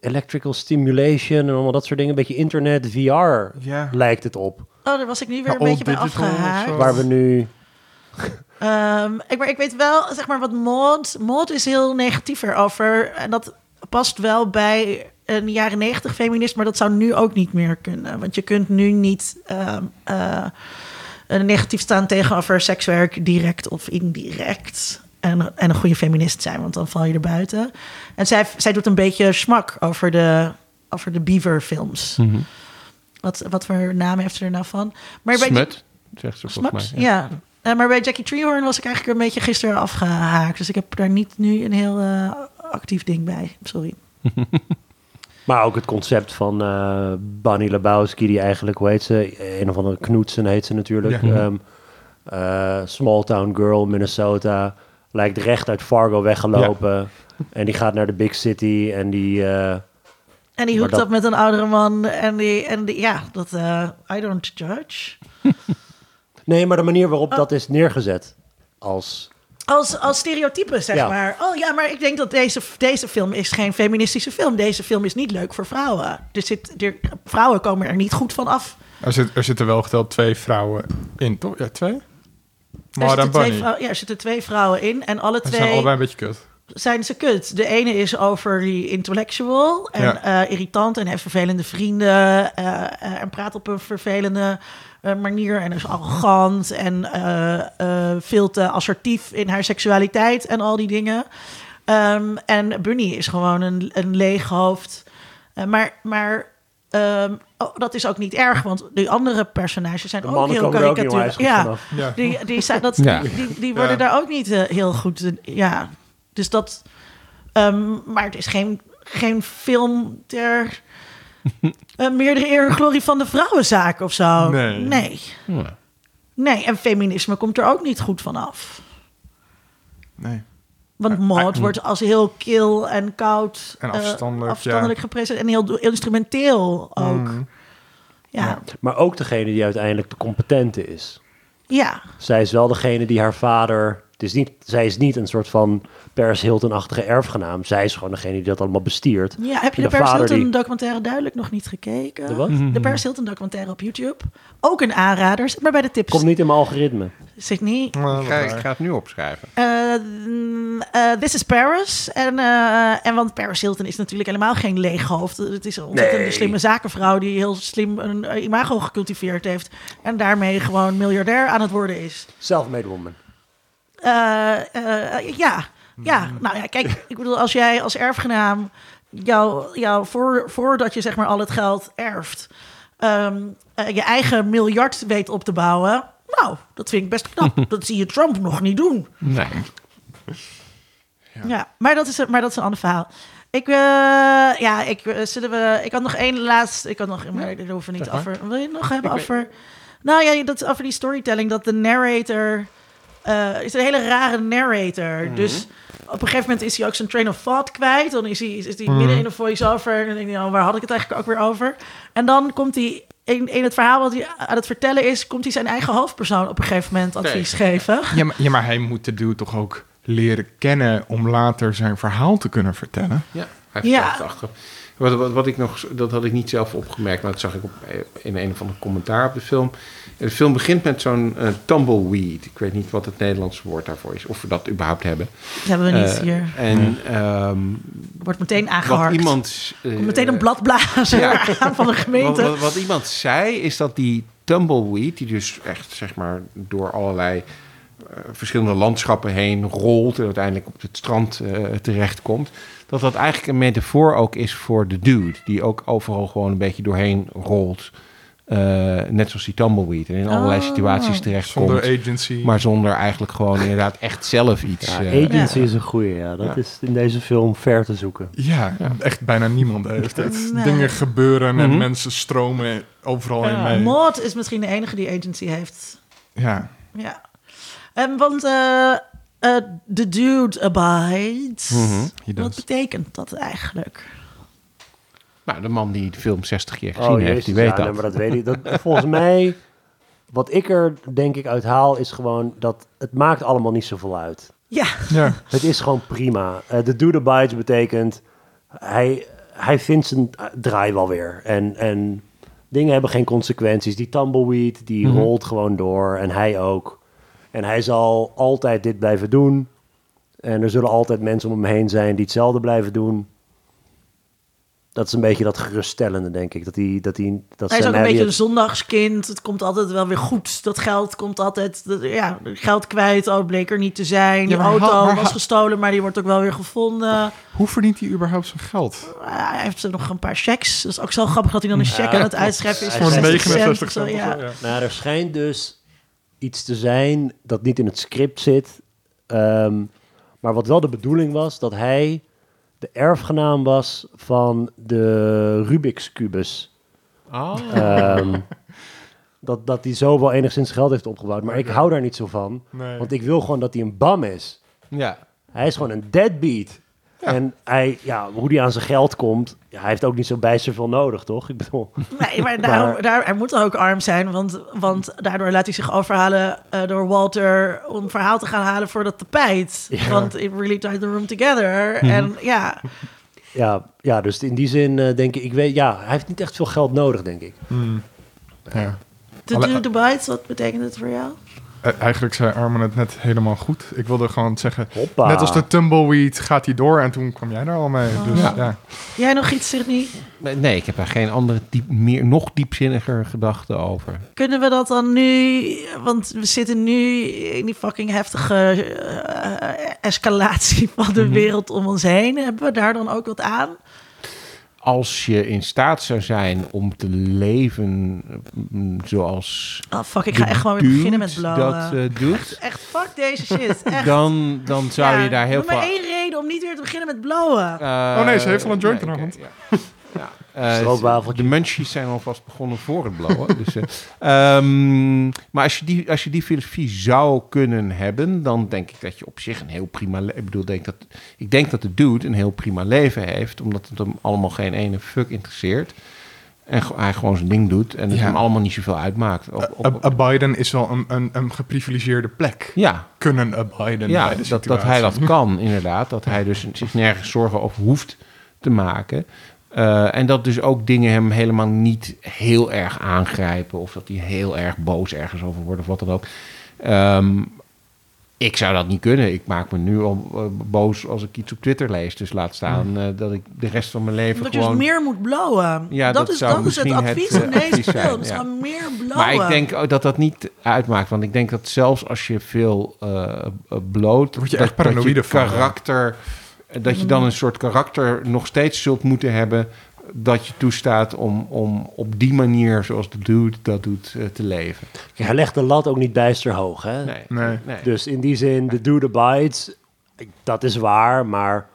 Electrical stimulation en allemaal dat soort dingen. Een beetje internet, VR yeah. lijkt het op. Oh, daar was ik niet weer een beetje bij afgehaakt. Waar we nu... Um, ik, maar ik weet wel, zeg maar, wat mod... Mod is heel negatief erover. En dat past wel bij een jaren negentig feminist... maar dat zou nu ook niet meer kunnen. Want je kunt nu niet... Um, uh, negatief staan tegenover sekswerk, direct of indirect. En, en een goede feminist zijn, want dan val je er buiten. En zij, zij doet een beetje smak over de, over de Beaver-films. Mm -hmm. wat, wat voor naam heeft ze er nou van? Maar Smut, zegt ze volgens mij. ja. Uh, maar bij Jackie Treehorn was ik eigenlijk een beetje gisteren afgehaakt. Dus ik heb daar niet nu een heel uh, actief ding bij. Sorry. maar ook het concept van uh, Bunny Lebowski, die eigenlijk, hoe heet ze? Een of andere Knoetsen heet ze natuurlijk. Ja. Um, small Town Girl, Minnesota. Lijkt recht uit Fargo weggelopen. Ja. En die gaat naar de big city en die... en die hoekt dat... op met een oudere man. En die, en die ja, dat... I don't judge. Nee, maar de manier waarop oh. dat is neergezet als... Als, als stereotype, zeg maar. Oh ja, maar ik denk dat deze, deze film is geen feministische film. Deze film is niet leuk voor vrouwen. Er zit, er, vrouwen komen er niet goed van af Er, zit, er zitten wel geteld twee vrouwen in, toch? Ja, twee? Er en zitten, twee vrouwen, ja, er zitten twee vrouwen in en alle twee zijn allebei een beetje kut. zijn ze kut. De ene is overly intellectual en Ja. eh, irritant en heeft vervelende vrienden eh, eh, en praat op een vervelende manier en is arrogant en eh, eh, veel te assertief in haar seksualiteit en al die dingen. Ehm, en Bunny is gewoon een, een leeg hoofd. Eh, maar maar ehm, oh, dat is ook niet erg, want die andere personages zijn ook heel karikatuur. Ja. Ja. die, die, zijn, dat, Ja. die, die, die worden Ja. daar ook niet eh, heel goed. Ja, dus dat. ehm, maar het is geen, geen film ter. eh, meerdere eer en glorie van de vrouwenzaak of zo. Nee. nee. Ja. Nee, en feminisme komt er ook niet goed vanaf. Nee. Want maar- wordt als heel kil en koud... En eh, afstandelijk, afstandelijk gepresenteerd. En heel instrumenteel ook. Mm. Ja. Ja. Maar ook degene die uiteindelijk de competente is. ja. Zij is wel degene die haar vader... Is niet, zij is niet een soort van Paris Hilton-achtige erfgenaam. Zij is gewoon degene die dat allemaal bestiert. Ja, heb je De de, Paris vader Hilton die- documentaire duidelijk nog niet gekeken? De wat? De Paris Hilton documentaire op YouTube. Ook een aanrader. Zit maar bij de tips. Komt niet in mijn algoritme. Sydney. Maar Ik wat ga, ik ga het nu opschrijven. Eh, mm, eh, This is Paris. En, eh, en want Paris Hilton is natuurlijk helemaal geen leeg hoofd. Het is een ontzettend Nee. slimme zakenvrouw die heel slim een imago gecultiveerd heeft. En daarmee gewoon miljardair aan het worden is. Self-made woman. Eh, eh, ja. ja, nou ja, kijk, ik bedoel, als jij als erfgenaam jou, jou voor, voordat je zeg maar al het geld erft, ehm, eh, je eigen miljard weet op te bouwen. Nou, dat vind ik best knap. dat zie je Trump nog niet doen. Nee. Ja, maar, dat is, maar dat is een ander verhaal. Ik, ja, ik, zullen we, ik had nog één laatste. Ik had nog, maar daar hoeven we niet over. Wil je het nog hebben Ik over? Nou ja, dat over die storytelling, dat de narrator eh, is een hele rare narrator. Mhm. Dus op een gegeven moment is hij ook zijn train of thought kwijt. Dan is hij, is hij Mhm. midden in een voice-over. En dan denk je, nou, waar had ik het eigenlijk ook weer over? En dan komt hij in, in het verhaal wat hij aan het vertellen is, komt hij zijn eigen hoofdpersoon op een gegeven moment advies geven. Ja maar, ja, maar hij moet de dude toch ook leren kennen om later zijn verhaal te kunnen vertellen. Ja, hij Ja. vertelt het achter. Wat, wat, wat ik nog, dat had ik niet zelf opgemerkt, maar dat zag ik op, in een of ander commentaar op de film. De film begint met zo'n eh, tumbleweed. Ik weet niet wat het Nederlandse woord daarvoor is, of we dat überhaupt hebben. Dat hebben we niet Eh, hier. En ehm, Wordt meteen wat aangeharkt. iemand. eh, meteen een blad blazen ja. aan van de Wat, gemeente. wat, wat iemand zei, is dat die tumbleweed, die dus echt zeg maar door allerlei verschillende landschappen heen rolt en uiteindelijk op het strand eh, terechtkomt, dat dat eigenlijk een metafoor ook is voor de dude, die ook overal gewoon een beetje doorheen rolt. Eh, net zoals die tumbleweed. En in allerlei Oh. situaties terechtkomt. Zonder agency. maar zonder eigenlijk gewoon inderdaad echt zelf iets. Ja, eh, agency Ja. is een goeie, ja. Dat Ja. is in deze film ver te zoeken. Ja, echt bijna niemand heeft het. Nee. Dingen gebeuren en Mhm. mensen stromen overal in mee. Maud is misschien de enige die agency heeft. Ja, Ja. En want eh, the dude abides. Mhm. Wat betekent dat eigenlijk? Nou, de man die de film 60 keer gezien Oh, heeft, jezus, die weet ja, dat. nee, maar dat weet ik. Dat, volgens mij, wat ik er denk ik uit haal, is gewoon dat het maakt allemaal niet zoveel uit. Ja, Ja, Het is gewoon prima. Eh, de do the bites betekent, hij, hij vindt zijn draai wel weer. En, en dingen hebben geen consequenties. Die tumbleweed, die Mhm. rolt gewoon door. En hij ook. En hij zal altijd dit blijven doen. En er zullen altijd mensen om hem heen zijn die hetzelfde blijven doen. Dat is een beetje dat geruststellende, denk ik. Dat hij, dat hij, dat hij is ook een beetje een zondagskind. Het komt altijd wel weer goed. Dat geld komt altijd, dat- ja, geld kwijt. Oh, bleek er niet te zijn. Ja, Die maar auto maar was gestolen, maar die wordt ook wel weer gevonden. hoe verdient hij überhaupt zijn geld? Uh, hij heeft nog een paar checks. Dat is ook zo grappig dat hij dan een check aan het uitschrijven is. Voor is 60 69 cent ja. zo, ja. Nou, er schijnt dus iets te zijn dat niet in het script zit. Ehm, maar wat wel de bedoeling was, dat hij de erfgenaam was van de Rubik's Kubus. Oh. Ehm, dat, dat hij zo wel enigszins geld heeft opgebouwd. Maar ik hou daar niet zo van. Nee. Want ik wil gewoon dat hij een bam is. Ja. Hij is gewoon een deadbeat. En hij, ja, hoe hij aan zijn geld komt, ja, hij heeft ook niet zo bijster veel nodig, toch? Ik bedoel, Nee, maar, daarom, Maar- daar, hij moet ook arm zijn, want, want daardoor laat hij zich overhalen eh, door Walter om een verhaal te gaan halen voor dat tapijt. Ja. Want it really tied the room together. En ja, ja, ja, dus in die zin eh, denk ik, ik weet, ja, hij heeft niet echt veel geld nodig, denk ik. Hmm. Ja. To do the bites, wat betekent het voor jou? Eh, eigenlijk zei Armin het net helemaal goed. Ik wilde gewoon zeggen, Hoppa. net als de tumbleweed gaat hij door en toen kwam jij daar al mee. Dus Ja. ja. Jij nog iets, Sydney? Nee, ik heb daar geen andere, diep, meer, nog diepzinniger gedachten over. Kunnen we dat dan nu... Want we zitten nu in die fucking heftige eh, escalatie van de Mhm. wereld om ons heen. Hebben we daar dan ook wat aan? Als je in staat zou zijn om te leven mm, zoals... Oh fuck, ik ga echt gewoon weer beginnen met blauwen. dat eh, doet, Echt, fuck deze shit. Echt. dan, dan zou Ja, je daar heel noem maar veel... één reden om niet weer te beginnen met blowen. Eh, Oh nee, ze heeft al een joint in haar hand. de munchies zijn alvast begonnen voor het blauwen. dus, eh, ehm, maar als je, die, als je die filosofie zou kunnen hebben, dan denk ik dat je op zich een heel prima... Ik bedoel, denk dat, ik denk dat de dude een heel prima leven heeft, omdat het hem allemaal geen ene fuck interesseert. En hij gewoon zijn ding doet en het Ja. hem allemaal niet zoveel uitmaakt. Op, op- A- a- Biden is wel een, een, een geprivilegeerde plek. ja, Kunnen a Biden ja bij de dat, dat hij dat kan, inderdaad. Dat hij dus zich nergens zorgen over hoeft te maken. Eh, en dat dus ook dingen hem helemaal niet heel erg aangrijpen. Of dat hij heel erg boos ergens over wordt of wat dan ook. Ehm, ik zou dat niet kunnen. Ik maak me nu al eh, boos als ik iets op Twitter lees. Dus laat staan eh, dat ik de rest van mijn leven Dat je dus gewoon... meer moet blowen. Ja, dat, dat is, zou dat is het advies het, in eh, deze film. Dus ja. gaan meer blauwen. Maar ik denk dat dat niet uitmaakt. Want ik denk dat zelfs als je veel bloot... word je dat, echt paranoïde dat je van, karakter... Dat je dan een soort karakter nog steeds zult moeten hebben... dat je toestaat om, om op die manier, zoals de dude dat doet, eh, te leven. Hij legt de lat ook niet bijster hoog, hè? Nee. Nee. nee. Dus in die zin, de do the bites, dat is waar, maar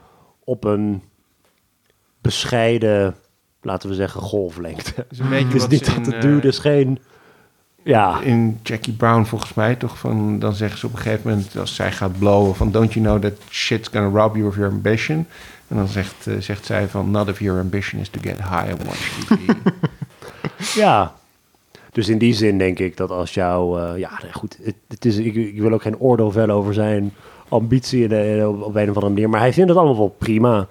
op een bescheiden, laten we zeggen, golflengte. Het is een beetje Het is wat niet dat de eh, dude is geen... Ja, in Jackie Brown volgens mij toch van dan zeggen ze op een gegeven moment als zij gaat blowen van don't you know that shit's gonna rob you of your ambition en dan zegt, eh, zegt zij van not if your ambition is to get high and watch TV. ja. Dus in die zin denk ik dat als jou... eh, ja, nee, goed, het, het is, ik, ik wil ook geen oordeel vellen over zijn ambitie in de- op, op een of andere manier. Maar hij vindt het allemaal wel prima.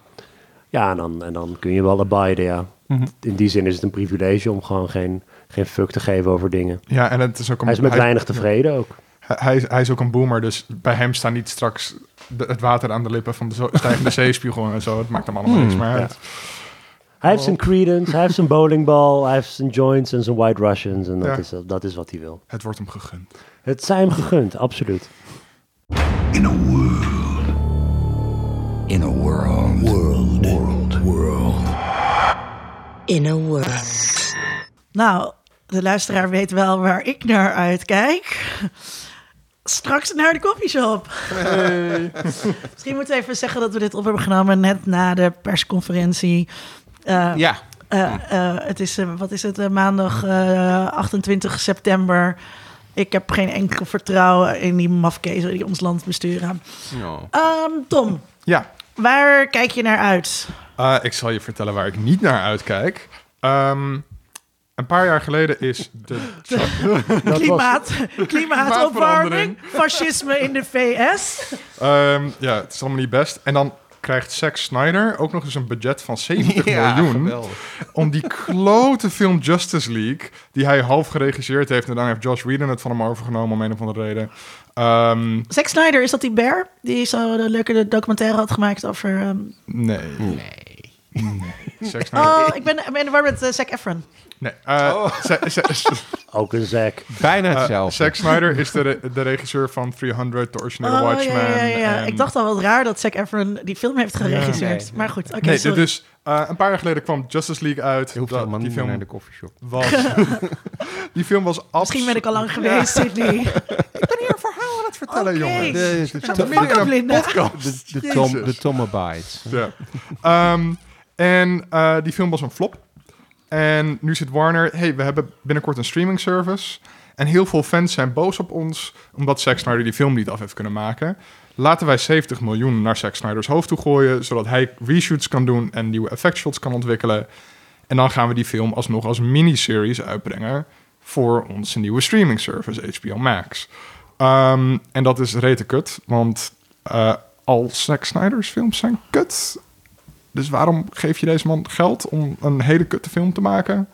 Ja, en dan, en dan kun je wel abiden, ja. Mhm. In die zin is het een privilege om gewoon geen, geen fuck te geven over dingen. Ja, en het is ook een, Hij is met weinig tevreden ook. Hij, hij, is- hij is ook een boomer, dus bij hem staan niet straks de- het water aan de lippen van de stijgende zeespiegel en zo. Het maakt hem allemaal niks meer uit. Hij heeft zijn credence, hij heeft zijn bowlingbal, hij heeft zijn joints en zijn white Russians. En dat, Ja. is, dat is wat hij wil. Het wordt hem gegund. Het zijn hem gegund, absoluut. In a world. In a world. World. World. World. In a world. Nou, de luisteraar weet wel waar ik naar uitkijk. Straks naar de koffieshop. Misschien moeten we even zeggen dat we dit op hebben genomen net na de persconferentie. Eh, ja, eh, eh, het is, wat is het, maandag eh, 28 september. Ik heb geen enkel vertrouwen in die mafkezen die ons land besturen. Ehm, Tom, Ja, waar kijk je naar uit? eh, ik zal je vertellen waar ik niet naar uitkijk. Ehm, een paar jaar geleden is de... Klimaat, klimaatopwarming, fascisme in de VS. Ehm, ja, het is allemaal niet best. En dan krijgt Zack Snyder ook nog eens een budget van 70 ja, miljoen... geweldig. om die klote film Justice League... die hij half geregisseerd heeft... en dan heeft Josh Whedon het van hem overgenomen om een of andere reden... Ehm, Zack Snyder, is dat die bear? Die zo de leuke documentaire had gemaakt over... ehm, nee. Nee. Zack Snyder... Oh, ik ben, ik ben in de war met eh, Zac Efron. Nee. eh, Zack- Zack- Ook een zack. Bijna eh, hetzelfde. Zack Snyder is de, re- de regisseur van 300, de originele Oh, Watchmen. ja, ja, ja. en- Ik dacht al wat raar dat Zac Efron die film heeft geregisseerd. Nee. Maar goed, oké, Nee, sorry. dus eh, een paar jaar geleden kwam Justice League uit. Je hoeft Dat- helemaal die niet meer film naar de koffieshop. was... die film was absoluut... Misschien ben ik al lang geweest, Sydney. Ik ben hier een verhaal aan het vertellen, Oké. jongen. De, Shut the fuck up, Linda. de, de, tom, Jezus. de Tomabites. Ja. Ehm, en eh, die film was een flop. En nu zit Warner... hey, we hebben binnenkort een streaming service. En heel veel fans zijn boos op ons... omdat Zack Snyder die film niet af heeft kunnen maken. Laten wij 70 miljoen naar Zack Snyder's hoofd toe gooien... zodat hij reshoots kan doen en nieuwe effectshots kan ontwikkelen. En dan gaan we die film alsnog als miniseries uitbrengen... voor onze nieuwe streaming service, HBO Max. Ehm, en dat is rete kut, want eh, al Zack Snyder's films zijn kut. Dus waarom geef je deze man geld om een hele kutte film te maken?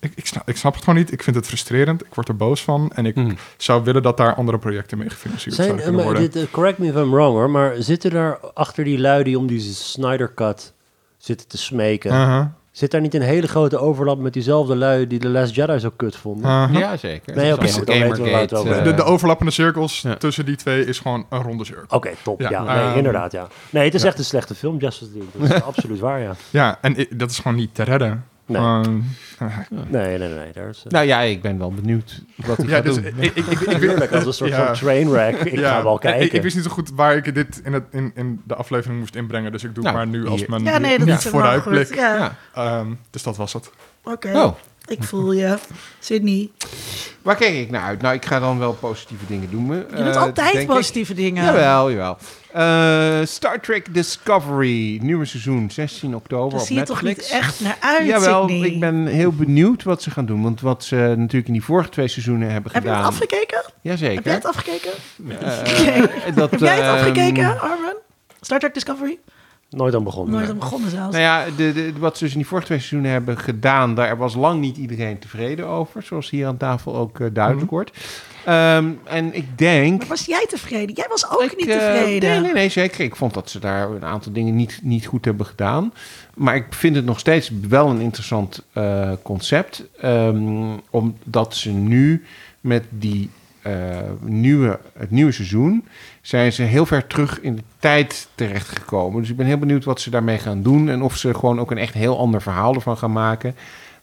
ik, ik, snap, ik snap het gewoon niet. Ik vind het frustrerend. Ik word er boos van. En ik Hmm. zou willen dat daar andere projecten mee gefinancierd Zijn, zouden kunnen maar worden. dit, correct me if I'm wrong hoor, maar zitten daar achter die lui die om die Snyder Cut zitten te smeken, Uh-huh. Zit daar niet een hele grote overlap met diezelfde lui die The Last Jedi zo kut vonden? Uh-huh. Ja, zeker. Nee, Dat oké, over Gamergate, de, eh, de overlappende cirkels Ja. tussen die twee is gewoon een ronde cirkel. Oké, top. Ja, Ja, nee, inderdaad, ja. Nee, het is ja. echt een slechte film, Justice League. Dat is absoluut waar, ja. Ja, en dat is gewoon niet te redden. Nee. Gewoon, eh, Nee, nee, nee. Daar is, eh, Nou ja, ik ben wel benieuwd wat hij ja, gaat dus doen. ik, ik, ik, ik, Heerlijk, als een soort ja. van trainwreck. Ik Ja. ga wel Ik, kijken. ik wist niet zo goed waar ik dit in, het, in, in de aflevering moest inbrengen. Dus ik doe Nou, maar nu als mijn Ja, nee, dat niet is vooruitblik. goed. Ja, Ja. Ehm, dus dat was het. oké. Oh, Ik voel je. Sydney. waar kijk ik naar uit? Nou, ik ga dan wel positieve dingen doen. Je doet altijd positieve dingen. Jawel, jawel. Eh, Star Trek Discovery, nieuwe seizoen, 16 oktober Daar op zie je toch niet echt naar uit, Jawel, Sydney. ik ben heel benieuwd wat ze gaan doen. Want wat ze natuurlijk in die vorige twee seizoenen hebben Heb je het gedaan... afgekeken? Jazeker. Heb jij het afgekeken? Eh, dat, Heb jij het ehm, afgekeken, Armin? Star Trek Discovery? Nooit aan begonnen. Nooit aan begonnen zelfs. Nou ja, de, de, wat ze dus in die vorige twee seizoenen hebben gedaan, daar was lang niet iedereen tevreden over. Zoals hier aan tafel ook eh, duidelijk wordt. Ehm, en ik denk... Maar was jij tevreden? Jij was ook Ik, niet eh, tevreden. nee, nee, nee, zeker. Ik vond dat ze daar een aantal dingen niet, niet goed hebben gedaan. Maar ik vind het nog steeds wel een interessant eh, concept. ehm, omdat ze nu met die nieuwe, het nieuwe seizoen... zijn ze heel ver terug in de tijd terechtgekomen. Dus ik ben heel benieuwd wat ze daarmee gaan doen. En of ze gewoon ook een echt heel ander verhaal ervan gaan maken.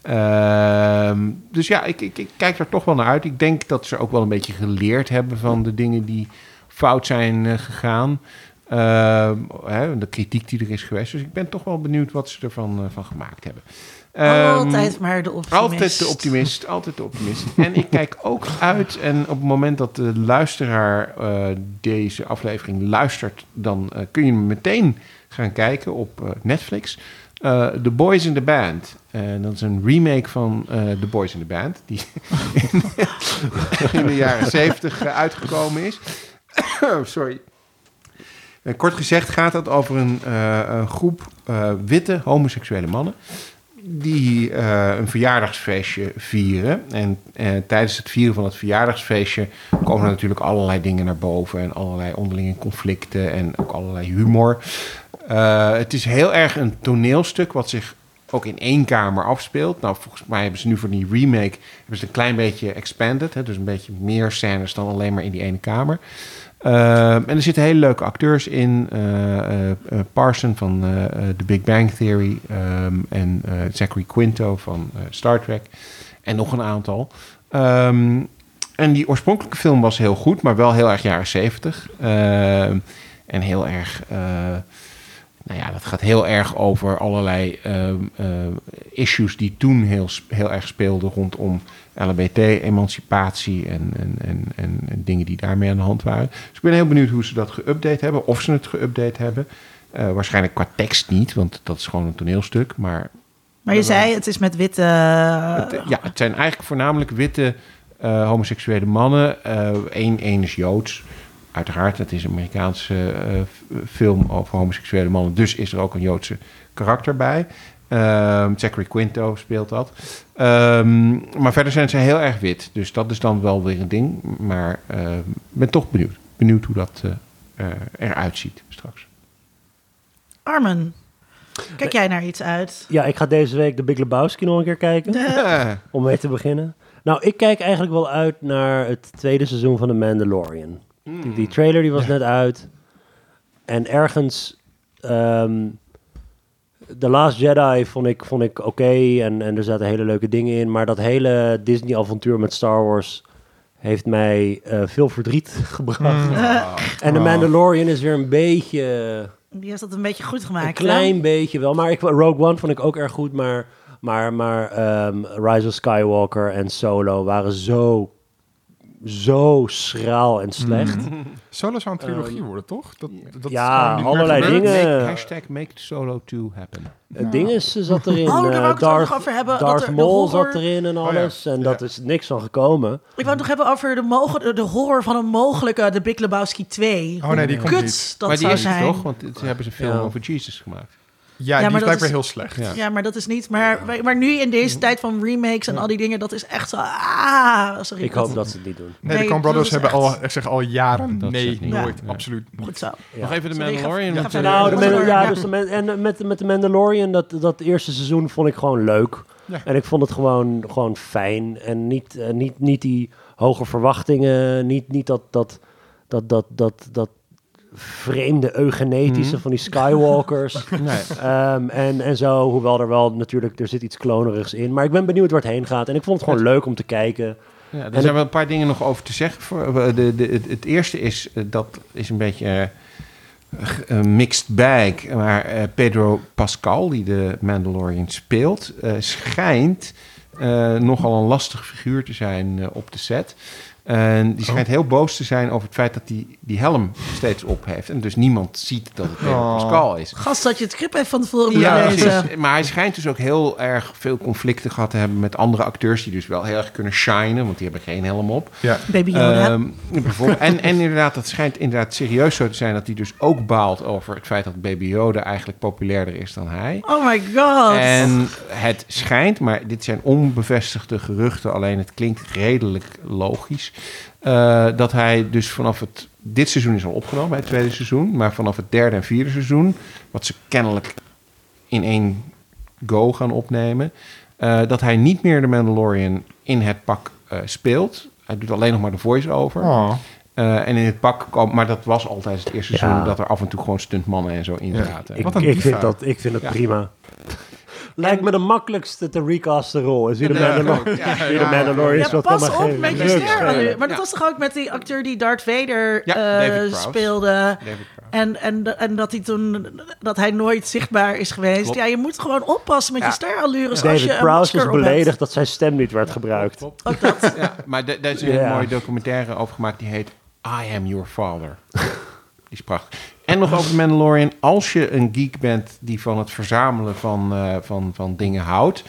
Ehm, dus ja, ik, ik, ik kijk er toch wel naar uit. Ik denk dat ze ook wel een beetje geleerd hebben van de dingen die fout zijn eh, gegaan. Ehm, hè, de kritiek die er is geweest. Dus ik ben toch wel benieuwd wat ze ervan eh, van gemaakt hebben. Ehm, Altijd maar de optimist. Altijd de optimist, altijd de optimist. En ik kijk ook uit, en op het moment dat de luisteraar eh, deze aflevering luistert, dan eh, kun je hem meteen gaan kijken op eh, Netflix. The Boys in the Band. En dat is een remake van The Boys in the Band, die in, in de jaren zeventig uitgekomen is. Sorry. En kort gezegd gaat het over een, een groep witte homoseksuele mannen die eh, een verjaardagsfeestje vieren. En eh, tijdens het vieren van het verjaardagsfeestje komen er natuurlijk allerlei dingen naar boven. En allerlei onderlinge conflicten en ook allerlei humor. Eh, het is heel erg een toneelstuk wat zich ook in één kamer afspeelt. Nou, volgens mij hebben ze nu voor die remake hebben ze een klein beetje expanded. Hè, dus een beetje meer scènes dan alleen maar in die ene kamer. Uh, en er zitten hele leuke acteurs in. Uh, uh, Parson van The Big Bang Theory. Um, en Zachary Quinto van Star Trek. En nog een aantal. Um, en die oorspronkelijke film was heel goed, maar wel heel erg jaren zeventig. Ehm, en heel erg. nou ja, dat gaat heel erg over allerlei issues die toen heel, heel erg speelden rondom LHBT-emancipatie en, en, en, en, en, dingen die daarmee aan de hand waren. Dus ik ben heel benieuwd hoe ze dat geüpdate hebben, of ze het geüpdate hebben. Uh, waarschijnlijk qua tekst niet, want dat is gewoon een toneelstuk. Maar, maar je zei, het is met witte... Het, ja, het zijn eigenlijk voornamelijk witte uh, homoseksuele mannen. Eén uh, is Joods. Uiteraard, het is een Amerikaanse film over homoseksuele mannen. Dus is er ook een Joodse karakter bij. Um, Zachary Quinto speelt dat. Um, maar verder zijn ze heel erg wit. Dus dat is dan wel weer een ding. Maar ik uh, ben toch benieuwd. Benieuwd hoe dat uh, eruit ziet straks. Armen, kijk jij naar iets uit? Ja, ik ga deze week de Big Lebowski nog een keer kijken. Ja. Om mee te beginnen. Nou, ik kijk eigenlijk wel uit naar het tweede seizoen van The Mandalorian. Hmm. Die, die, trailer die was net uit. En ergens... Um, The Last Jedi vond ik, vond ik oké okay en, en er zaten hele leuke dingen in. Maar dat hele Disney-avontuur met Star Wars heeft mij uh, veel verdriet gebracht. Mm. En The Mandalorian is weer een beetje... Die heeft dat een beetje goed gemaakt. Een klein hè? beetje wel. Maar ik, Rogue One vond ik ook erg goed. Maar, maar, maar um, Rise of Skywalker en Solo waren zo zo schraal en slecht. Mm. Solo zou een trilogie um, worden, toch? Dat, dat ja, allerlei dingen. Make, hashtag make Solo 2 happen. Het ja. ding is, zat erin. Oh, daar wou ik Darth, nog over hebben. Darth dat er Maul horror... zat erin en alles. Oh, ja. En dat is niks van gekomen. Ik wou het nog hebben over de, mogen, de horror van een mogelijke The Big Lebowski 2. Oh nee, die komt kut niet. dat maar die zou is het toch? Want ze hebben ze een film Ja. over Jesus gemaakt. Ja, maar die is blijkbaar is- heel slecht. Ja. Ja, maar dat is niet. Maar, maar nu in deze tijd van remakes en al die dingen, dat is echt zo. Ah, sorry. Ik hoop dat ze het niet doen. Nee, Nee, de Coen Brothers hebben echt- al, ik zeg al jaren Dat nee, nooit, Ja. absoluut niet. Goed zo. Ja. Nog even de Mandalorian. eh, Nou, de Mandalorian, Man- ja, ja. dus de Man- en met, met de Mandalorian, dat, dat eerste seizoen vond ik gewoon leuk. Ja. En ik vond het gewoon, gewoon fijn. En niet, eh, niet, niet die hoge verwachtingen, niet, niet dat, dat, dat, dat, dat, dat vreemde eugenetische Mhm. van die Skywalkers. nee. Ehm, en, en zo, hoewel er wel natuurlijk, er zit iets klonerigs in. Maar ik ben benieuwd waar het heen gaat. En ik vond het gewoon leuk om te kijken. Ja, er En zijn wel een paar dingen nog over te zeggen. Voor, eh, de, de, het, eerste is, eh, dat is een beetje een mixed bag. Maar Pedro Pascal, die de Mandalorian speelt, schijnt nogal een lastig figuur te zijn op de set. En die schijnt heel boos te zijn over het feit dat hij die helm steeds op heeft. En dus niemand ziet dat het Pedro Oh. Pascal is. Gast, dat je het script even van tevoren Ja, lezen. Maar hij schijnt dus ook heel erg veel conflicten gehad te hebben met andere acteurs die dus wel heel erg kunnen shinen, want die hebben geen helm op. Ja. Baby Yoda. Ehm, bijvoorbeeld. En, en inderdaad, dat schijnt inderdaad serieus zo te zijn dat hij dus ook baalt over het feit dat Baby Yoda eigenlijk populairder is dan hij. oh my god. En het schijnt, maar dit zijn onbevestigde geruchten, alleen het klinkt redelijk logisch. Eh, dat hij dus vanaf het. Dit seizoen is al opgenomen, bij het tweede seizoen. Maar vanaf het derde en vierde seizoen, wat ze kennelijk in één go gaan opnemen. eh, dat hij niet meer de Mandalorian in het pak eh, speelt. Hij doet alleen nog maar de voice-over. Oh. Eh, en in het pak kwam, maar dat was altijd het eerste seizoen dat er af en toe gewoon stuntmannen en zo in Ja. zaten. Ik, ik, vind, dat, ik vind het Ja. prima. Lijkt me de makkelijkste te recasten rol. Is Ja, Mandalorian, ja, ja. Is. wat pas op met je ster. Maar dat Ja. was toch ook met die acteur die Darth Vader Ja, eh, speelde. En, en, en dat hij toen dat hij nooit zichtbaar is geweest. Klopt. Ja, je moet gewoon oppassen met Ja. je sterallures als je David een Prowse was beledigd dat zijn stem niet werd gebruikt. Ook dat. Ja, maar da- daar is een mooie documentaire over gemaakt. Die heet I Am Your Father. die is prachtig. En nog over Mandalorian. Als je een geek bent die van het verzamelen van, eh, van, van dingen houdt.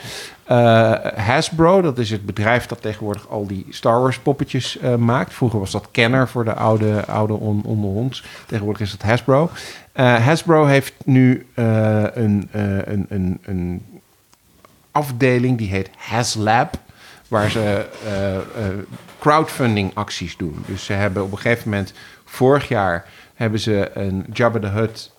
eh, Hasbro, dat is het bedrijf dat tegenwoordig al die Star Wars poppetjes eh, maakt. Vroeger was dat Kenner voor de oude, oude on, onder ons. Tegenwoordig is het Hasbro. Hasbro heeft nu een, een, een, een afdeling die heet HasLab. Waar ze crowdfunding acties doen. Dus ze hebben op een gegeven moment, vorig jaar, hebben ze een Jabba the Hutt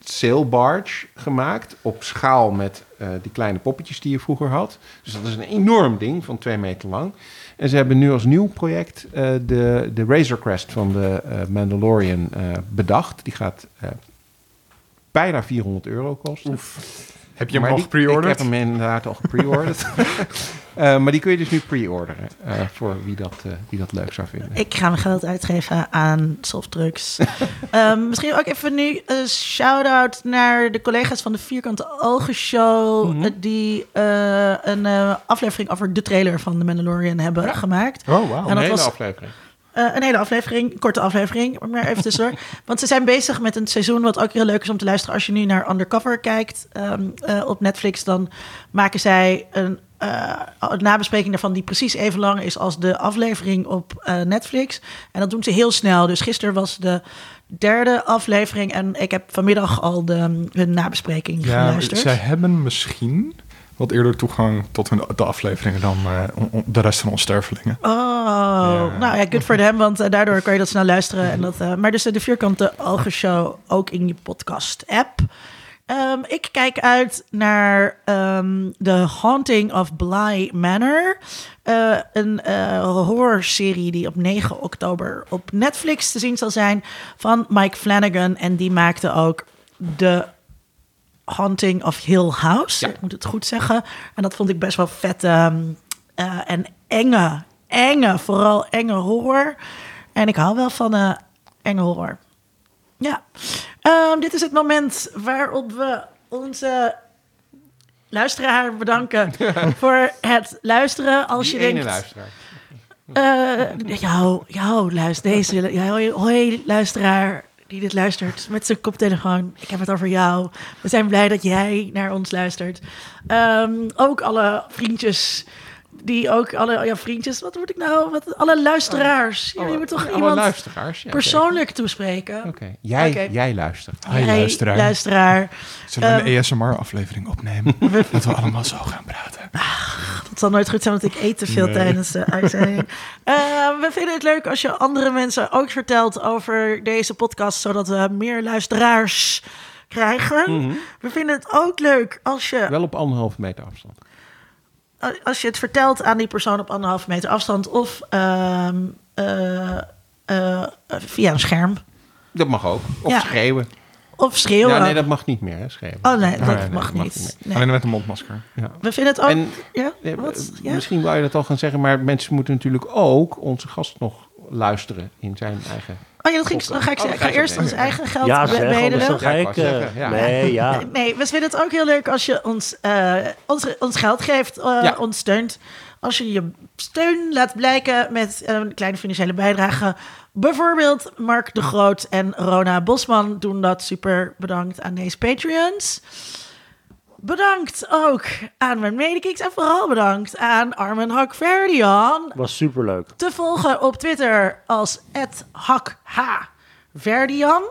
sail barge gemaakt. Op schaal met eh, die kleine poppetjes die je vroeger had. Dus dat is een enorm ding van twee meter lang. En ze hebben nu als nieuw project eh, de, de Razor Crest van de eh, Mandalorian bedacht. Die gaat bijna 400 euro kosten. Heb je hem Maar al gepreorderd? Ik heb hem inderdaad al gepreorderd. Eh, maar die kun je dus nu pre-orderen. eh, voor wie dat, wie dat leuk zou vinden. Ik ga mijn geld uitgeven aan softdrugs. Ehm, misschien ook even nu een shout-out naar de collega's van de Vierkante Ogen Show... Mhm. die een aflevering over de trailer van The Mandalorian hebben gemaakt. Oh, wauw. En een hele was- aflevering. Een hele aflevering, korte aflevering, maar even tussendoor. Want ze zijn bezig met een seizoen wat ook heel leuk is om te luisteren. Als je nu naar Undercover kijkt ehm, eh, op Netflix, dan maken zij een, eh, een nabespreking daarvan die precies even lang is als de aflevering op eh, Netflix. En dat doen ze heel snel. Dus gisteren was de derde aflevering en ik heb vanmiddag al de, hun nabespreking Ja, geluisterd. zij hebben misschien wat eerder toegang tot hun, de afleveringen dan eh, on- on- de rest van ons stervelingen. Oh, nou ja, good for them, want eh, daardoor kan je dat snel luisteren. En dat, eh, maar dus eh, de vierkante ogen-show ook in je podcast-app. Ehm, ik kijk uit naar ehm The Haunting of Bly Manor. Eh, een eh horrorserie die op 9 oktober op Netflix te zien zal zijn van Mike Flanagan. En die maakte ook de Haunting of Hill House. Ja. Ik moet het goed zeggen. En dat vond ik best wel vet ehm, eh, en enge, enge, vooral enge horror. En ik hou wel van enge horror. Ja, Ehm, dit is het moment waarop we onze luisteraar bedanken voor het luisteren. Als Die je denkt, luisteraar. eh, jou, jou, luister, deze, hoi, luisteraar die dit luistert met zijn koptelefoon. Ik heb het over jou. We zijn blij dat jij naar ons luistert. Ehm, ook alle vriendjes die ook alle ja, vriendjes, wat moet ik nou, wat, alle luisteraars. Oh, Jullie moeten toch alle iemand luisteraars. Ja, persoonlijk toespreken. Oké, jij, Oké. jij luistert. Hi, Jij, luisteraar. luisteraar. Zullen we Ehm, een ASMR-aflevering opnemen? dat we allemaal zo gaan praten. Het zal nooit goed zijn, want ik eet te veel Nee. tijdens de uitzending. Eh, we vinden het leuk als je andere mensen ook vertelt over deze podcast, zodat we meer luisteraars krijgen. We vinden het ook leuk als je, Wel op anderhalve meter afstand. Als je het vertelt aan die persoon op anderhalve meter afstand of ehm, eh, eh, via een scherm. Dat mag ook. Of Ja. schreeuwen. Of schreeuwen. Ja, nee, dat mag niet meer, hè, schreeuwen. Oh nee, dat Nee, nee, mag dat mag niet. Nee. Alleen met een mondmasker. Ja. We vinden het ook... En ja? eh, Wat? Ja? misschien wou je dat al gaan zeggen, maar mensen moeten natuurlijk ook onze gast nog luisteren in zijn eigen... Oh ja, dat ging, dan ga ik, Oh, zeggen. ga ik je ga eerst ons eigen geld Ja, zeg, anders bedelen. dan ga Ja, ik eh, ja. Nee, ja. Nee, we vinden het ook heel leuk als je ons, eh, ons, ons geld geeft, eh, Ja. ons steunt. Als je je steun laat blijken met een kleine financiële bijdrage. Bijvoorbeeld Mark de Groot en Rona Bosman doen dat. Super bedankt aan deze Patreons. Bedankt ook aan mijn medekicks en vooral bedankt aan Armen Hakverdian. Was superleuk. Te volgen op Twitter als @hakh_verdian.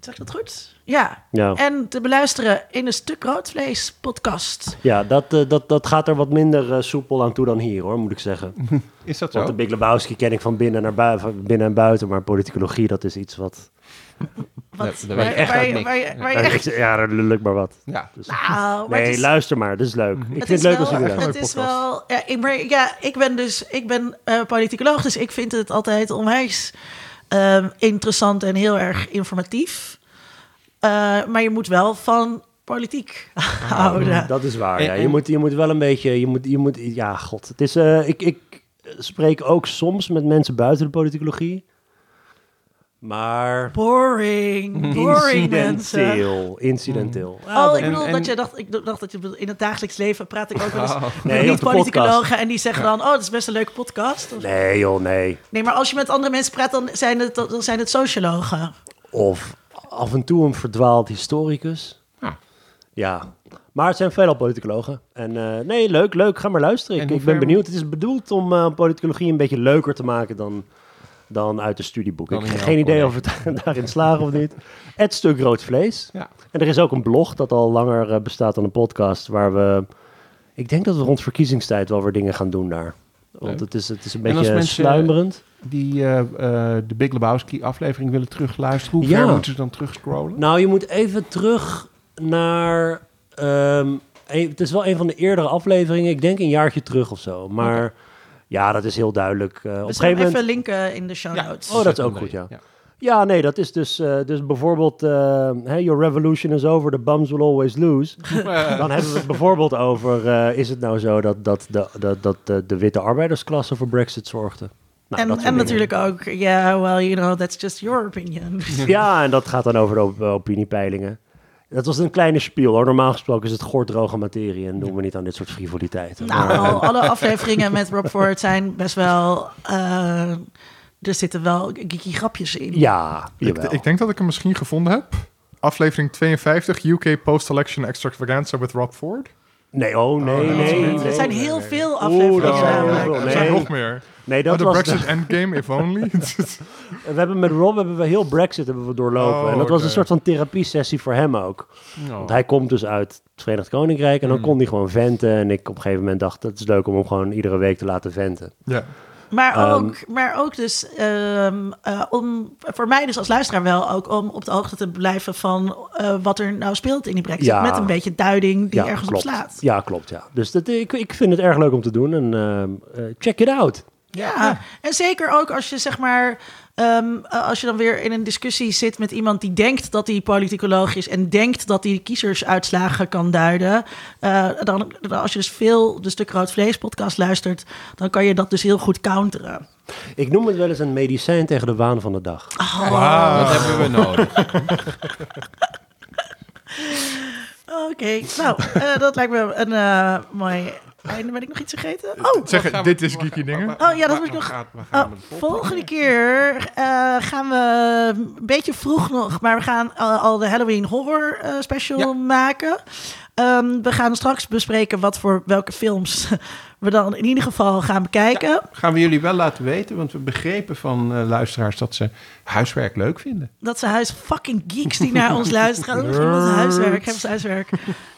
Zeg ik dat goed? Ja. Ja. En te beluisteren in een stuk roodvlees podcast. Ja, dat, eh, dat, dat gaat er wat minder eh, soepel aan toe dan hier, hoor, moet ik zeggen. Is dat Want zo? de Big Lebowski ken ik van binnen, naar bui- van binnen en buiten, maar politicologie, dat is iets wat... Wat, Nee, ik echt waar, uit je- niks. waar, je- waar je Ja, echt... ik- ja, dat lukt maar wat. Ja. Dus- Nou, maar nee, het is, luister maar, dat is leuk. Ik het vind is het leuk wel, als jullie Het luisteren. is wel... Ja, ik, ben, ja, ik ben dus... Ik ben eh politicoloog, dus ik vind het altijd onwijs eh, interessant en heel erg informatief. Eh, maar je moet wel van politiek houden. Dat is waar, En- ja. Je en- moet, je moet wel een beetje... Je moet, je moet, ja, god. Het is, eh, ik, ik spreek ook soms met mensen buiten de politicologie. Maar... Boring. Boring mensen. Incidenteel. Incidenteel. Oh, ik bedoel en- dat je dacht, ik dacht dat je in het dagelijks leven praat ik ook wel eens Oh. Nee, de niet-politicologen en die zeggen dan, oh, dat is best een leuke podcast. Of- Nee, joh, nee. Nee, maar als je met andere mensen praat, dan zijn het, dan zijn het sociologen. Of af en toe een verdwaald historicus. Ja. Ja. Maar het zijn veelal politicologen. En eh, nee, leuk, leuk. Ga maar luisteren. En Ik, ben benieuwd. Het is bedoeld om eh, politicologie een beetje leuker te maken dan, dan uit de studieboeken. Dan Ik heb geen idee of het daarin slagen of niet. Het stuk rood vlees. Ja. En er is ook een blog dat al langer eh, bestaat dan een podcast... waar we... Ik denk dat we rond verkiezingstijd wel weer dingen gaan doen daar. Want het is, het is een beetje sluimerend. Die eh, eh, de Big Lebowski aflevering willen terugluisteren. Hoe Ja. ver moeten ze dan terugscrollen? Nou, je moet even terug naar. ehm, het is wel een van de eerdere afleveringen. Ik denk een jaartje terug of zo. Maar ja, dat is heel duidelijk. eh, op We een zullen gegeven hem moment. even linken in de show notes. Oh, dat is ook goed, ja. Ja, nee, dat is dus, eh, dus bijvoorbeeld. eh, hey, your revolution is over, the bums will always lose. Dan hebben we het bijvoorbeeld over. eh, is het nou zo dat, dat, de, dat, dat de, de witte arbeidersklasse voor Brexit zorgde? Nou, en en natuurlijk ook, ja, well, you know, that's just your opinion. Ja, en dat gaat dan over de op- opiniepeilingen. Dat was een kleine spiel hoor. Normaal gesproken is het goordroge materie en doen we niet aan dit soort frivoliteiten. nou, Maar, alle afleveringen met Rob Ford zijn best wel... eh, er zitten wel geeky grapjes in. ja, Ik, ik denk dat ik hem misschien gevonden heb. Aflevering 52, UK Post-Election Extravaganza with Rob Ford. Nee, oh nee, Oh, nee. nee. nee, Er zijn nee, heel nee. veel Oeh, afleveringen. dat zijn heel namelijk. veel. Er Nee. zijn nog meer. Nee, Oh, dat de was Brexit Endgame, if only. We hebben met Rob hebben we heel Brexit hebben we doorlopen. Oh, en dat was een soort van therapie-sessie voor hem ook. Want hij komt dus uit het Verenigd Koninkrijk en dan Hmm. kon hij gewoon venten. En ik op een gegeven moment dacht, het is leuk om hem gewoon iedere week te laten venten. ja. Maar Ehm, ook, maar ook dus ehm, eh, om, voor mij dus als luisteraar wel ook om op de hoogte te blijven van eh, wat er nou speelt in die brexit. Ja. Met een beetje duiding die ergens klopt. op slaat. Ja, klopt. Ja. Dus dat, ik, ik vind het erg leuk om te doen. En ehm, eh, check it out. Ja, en zeker ook als je zeg maar, ehm, eh, als je dan weer in een discussie zit met iemand die denkt dat hij politicoloog is en denkt dat hij kiezersuitslagen kan duiden. eh, dan, dan als je dus veel de Stuk Rood Vlees podcast luistert, dan kan je dat dus heel goed counteren. Ik noem het wel eens een medicijn tegen de waan van de dag. Dat hebben we nodig. Oké, nou, eh, dat lijkt me een eh mooi einde. Ben ik nog iets vergeten? Oh, Zeg, dit is geeky dingen. Oh, ja, dat moet ik nog- Oh, volgende keer eh, gaan we een beetje vroeg nog, maar we gaan eh, al de Halloween horror eh, special Ja. maken. Ehm, we gaan straks bespreken wat voor welke films we dan in ieder geval gaan bekijken. Gaan we jullie wel laten weten, want we begrepen van eh, luisteraars dat ze huiswerk leuk vinden. Dat ze huis fucking geeks die naar ons luisteren. Dat is ons huiswerk, hebben ze huiswerk.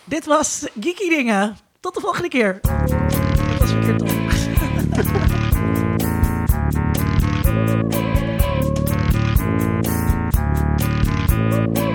Dit was Geeky Dingen. Tot de volgende keer. Dat was verkeerd op.